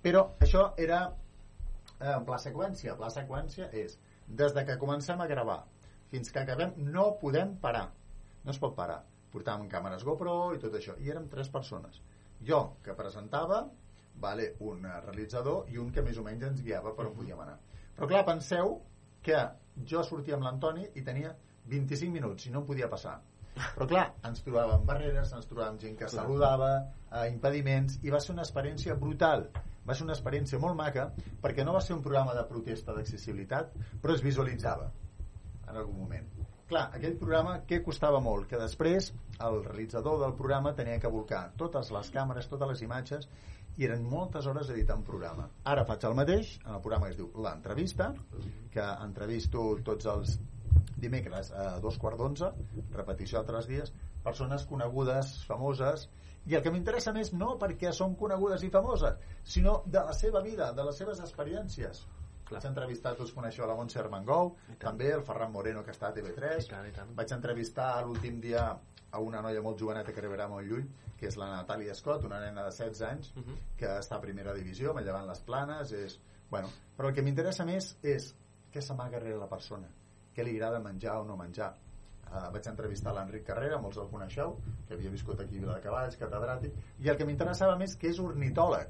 Però això era eh, en pla seqüència. Pla seqüència és des de que comencem a gravar fins que acabem no podem parar. No es pot parar. Portàvem càmeres GoPro i tot això. I érem tres persones. Jo, que presentava, vale, un eh, realitzador i un que més o menys ens guiava per on podíem anar. Però clar, penseu que jo sortia amb l'Antoni i tenia 25 minuts i no em podia passar. Però clar, ens trobàvem barreres, ens trobàvem gent que saludava, eh, impediments, i va ser una experiència brutal. Va ser una experiència molt maca, perquè no va ser un programa de protesta d'accessibilitat, però es visualitzava en algun moment. Clar, aquell programa, què costava molt? Que després el realitzador del programa tenia que volcar totes les càmeres, totes les imatges, i eren moltes hores editant un programa. Ara faig el mateix, en el programa que es diu L'Entrevista, que entrevisto tots els dimecres a dos quarts d'onze, repetició altres dies, persones conegudes, famoses, i el que m'interessa més no perquè són conegudes i famoses, sinó de la seva vida, de les seves experiències. Vaig entrevistar, tots coneixeu la Montse Armengou, també el Ferran Moreno, que està a TV3. I tant, i tant. Vaig entrevistar l'últim dia a una noia molt joveneta que arribarà molt lluny, que és la Natàlia Scott, una nena de 16 anys, Uh -huh. que està a primera divisió, me llevant les planes, és... Bueno, però el que m'interessa més és què s'amaga darrere la persona, què li agrada menjar o no menjar. Uh, vaig entrevistar l'Enric Carrera, molts el coneixeu, que havia viscut aquí a Viladecavalls, catedràtic, i el que m'interessava més que és ornitòleg.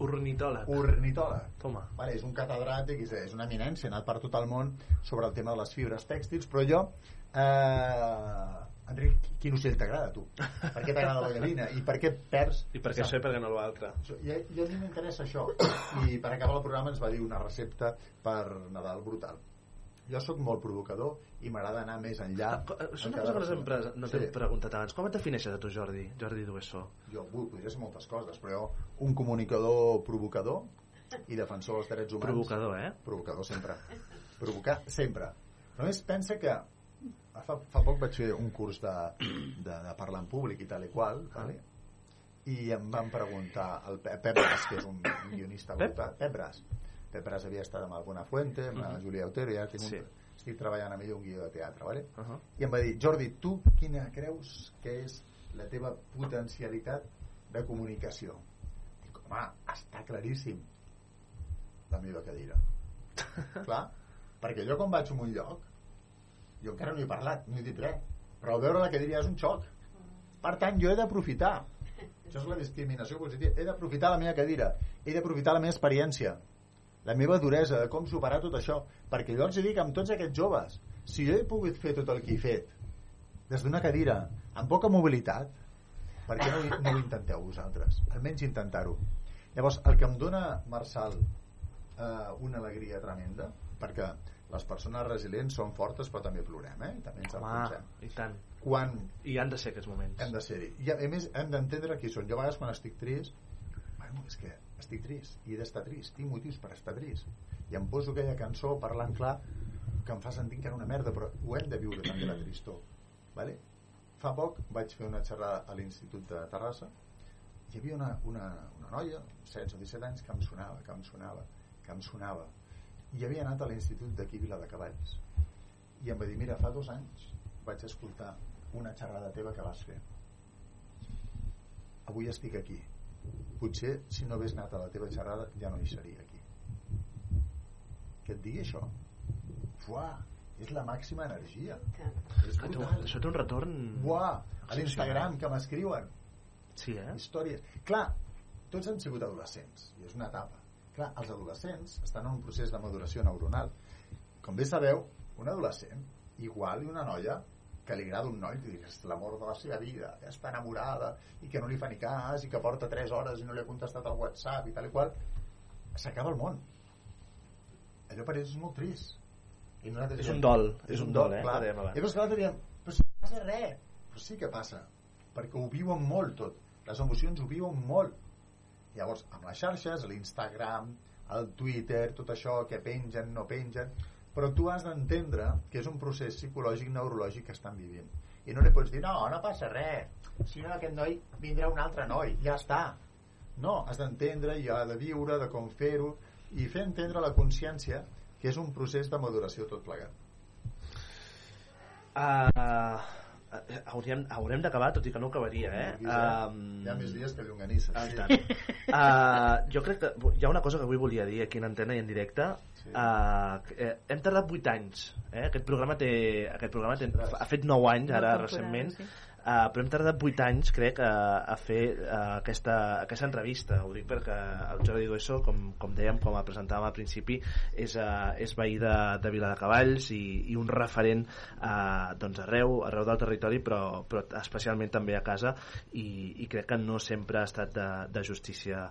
Ornitòleg. Ornitòleg. Toma. Vale, és un catedràtic, és, és una eminència, ha anat per tot el món sobre el tema de les fibres tèxtils, però jo... Eh, Enric, quin ocell t'agrada a tu? Per què t'agrada la gallina? I per què perds... I per què això i per què no l'altre? I, I a mi m'interessa això. I per acabar el programa ens va dir una recepta per Nadal brutal. Jo sóc molt provocador i m'agrada anar més enllà. Ah, És una cosa que persona. pre- no t'hem preguntat abans. Com et defineixes a tu, Jordi? Jordi Duesso. Jo ui, podria ser moltes coses, però jo, un comunicador provocador i defensor dels drets humans. Provocador, eh? Provocador sempre. Provocar sempre. Només pensa que fa, fa poc vaig fer un curs de, de, de parlar en públic i tal i qual, vale? i em van preguntar el Pep, Bras, que és un, guionista Pep? Pep Bras. Pep Bras havia estat amb el Buenafuente, amb la Mhm. Julia Otero, i ara tinc un, Sí. estic treballant amb ell un guió de teatre, vale? Uh -huh. i em va dir, Jordi, tu quina creus que és la teva potencialitat de comunicació? Dic, home, està claríssim la meva cadira. Clar, perquè jo quan vaig a un lloc, jo encara no he parlat, no he dit res, però veure la cadira és un xoc. Per tant, jo he d'aprofitar. Això és la discriminació positiva. He d'aprofitar la meva cadira, he d'aprofitar la meva experiència, la meva duresa, de com superar tot això. Perquè jo els dic amb tots aquests joves, si jo he pogut fer tot el que he fet des d'una cadira, amb poca mobilitat, per què no, no ho intenteu vosaltres? Almenys intentar-ho. Llavors, el que em dona, Marçal, eh, una alegria tremenda, perquè les persones resilients són fortes però també plorem, eh? També ens Home, enfonsem. i tant. Quan I han de ser aquests moments. hem de ser-hi. I a a més hem d'entendre qui són. Jo a vegades quan estic trist, bueno, és que estic trist i he d'estar trist, tinc motius per estar trist. I em poso aquella cançó parlant clar que em fa sentir que era una merda, però ho hem de viure també la tristor. Vale? Fa poc vaig fer una xerrada a l'Institut de Terrassa hi havia una, una, una noia, 16 o 17 anys, que em sonava, que em sonava, que em sonava. I havia anat a l'Institut d'aquí a Viladecavalls. I em va dir, mira, fa dos anys vaig escoltar una xerrada teva que vas fer. Avui estic aquí. Potser, si no hagués anat a la teva xerrada, ja no hi seria aquí. Que et digui això? Fuà, és la màxima energia. És brutal. això té un retorn... Buah, a l'Instagram que m'escriuen Sí, eh? històries. Clar, tots han sigut adolescents i és una etapa. Clar, els adolescents estan en un procés de maduració neuronal. Com bé sabeu, un adolescent igual i una noia que li agrada un noi que és l'amor de la seva vida, que està enamorada i que no li fa ni cas i que porta 3 hores i no li ha contestat al WhatsApp i tal i qual s'acaba el món. Allò per ells és molt trist. I nosaltres És diem, un dol, és un dol, eh, clar. dèiem abans. i llavors nosaltres diem però si no passa res. Però sí que passa perquè ho viuen molt tot. Les emocions ho viuen molt. Llavors amb les xarxes, l'Instagram el Twitter, tot això que pengen, no pengen però tu has d'entendre que és un procés psicològic neurològic que estan vivint. I no li pots dir, no, no passa res. Si no aquest noi vindrà un altre noi. Ja està. No, has d'entendre i ha de viure, de com fer-ho i fer entendre la consciència que és un procés de maduració tot plegat. Uh, hauríem, haurem d'acabar, tot i que no acabaria, eh? Ha, Um, hi ha més dies que llonganisses Ah, tant. Uh, jo crec que hi ha una cosa que avui volia dir aquí en antena i en directe Sí. uh, eh, hem tardat 8 anys eh? aquest programa, té, aquest programa té, ha fet 9 anys ara recentment sí. Uh, però hem tardat 8 anys, crec, a, a fer uh, aquesta, aquesta entrevista. Ho dic perquè el Jordi Dueso, com, com dèiem, com a presentàvem al principi, és, uh, és veí de, de Vila de Cavalls i, i un referent uh, doncs arreu, arreu del territori, però, però especialment també a casa, i, i crec que no sempre ha estat de, de justícia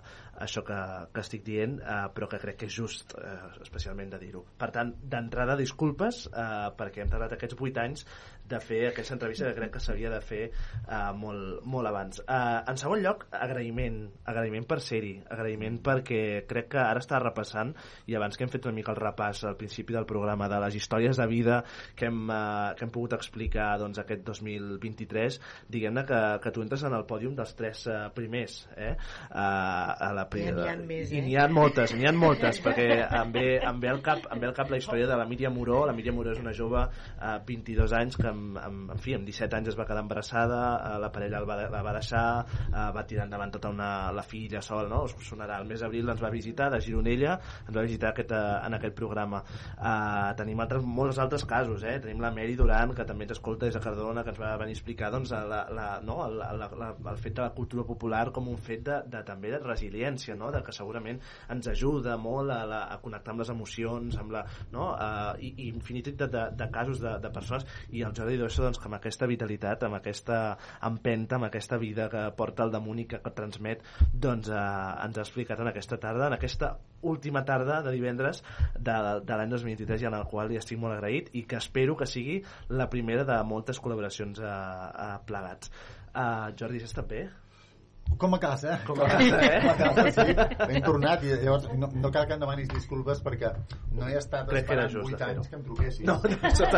això que, que estic dient, uh, però que crec que és just, uh, especialment de dir-ho. Per tant, d'entrada, disculpes, uh, perquè hem tardat aquests 8 anys de fer aquesta entrevista que crec que s'havia de fer uh, molt, molt abans. Uh, en segon lloc, agraïment, agraïment per ser-hi, agraïment perquè crec que ara està repassant i abans que hem fet una mica el repàs al principi del programa de les històries de vida que hem, uh, que hem pogut explicar doncs, aquest 2023, diguem-ne que, que tu entres en el pòdium dels tres uh, primers, eh? Uh, a la Ja n'hi ha més, I eh? n'hi ha moltes, n'hi ha moltes, perquè em ve, em, ve al cap, em ve al cap la història de la Míriam Moró. La Míriam Moró és una jove, eh, 22 anys, que amb, amb, en fi, amb 17 anys es va quedar embarassada, eh, la parella el va, la va deixar, eh, va tirar endavant tota una, la filla sol, no? Us sonarà. El mes d'abril ens va visitar, de Gironella, ens va visitar aquest, eh, en aquest programa. Eh, tenim altres, molts altres casos, eh? Tenim la Mary Duran, que també ens escolta des de Cardona, que ens va venir a explicar doncs, la, la, no? el, la, la, el fet de la cultura popular com un fet de, de, també de resiliència, no? de que segurament ens ajuda molt a, la, a connectar amb les emocions, amb la, no? uh, i, i infinitat de, de, de casos de, de persones, i el Jordi Dosso doncs, que amb aquesta vitalitat, amb aquesta empenta, amb aquesta vida que porta al damunt i que, transmet, doncs uh, ens ha explicat en aquesta tarda, en aquesta última tarda de divendres de, de l'any 2023 i en el qual li estic molt agraït i que espero que sigui la primera de moltes col·laboracions a, a plegats. Uh, Jordi, has estat bé? Com a casa, eh? Com a casa, eh? Com a casa, sí. Ben tornat, i llavors no, no cal que em demanis disculpes perquè no he estat Crec esperant just 8 de fer-ho. anys que em truquessis. No, no, per sort.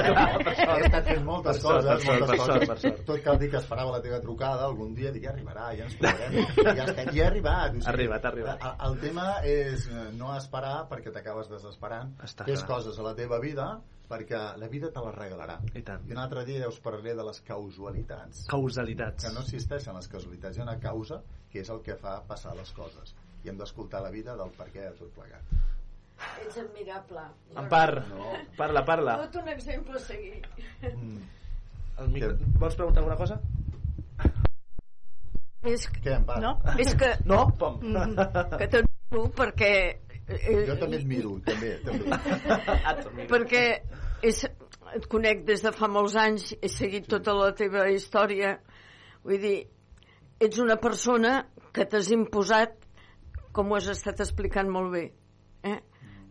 He estat fent moltes Per coses, per sort, moltes per coses. per sort. Tot cal dir que esperava la teva trucada algun dia, dic, ja arribarà, ja ens trobarem. I ja, estem, ja ha arribat. Ha arribat, ha arribat. El, el tema és eh, no esperar perquè t'acabes desesperant. Està Fes clar. coses a la teva vida perquè la vida te les regalarà. I tant. I un altre dia us parlaré de les causalitats. Causalitats. Que no existeixen les causalitats. Hi ha una causa que és el que fa passar les coses. I hem d'escoltar la vida del per què de tot plegat. Ets admirable. Empar, No. parla, parla. Tot un exemple a seguir. El micro... Vols preguntar alguna cosa? És que, Què, Empar? no? És que, No? Pom. mm, que t'admiro perquè... eh, Jo també et miro, també. també. perquè és, et conec des de fa molts anys, he seguit tota la teva història, vull dir, ets una persona que t'has imposat, com ho has estat explicant molt bé. Eh?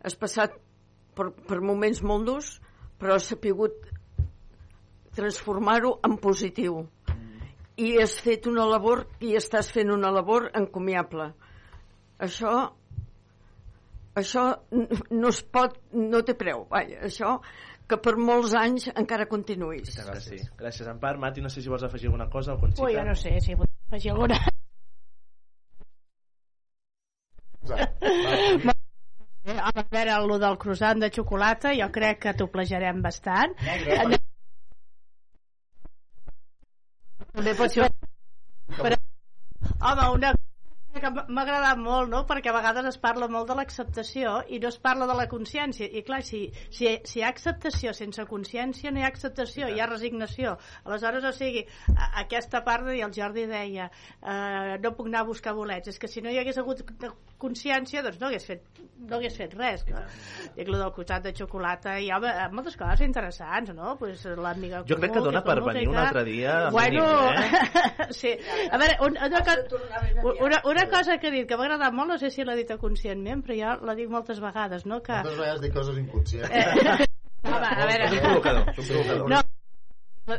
Has passat per, per moments molt durs, però has sapigut transformar-ho en positiu. I has fet una labor, i estàs fent una labor encomiable. Això això no es pot, no té preu, vaja, això que per molts anys encara continuïs. Gràcies. Gràcies, Empar. Mati, no sé si vols afegir alguna cosa o Conxita. Ui, jo no sé si vull afegir alguna. A veure, el del croissant de xocolata, jo crec que t'ho plejarem bastant. També pot ser... Però, home, una cosa que m'ha agradat molt, no? perquè a vegades es parla molt de l'acceptació i no es parla de la consciència. I clar, si, si, si hi ha acceptació sense consciència, no hi ha acceptació, hi ha resignació. Aleshores, o sigui, a- aquesta part de dir, el Jordi deia eh, no puc anar a buscar bolets. És que si no hi hagués hagut consciència, doncs no hagués fet, no hagués fet res. No? Dic, lo del costat de xocolata, i home, moltes coses interessants, no? Pues, l'amiga Jo crec que dona per venir un altre dia Bueno, mínim, eh? sí. A veure, un, una, co una, una cosa que he dit que m'ha agradat molt, no sé si l'ha dit conscientment, però jo la dic moltes vegades, no? Que... Moltes vegades dic coses inconscients. Home, a veure... És un provocador, és un provocador. No,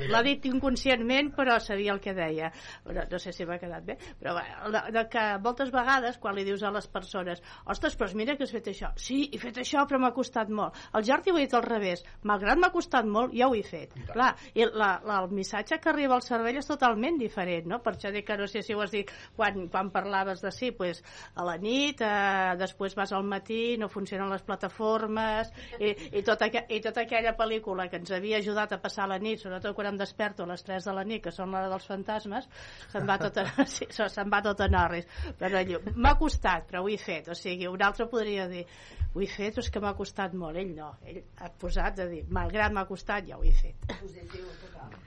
l'ha dit inconscientment però sabia el que deia. No, no sé si m'ha quedat bé. Però bé, de, de que moltes vegades quan li dius a les persones ostres, però mira que has fet això. Sí, he fet això però m'ha costat molt. El Jordi ho ha dit al revés. Malgrat m'ha costat molt, ja ho he fet. Clar, i la, la, el missatge que arriba al cervell és totalment diferent no? per això dic que no sé si ho has dit quan, quan parlaves de sí, pues, a la nit eh, després vas al matí no funcionen les plataformes i, i, tota, i tota aquella pel·lícula que ens havia ajudat a passar la nit sobretot quan em desperto a les 3 de la nit que són l'hora dels fantasmes se'n va tot a, sí, se- se'n va tot a Norris però allò, m'ha costat però ho he fet o sigui, un altre podria dir ho he fet, però és que m'ha costat molt ell no, ell ha posat de dir malgrat m'ha costat, ja ho he fet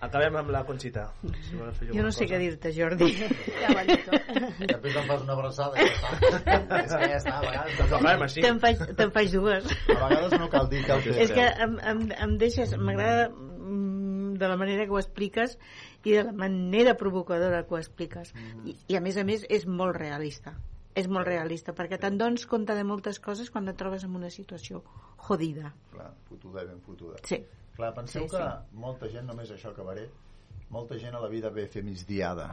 Acabem amb la Conxita. Si Jo no sé què cosa. dir-te, Jordi. ja ho dit Després em fas una abraçada ja és que ja està, a vegades... Doncs així. Te'n faig, te'n faig dues. A vegades no cal dir, cal fer. És que em, em, em deixes... M'agrada de la manera que ho expliques i de la manera provocadora que ho expliques. I, I a més a més és molt realista. És molt realista, perquè te'n dones compte de moltes coses quan et trobes en una situació jodida. Clar, fotuda i ben fotuda. Sí. Clar, penseu Sí, sí, que molta gent, només això acabaré, molta gent a la vida ve a fer migdiada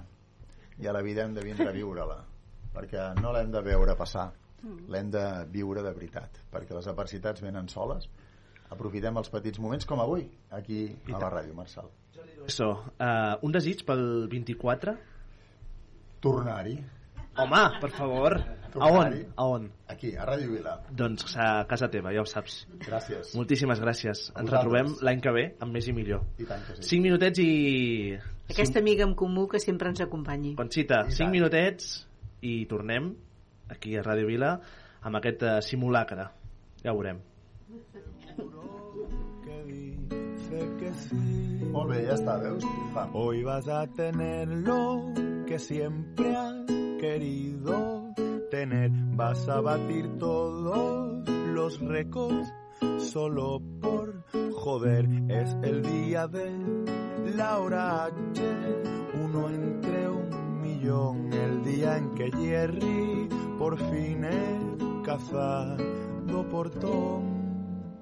i a la vida hem de vindre a viure-la perquè no l'hem de veure passar l'hem de viure de veritat perquè les adversitats venen soles aprofitem els petits moments com avui aquí a la ràdio, Marçal Això, uh, un desig pel 24? Tornar-hi. Home, per favor. A on? A on? Aquí, a Ràdio Vila. Doncs a casa teva, ja ho saps. Gràcies. Moltíssimes gràcies. A Ens vosaltres. retrobem l'any que ve amb més i millor. I tant que sí. 5 minutets i... Aquesta amiga en comú que sempre ens acompanyi. Conxita, 5 minutets i tornem aquí a Ràdio Vila amb aquest uh, simulacre. Ja ho veurem. Hoy vas a tener lo que siempre has querido tener. Vas a batir todos los récords solo por joder. Es el día de la hora H, uno entre un millón. El día en que Jerry por fin es cazado por Tom.